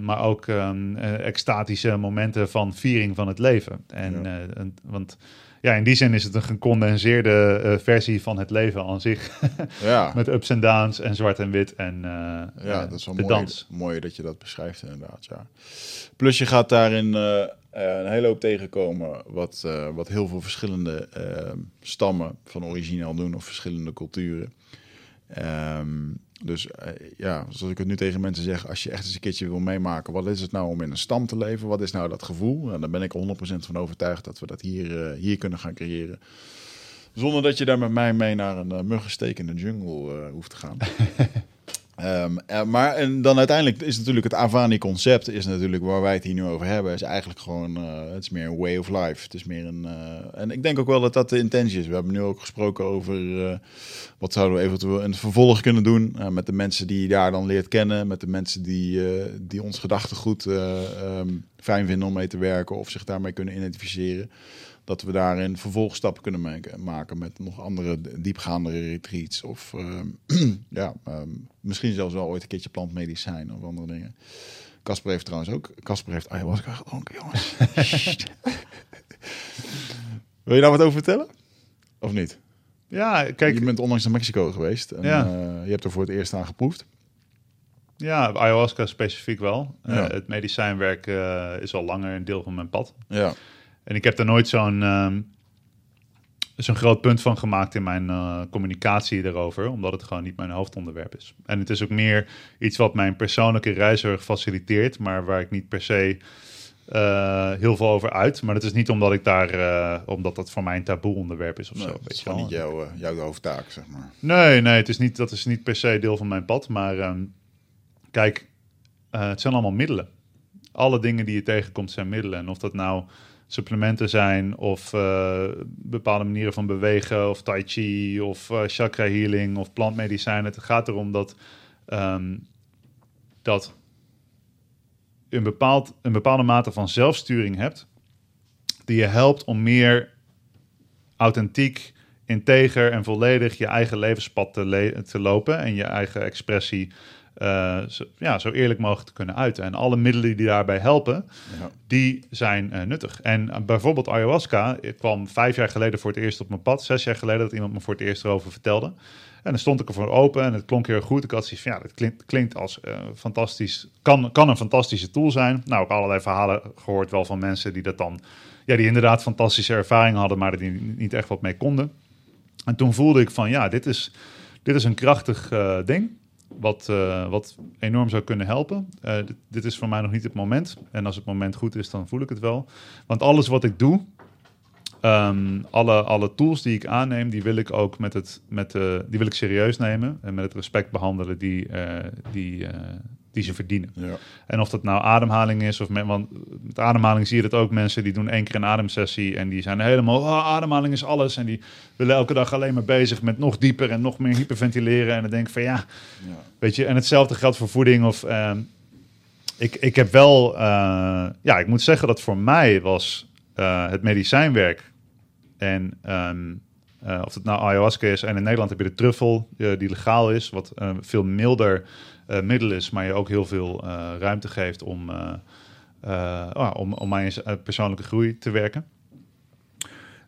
maar ook um, extatische momenten van viering van het leven. En, ja. en, want ja, in die zin is het een gecondenseerde versie van het leven aan zich. ja. Met ups en downs en zwart en wit en ja, dat is wel de mooi, dans. Mooi dat je dat beschrijft inderdaad, ja. Plus je gaat daarin uh, een hele hoop tegenkomen wat, uh, wat heel veel verschillende uh, stammen van origine al doen of verschillende culturen. Um, dus ja, zoals ik het nu tegen mensen zeg, als je echt eens een keertje wil meemaken, wat is het nou om in een stam te leven? Wat is nou dat gevoel? Nou, dan ben ik 100% van overtuigd dat we dat hier, hier kunnen gaan creëren. Zonder dat je daar met mij mee naar een muggensteek in de jungle hoeft te gaan. Um, maar en dan uiteindelijk is natuurlijk het Avani-concept, is natuurlijk waar wij het hier nu over hebben, is eigenlijk gewoon, uh, het is meer een way of life. Het is meer een, uh, en ik denk ook wel dat dat de intentie is. We hebben nu ook gesproken over wat zouden we eventueel in het vervolg kunnen doen met de mensen die je daar dan leert kennen, met de mensen die, die ons gedachtegoed um, fijn vinden om mee te werken of zich daarmee kunnen identificeren dat we daarin vervolgstappen kunnen maken met nog andere diepgaandere retreats. Of uh, ja, um, misschien zelfs wel ooit een keertje plantmedicijn of andere dingen. Casper heeft trouwens ook. Casper heeft ayahuasca gedronken, jongens. Wil je daar wat over vertellen? Of niet? Ja, kijk. Je bent onlangs naar Mexico geweest en ja. uh, je hebt er voor het eerst aan geproefd. Ja, ayahuasca specifiek wel. Ja. Uh, het medicijnwerk uh, is al langer een deel van mijn pad. Ja. En ik heb daar nooit zo'n uh, zo'n groot punt van gemaakt in mijn uh, communicatie erover, omdat het gewoon niet mijn hoofdonderwerp is. En het is ook meer iets wat mijn persoonlijke reiziger faciliteert, maar waar ik niet per se uh, heel veel over uit. Maar dat is niet omdat ik daar, uh, omdat dat voor mij een taboe onderwerp is of nee, zo. Het is gewoon niet jouw, jouw hoofdtaak, zeg maar. Nee, nee, het is niet, dat is niet per se deel van mijn pad. Maar um, kijk, het zijn allemaal middelen. Alle dingen die je tegenkomt zijn middelen. En of dat nou supplementen zijn of uh, bepaalde manieren van bewegen of tai chi of uh, chakra healing of plantmedicijnen. Het gaat erom dat, um, dat een, bepaald, een bepaalde mate van zelfsturing hebt die je helpt om meer authentiek, integer en volledig je eigen levenspad te, te lopen en je eigen expressie uh, zo, ja, zo eerlijk mogelijk te kunnen uiten. En alle middelen die daarbij helpen, ja. die zijn uh, nuttig. En uh, bijvoorbeeld ayahuasca ik kwam vijf jaar geleden voor het eerst op mijn pad. Zes jaar geleden dat iemand me voor het eerst erover vertelde. En dan stond ik ervoor open en het klonk heel goed. Ik had zoiets van, ja, klinkt, klinkt als fantastisch, kan, kan een fantastische tool zijn. Nou, ook allerlei verhalen gehoord wel van mensen die dat dan, ja, die inderdaad fantastische ervaringen hadden, maar die niet echt wat mee konden. En toen voelde ik van, ja, dit is, dit is een krachtig ding wat, uh, wat enorm zou kunnen helpen. Uh, dit, is voor mij nog niet het moment. En als het moment goed is, dan voel ik het wel. Want alles wat ik doe, um, alle, alle tools die ik aanneem, die wil ik ook met het, met de, die wil ik serieus nemen en met het respect behandelen die, die, die ze verdienen. Ja. En of dat nou ademhaling is, of met, want met ademhaling zie je dat ook mensen die doen één keer een ademsessie en die zijn helemaal, oh, ademhaling is alles. En die willen elke dag alleen maar bezig met nog dieper en nog meer hyperventileren. En dan denk ik van ja, ja. weet je, en hetzelfde geldt voor voeding of... Uh, ik, ik heb wel, uh, ja, ik moet zeggen dat voor mij was uh, het medicijnwerk en ehm, of het nou ayahuasca is en in Nederland heb je de truffel die legaal is, wat veel milder middel is, maar je ook heel veel ruimte geeft om, oh, om, om aan je persoonlijke groei te werken.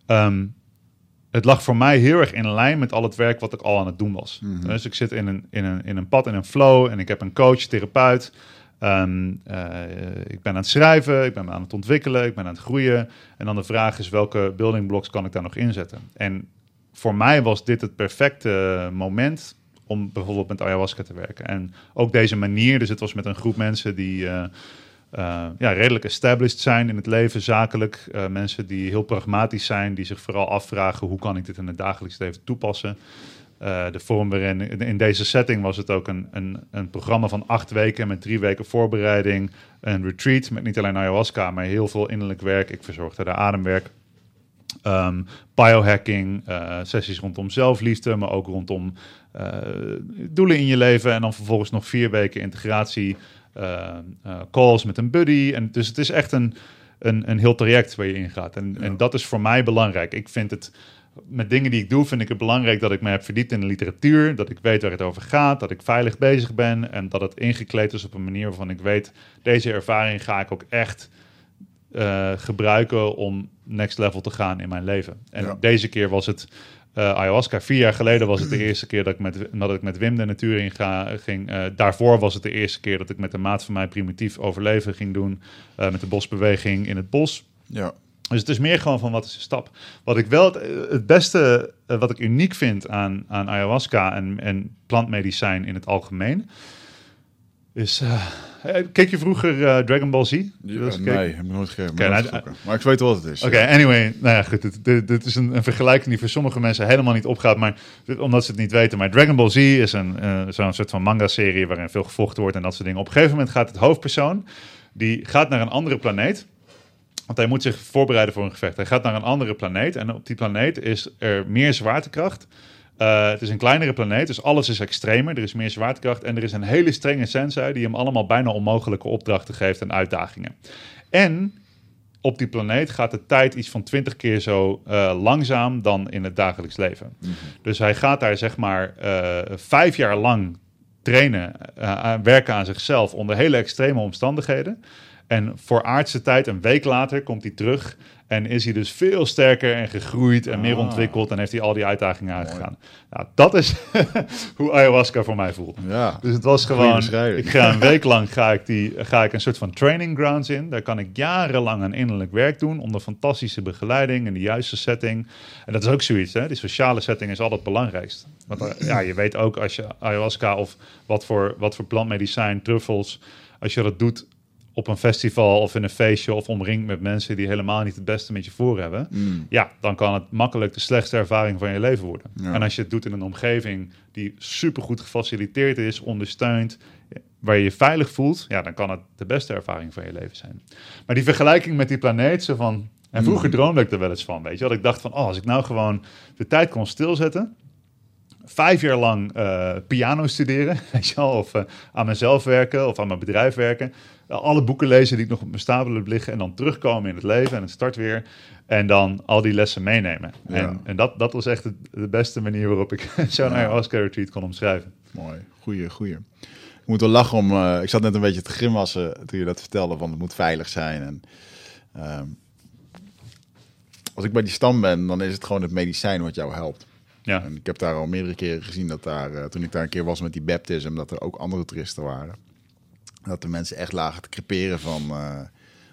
Um, het lag voor mij heel erg in lijn met al het werk wat ik al aan het doen was. Mhm. Dus ik zit in een, in, een, in een pad, in een flow en ik heb een coach, therapeut. Ehm, eh, ik ben aan het schrijven, ik ben aan het ontwikkelen, ik ben aan het groeien. En dan de vraag is welke building blocks kan ik daar nog inzetten? En voor mij was dit het perfecte moment om bijvoorbeeld met ayahuasca te werken. En ook deze manier, dus het was met een groep mensen die... Uh, uh, ja, redelijk established zijn in het leven, zakelijk. Uh, mensen die heel pragmatisch zijn, die zich vooral afvragen hoe kan ik dit in het dagelijks leven toepassen. De vorm waarin, in deze setting was het ook een, een, een programma van acht weken met drie weken voorbereiding. Een retreat met niet alleen ayahuasca, maar heel veel innerlijk werk. Ik verzorgde daar ademwerk. Um, biohacking, sessies rondom zelfliefde, maar ook rondom doelen in je leven. En dan vervolgens nog vier weken integratie uh, calls met een buddy. En dus het is echt een, een, een heel traject waar je ingaat. En, en dat is voor mij belangrijk. Ik vind het met dingen die ik doe, vind ik het belangrijk dat ik me heb verdiept in de literatuur. Dat ik weet waar het over gaat. Dat ik veilig bezig ben. En dat het ingekleed is op een manier waarvan ik weet. Deze ervaring ga ik ook echt uh, gebruiken om next level te gaan in mijn leven. En deze keer was het uh, ayahuasca. Vier jaar geleden was het de eerste keer dat ik met, dat ik met Wim de natuur in ga, ging. Uh, daarvoor was het de eerste keer dat ik met een maat van mij primitief overleven ging doen. Uh, met de bosbeweging in het bos. Ja. Dus het is meer gewoon van wat is de stap. Wat ik wel het, het beste, wat ik uniek vind aan, aan ayahuasca en, en plantmedicijn in het algemeen, is. Uh, keek je vroeger uh, Dragon Ball Z? Ja, nee, heb ik nooit gekeken. Okay, nou, maar ik weet wel wat het is. Oké, okay, anyway. Nou ja, goed. Dit, dit, dit is een, een, vergelijking die voor sommige mensen helemaal niet opgaat. Maar omdat ze het niet weten. Maar Dragon Ball Z is een, uh, zo'n soort van manga-serie waarin veel gevochten wordt en dat soort dingen. Op een gegeven moment gaat het hoofdpersoon, die gaat naar een andere planeet. Want hij moet zich voorbereiden voor een gevecht. Hij gaat naar een andere planeet. En op die planeet is er meer zwaartekracht. Uh, het is een kleinere planeet, dus alles is extremer. Er is meer zwaartekracht en er is een hele strenge sensei die hem allemaal bijna onmogelijke opdrachten geeft en uitdagingen. En op die planeet gaat de tijd iets van twintig keer zo uh, langzaam dan in het dagelijks leven. Mhm. Dus hij gaat daar zeg maar uh, vijf jaar lang trainen, werken aan zichzelf onder hele extreme omstandigheden. En voor aardse tijd, een week later, komt hij terug en is hij dus veel sterker en gegroeid en meer ah. ontwikkeld en heeft hij al die uitdagingen aangegaan. Nou, dat is hoe ayahuasca voor mij voelt. Ja, dus het was gewoon, ik ga een week lang ga ik, die, ga ik een soort van training grounds in. Daar kan ik jarenlang aan innerlijk werk doen onder fantastische begeleiding en de juiste setting. En dat is ook zoiets, hè? die sociale setting is altijd het belangrijkst. Want eh, ja, je weet ook als je ayahuasca of wat voor, wat voor plantmedicijn, truffels, als je dat doet op een festival of in een feestje of omringd met mensen die helemaal niet het beste met je voor hebben, mm. ja, dan kan het makkelijk de slechtste ervaring van je leven worden. En als je het doet in een omgeving die supergoed gefaciliteerd is, ondersteund, waar je je veilig voelt, ja, dan kan het de beste ervaring van je leven zijn. Maar die vergelijking met die planeet, zo van, en mm. vroeger droomde ik er wel eens van, weet je, dat ik dacht van, oh, als ik nou gewoon de tijd kon stilzetten, vijf jaar lang uh, piano studeren, weet je wel, of uh, aan mezelf werken of aan mijn bedrijf werken alle boeken lezen die ik nog op mijn stapel heb liggen en dan terugkomen in het leven en het start weer. En dan al die lessen meenemen. En, en dat, dat was echt de, beste manier waarop ik zo'n ja. ayahuasca retreat kon omschrijven. Mooi, goeie, goeie. Ik moet wel lachen om, uh, ik zat net een beetje te grimassen toen je dat vertelde, van het moet veilig zijn. En, uh, als ik bij die stam ben, dan is het gewoon het medicijn wat jou helpt. Ja. En ik heb daar al meerdere keren gezien dat daar, uh, toen ik daar een keer was met die baptism, dat er ook andere toeristen waren. Dat de mensen echt lagen te creperen van uh,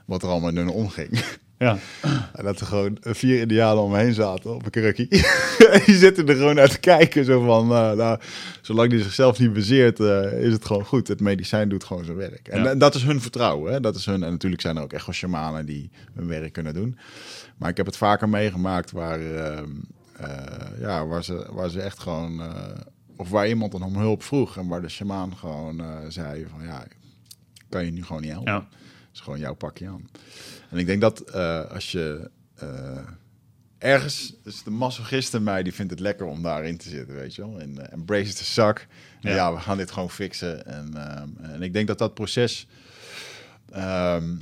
wat er allemaal in hun omging. Ja. En dat er gewoon vier indianen omheen zaten op een krukkie. en die zitten er gewoon naar te kijken. Zo van, uh, nou, zolang die zichzelf niet bezeert, uh, is het gewoon goed. Het medicijn doet gewoon zijn werk. En, dat is hun vertrouwen. Hè? Dat is hun, en natuurlijk zijn er ook echt wel shamanen die hun werk kunnen doen. Maar ik heb het vaker meegemaakt waar, uh, ja, waar, ze, waar ze echt gewoon... of waar iemand dan om hulp vroeg en waar de shamaan gewoon zei van ja, kan je nu gewoon niet helpen. Ja. Het is gewoon jouw pakje aan. En ik denk dat uh, als je uh, ergens, dus de masochist in mij, die vindt het lekker om daarin te zitten, weet je wel. En uh, embrace the zak. Ja. ja. we gaan dit gewoon fixen. En, en ik denk dat dat proces, um,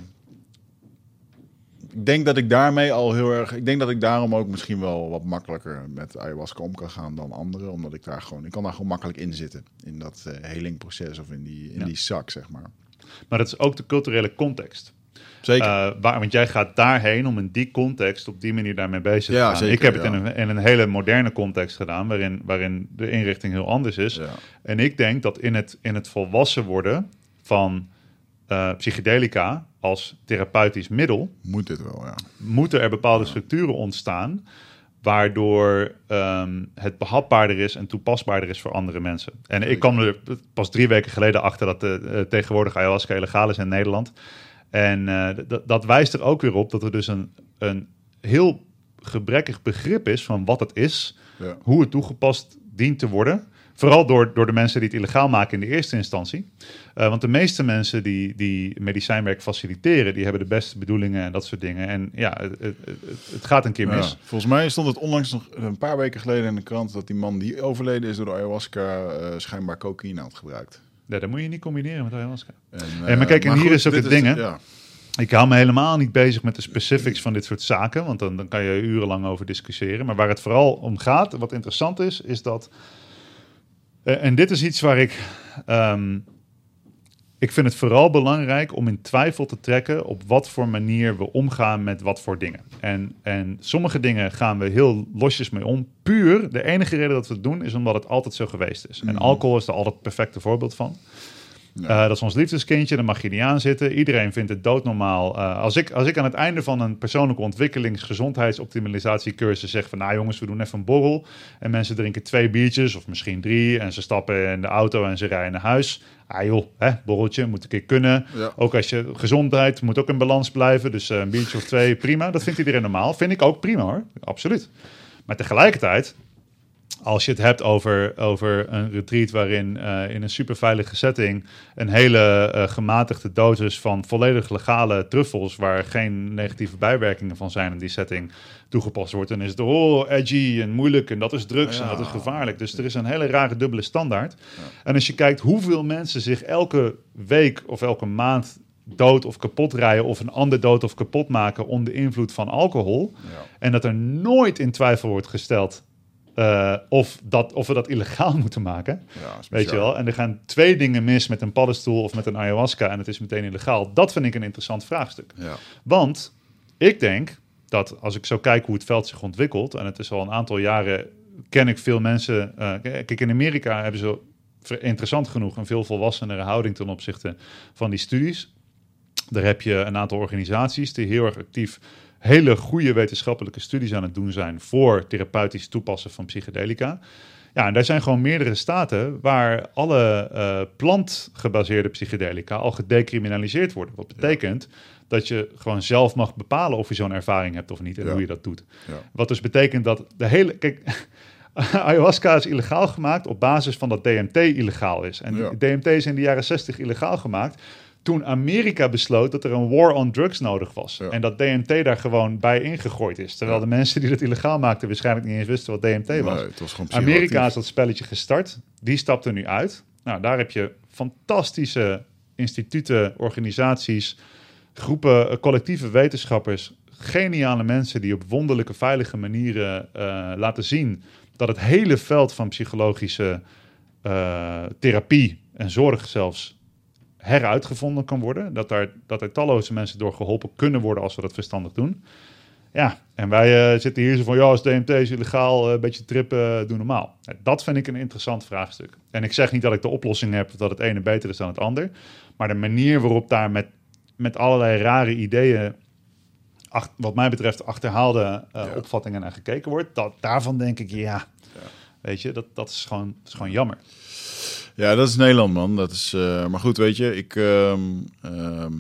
ik denk dat ik daarmee al heel erg. Ik denk dat ik daarom ook misschien wel wat makkelijker met ayahuasca om kan gaan dan anderen. Omdat ik daar gewoon. Ik kan daar gewoon makkelijk in zitten. In dat uh, helingproces of in die, in die zak, zeg maar. Maar dat is ook de culturele context. Zeker. Uh, waar, want jij gaat daarheen om in die context op die manier daarmee bezig Ja, te gaan. zeker, ik heb het ja. in een, in een hele moderne context gedaan, waarin, waarin de inrichting heel anders is. Ja. En ik denk dat in het, in het volwassen worden van eh, psychedelica als therapeutisch middel, Moet dit wel, ja. moeten er bepaalde structuren ontstaan, waardoor ehm, het behapbaarder is en toepasbaarder is voor andere mensen. En ik kwam er pas drie weken geleden achter dat de, eh, tegenwoordig ayahuasca illegaal is in Nederland. En eh, dat wijst er ook weer op dat er dus een, een heel gebrekkig begrip is van wat het is, Ja. hoe het toegepast dient te worden. Vooral door, door de mensen die het illegaal maken in de eerste instantie. Eh, want de meeste mensen die, die medicijnwerk faciliteren, die hebben de beste bedoelingen en dat soort dingen. En ja, het, het, het, gaat een keer mis. Ja, volgens mij stond het onlangs nog een paar weken geleden in de krant dat die man die overleden is door de ayahuasca eh, schijnbaar cocaïne had gebruikt. Ja, dat moet je niet combineren met ayahuasca. En, Ja, maar kijk, en hier is ook het ding, hè. Ik hou me helemaal niet bezig met de specifics van dit soort zaken, want dan, dan kan je urenlang over discussiëren. Maar waar het vooral om gaat, wat interessant is, is dat. Eh, en dit is iets waar ik. ehm, ik vind het vooral belangrijk om in twijfel te trekken op wat voor manier we omgaan met wat voor dingen. En, en sommige dingen gaan we heel losjes mee om. Puur, de enige reden dat we het doen is omdat het altijd zo geweest is. En alcohol is er altijd het perfecte voorbeeld van. Eh, dat is ons liefdeskindje, daar mag je niet aan zitten. Iedereen vindt het doodnormaal. Eh, als, ik, als ik aan het einde van een persoonlijke ontwikkelings gezondheidsoptimalisatiecursus zeg van... nou jongens, we doen even een borrel. En mensen drinken twee biertjes of misschien drie. En ze stappen in de auto en ze rijden naar huis. Ah joh, hè, borreltje, moet een keer kunnen. Ja. Ook als je gezondheid moet ook in balans blijven. Dus eh, een biertje of twee, prima. Dat vindt iedereen normaal. Vind ik ook prima hoor, absoluut. Maar tegelijkertijd als je het hebt over, over een retreat waarin eh, in een superveilige setting een hele eh, gematigde dosis van volledig legale truffels, waar geen negatieve bijwerkingen van zijn in die setting, toegepast wordt, dan is het oh, edgy en moeilijk en dat is drugs Ja. en dat is gevaarlijk. Dus er is een hele rare dubbele standaard. En als je kijkt hoeveel mensen zich elke week of elke maand dood of kapot rijden of een ander dood of kapot maken onder invloed van alcohol, Ja. en dat er nooit in twijfel wordt gesteld eh, of, dat, of we dat illegaal moeten maken. Ja, Weet je wel? En er gaan twee dingen mis met een paddenstoel of met een ayahuasca en het is meteen illegaal. Dat vind ik een interessant vraagstuk. Ja. Want ik denk dat als ik zo kijk hoe het veld zich ontwikkelt, en het is al een aantal jaren, ken ik veel mensen. eh, kijk, in Amerika hebben ze interessant genoeg een veel volwassenere houding ten opzichte van die studies. Daar heb je een aantal organisaties die heel erg actief hele goede wetenschappelijke studies aan het doen zijn voor therapeutisch toepassen van psychedelica. Ja, en daar zijn gewoon meerdere staten waar alle eh, plantgebaseerde psychedelica al gedecriminaliseerd worden. Wat betekent dat je gewoon zelf mag bepalen of je zo'n ervaring hebt of niet en Ja. hoe je dat doet. Ja. Wat dus betekent dat de hele. Kijk, ayahuasca is illegaal gemaakt op basis van dat DMT illegaal is. En. DMT is in de jaren 60 illegaal gemaakt. Toen Amerika besloot dat er een war on drugs nodig was. Ja. En dat DMT daar gewoon bij ingegooid is. Terwijl Ja. de mensen die dat illegaal maakten waarschijnlijk niet eens wisten wat DMT was. Het was gewoon Amerika is dat spelletje gestart. Die stapt er nu uit. Nou, daar heb je fantastische instituten, organisaties, groepen, eh, collectieve wetenschappers. Geniale mensen die op wonderlijke, veilige manieren eh, laten zien dat het hele veld van psychologische eh, therapie en zorg zelfs heruitgevonden kan worden. Dat, daar, dat er talloze mensen door geholpen kunnen worden als we dat verstandig doen. Ja, en wij eh, zitten hier zo van, ja, als DMT is illegaal, eh, een beetje trippen, doe normaal. Ja, Dat vind ik een interessant vraagstuk. En ik zeg niet dat ik de oplossing heb, dat het ene beter is dan het ander. Maar de manier waarop daar met, met allerlei rare ideeën, ach- wat mij betreft, achterhaalde eh, Ja. opvattingen naar gekeken wordt, dat, daarvan denk ik, ja, weet je, dat, dat, is gewoon, dat is gewoon jammer. Ja, dat is Nederland, man. Dat is, eh, maar goed, weet je, ik, ehm, ehm,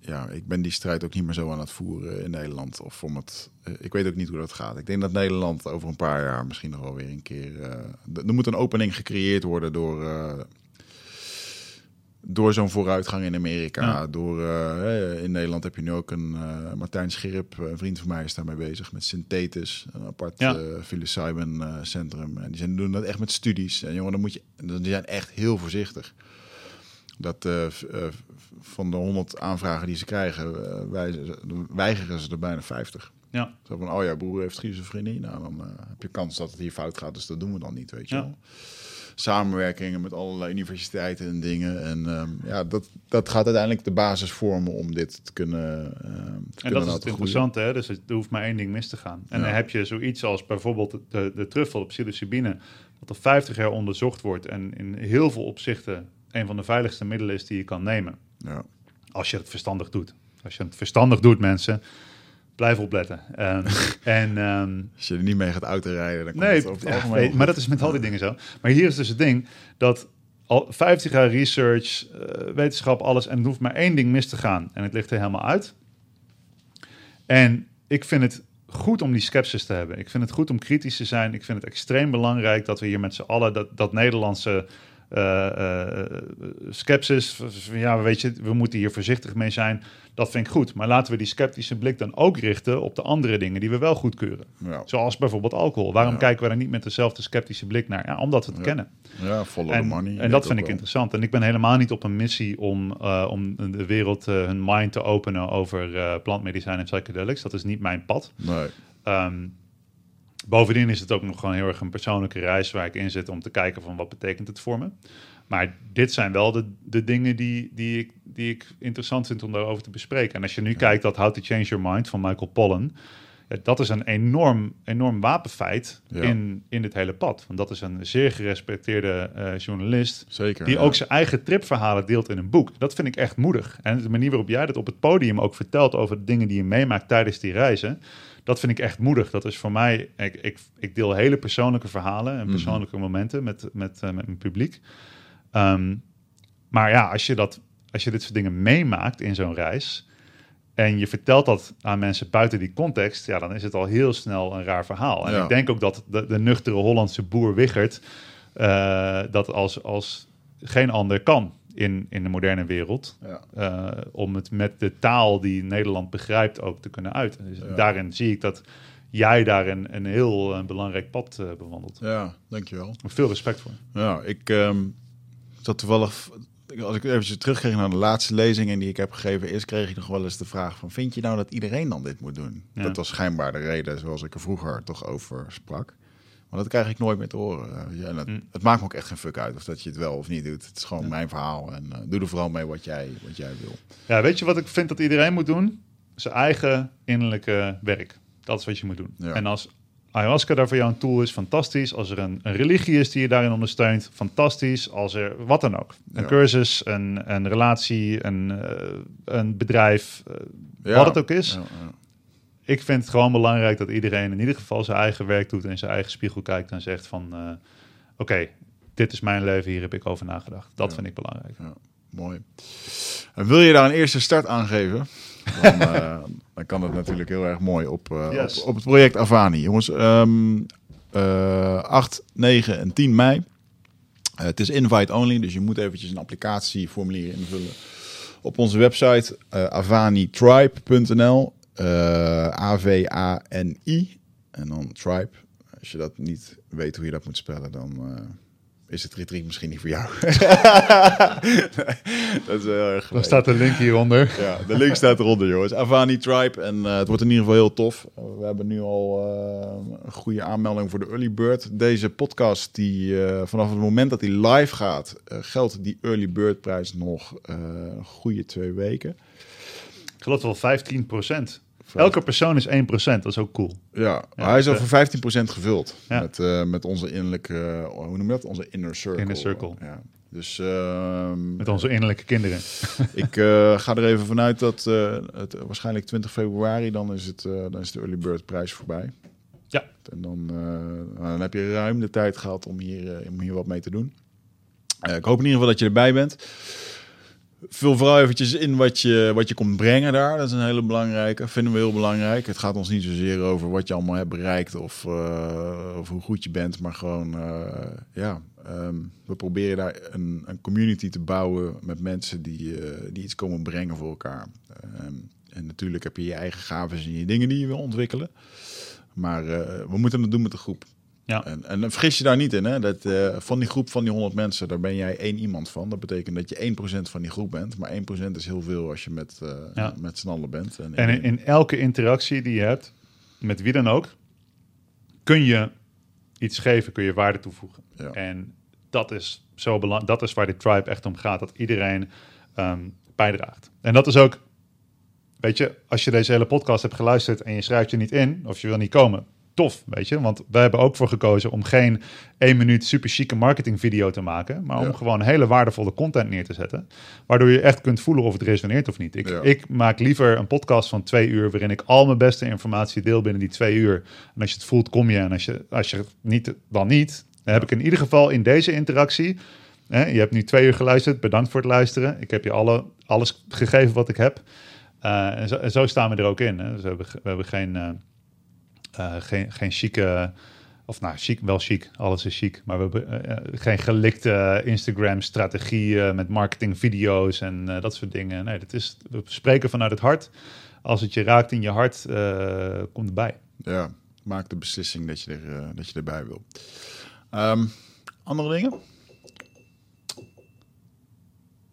ja, ik ben die strijd ook niet meer zo aan het voeren in Nederland. Of om het, eh, ik weet ook niet hoe dat gaat. Ik denk dat Nederland over een paar jaar misschien nog wel weer een keer... eh, er moet een opening gecreëerd worden door... eh, door zo'n vooruitgang in Amerika. Ja. Door, eh, in Nederland heb je nu ook een eh, Martijn Schirp, een vriend van mij is daarmee bezig met Synthetis, een apart Ja. eh psilocybin eh, centrum. En die zijn, doen dat echt met studies. En jongen, dan moet je, die zijn echt heel voorzichtig. Dat van de 100 aanvragen die ze krijgen, wij, weigeren ze er bijna 50. Ja. Zo van, oh ja, broer heeft schizofrenie. Nou, dan heb je kans dat het hier fout gaat, dus dat doen we dan niet, weet je wel samenwerkingen met allerlei universiteiten en dingen. En um, ja, dat, dat gaat uiteindelijk de basis vormen om dit te kunnen. Uh, te en dat is het interessante, hè? Dus er hoeft maar één ding mis te gaan. En dan heb je zoiets als bijvoorbeeld de, de truffel op psilocybine, wat al 50 jaar onderzocht wordt en in heel veel opzichten een van de veiligste middelen is die je kan nemen. Ja. Als je het verstandig doet. Als je het verstandig doet, mensen, blijf opletten. Um, en, um, Als je er niet mee gaat autorijden, dan komt nee, het over het nee, maar dat is met al die dingen zo. Maar hier is dus het ding dat al 50 jaar research, uh, wetenschap, alles, en het hoeft maar één ding mis te gaan en het ligt er helemaal uit. En ik vind het goed om die skepsis te hebben. Ik vind het goed om kritisch te zijn. Ik vind het extreem belangrijk dat we hier met z'n allen dat, dat Nederlandse uh, skepsis. Ja, weet je, we moeten hier voorzichtig mee zijn. Dat vind ik goed. Maar laten we die sceptische blik dan ook richten op de andere dingen die we wel goedkeuren. Ja. Zoals bijvoorbeeld alcohol. Waarom kijken we daar niet met dezelfde sceptische blik naar? Ja, omdat we het kennen. Ja, follow en, the money. En dat vind ik interessant. En ik ben helemaal niet op een missie om, uh, om de wereld uh, hun mind te openen over uh, plantmedicijn en psychedelics. Dat is niet mijn pad. Nee. Um, bovendien is het ook nog gewoon heel erg een persoonlijke reis waar ik in zit om te kijken van wat betekent het voor me. Maar dit zijn wel de, de dingen die, die, ik, die ik interessant vind om daarover te bespreken. En als je nu kijkt dat How to Change Your Mind van Michael Pollan, ja, dat is een enorm, enorm wapenfeit Ja. in, in dit hele pad. Want dat is een zeer gerespecteerde eh, journalist Zeker. die ja. ook zijn eigen tripverhalen deelt in een boek. Dat vind ik echt moedig. En de manier waarop jij dat op het podium ook vertelt over de dingen die je meemaakt tijdens die reizen, dat vind ik echt moedig. Dat is voor mij, ik, ik, ik deel hele persoonlijke verhalen en persoonlijke momenten met, met, eh, met mijn publiek. Ehm, maar ja, als je, dat, als je dit soort dingen meemaakt in zo'n reis en je vertelt dat aan mensen buiten die context, ja, dan is het al heel snel een raar verhaal. En Ja. ik denk ook dat de, de nuchtere Hollandse boer Wichert eh, dat als, als geen ander kan in, in de moderne wereld. Ja. eh, om het met de taal die Nederland begrijpt ook te kunnen uiten. Dus Ja. daarin zie ik dat jij daar een, een heel eh, belangrijk pad eh, bewandelt. ja, dankjewel. Veel respect voor. Ja, ik ehm zat toevallig... Als ik eventjes terugkreeg naar de laatste lezingen die ik heb gegeven... eerst kreeg ik nog wel eens de vraag van... vind je nou dat iedereen dan dit moet doen? Ja. Dat was schijnbaar de reden zoals ik er vroeger toch over sprak. Maar dat krijg ik nooit meer te horen. Eh, ja, het, Mm. het maakt me ook echt geen fuck uit of dat je het wel of niet doet. Het is gewoon mijn verhaal en eh, doe er vooral mee wat jij, wat jij wil. Ja, weet je wat ik vind dat iedereen moet doen? Zijn eigen innerlijke werk. Dat is wat je moet doen. Ja. En als ayahuasca daar voor jou een tool is, fantastisch. Als er een, een religie is die je daarin ondersteunt, fantastisch. Als er wat dan ook. Een Ja. cursus, een, een relatie, een, eh, een bedrijf, Ja. wat het ook is. Ja. Ik vind het gewoon belangrijk dat iedereen in ieder geval zijn eigen werk doet en zijn eigen spiegel kijkt en zegt van eh, oké, dit is mijn leven, hier heb ik over nagedacht. Dat Ja. vind ik belangrijk. Mooi. En wil je daar een eerste start aan geven? Dan, eh, dan kan dat natuurlijk heel erg mooi op, eh, Yes. op, op het project Avani. Jongens, eh 8, 9 en 10 mei. Het is invite only, dus je moet eventjes een applicatieformulier invullen. Op onze website avanitribe.nl. eh A-V-A-N-I. En dan tribe. Als je dat niet weet hoe je dat moet spellen, dan eh, is het retreat misschien niet voor jou. dat is heel erg Dan staat de link hieronder. ja, de link staat eronder, jongens. Avani Tribe. En eh, het wordt in ieder geval heel tof. Uh, we hebben nu al uh, een goede aanmelding voor de Early Bird. Deze podcast, die uh, vanaf het moment dat die live gaat, uh, geldt die Early Bird prijs nog uh, een goede twee weken. Ik geloof wel 15 procent. Elke persoon is 1%, dat is ook cool. Ja, ja hij is al voor 15% gevuld. Ja. Met, uh, met onze innerlijke, hoe noem je dat? Onze inner circle. Inner circle. Ja. Dus, uh, met onze innerlijke kinderen. ik uh, ga er even vanuit dat het waarschijnlijk 20 februari, dan is, het, dan is de Early Bird prijs voorbij. Ja. En dan, uh, dan heb je ruim de tijd gehad om hier, om hier wat mee te doen. Ik hoop in ieder geval dat je erbij bent. Vul vooral eventjes in wat je, wat je komt brengen daar. Dat is een hele belangrijke. Vinden we heel belangrijk. Het gaat ons niet zozeer over wat je allemaal hebt bereikt of, uh, of hoe goed je bent. Maar gewoon, uh, ja, um, we proberen daar een, een, community te bouwen met mensen die, uh, die iets komen brengen voor elkaar. Um, en natuurlijk heb je je eigen gaven en je dingen die je wil ontwikkelen. Maar we moeten het doen met de groep. Ja. En, en vergis je daar niet in, hè? Dat, uh, van die groep van die 100 mensen, daar ben jij één iemand van. Dat betekent dat je 1% van die groep bent. Maar 1% is heel veel als je met, uh, ja. met z'n allen bent. En, en in, in, elke interactie die je hebt, met wie dan ook, kun je iets geven, kun je waarde toevoegen. Ja. En dat is zo belangrijk. Dat is waar die tribe echt om gaat. Dat iedereen um, bijdraagt. En dat is ook, weet je, als je deze hele podcast hebt geluisterd en je schrijft je niet in of je wil niet komen, tof, weet je. Want wij hebben ook voor gekozen om geen één minuut super chique marketing video te maken, maar om gewoon hele waardevolle content neer te zetten, waardoor je echt kunt voelen of het resoneert of niet. Ik, ik maak liever een podcast van twee uur waarin ik al mijn beste informatie deel binnen die twee uur. En als je het voelt, kom je. En als je, als je het niet, dan niet. Dan heb ik in ieder geval in deze interactie je hebt nu twee uur geluisterd. Bedankt voor het luisteren. Ik heb je alle, alles gegeven wat ik heb. Uh, en, zo, en, zo, staan we er ook in. Hè. Dus we hebben, we hebben geen, uh, uh, geen, geen chique... Of nou, chic, wel chic. Alles is chic. Maar we hebben geen gelikte Instagram-strategie met marketingvideo's en dat soort dingen. Nee, dat is, we spreken vanuit het hart. Als het je raakt in je hart, komt erbij. Ja, maak de beslissing dat je, er, dat je erbij wil. Um, andere dingen?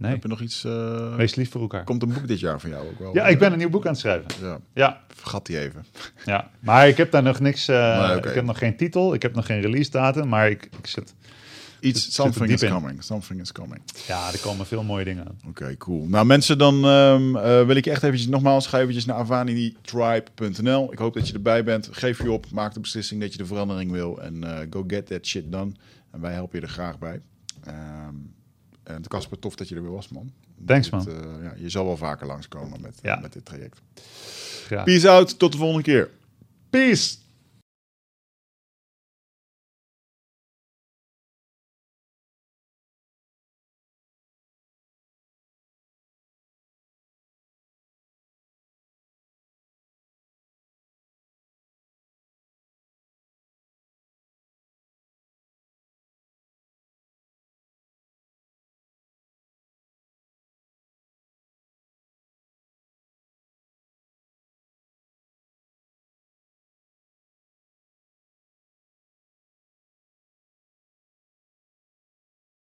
Nee. Heb je nog iets... Uh... Wees lief voor elkaar. Komt een boek dit jaar van jou ook wel? Ja, ik ben een nieuw boek aan het schrijven. Ja. ja. Vergat die even. Ja, maar ik heb daar nog niks... Uh, Ik heb nog geen titel, ik heb nog geen release datum, maar ik, ik zit... Iets, something is coming. Something is coming. Ja, er komen veel mooie dingen aan. Oké, cool. Nou mensen, dan um, uh, wil ik echt eventjes nogmaals, ga eventjes naar avanitribe.nl. Ik hoop dat je erbij bent. Geef je op, maak de beslissing dat je de verandering wil en go get that shit done. En wij helpen je er graag bij. Um, en Casper, tof dat je er weer was, man. Thanks, man. Uh, ja, je zal wel vaker langskomen met, met dit traject. Peace out, tot de volgende keer. Peace!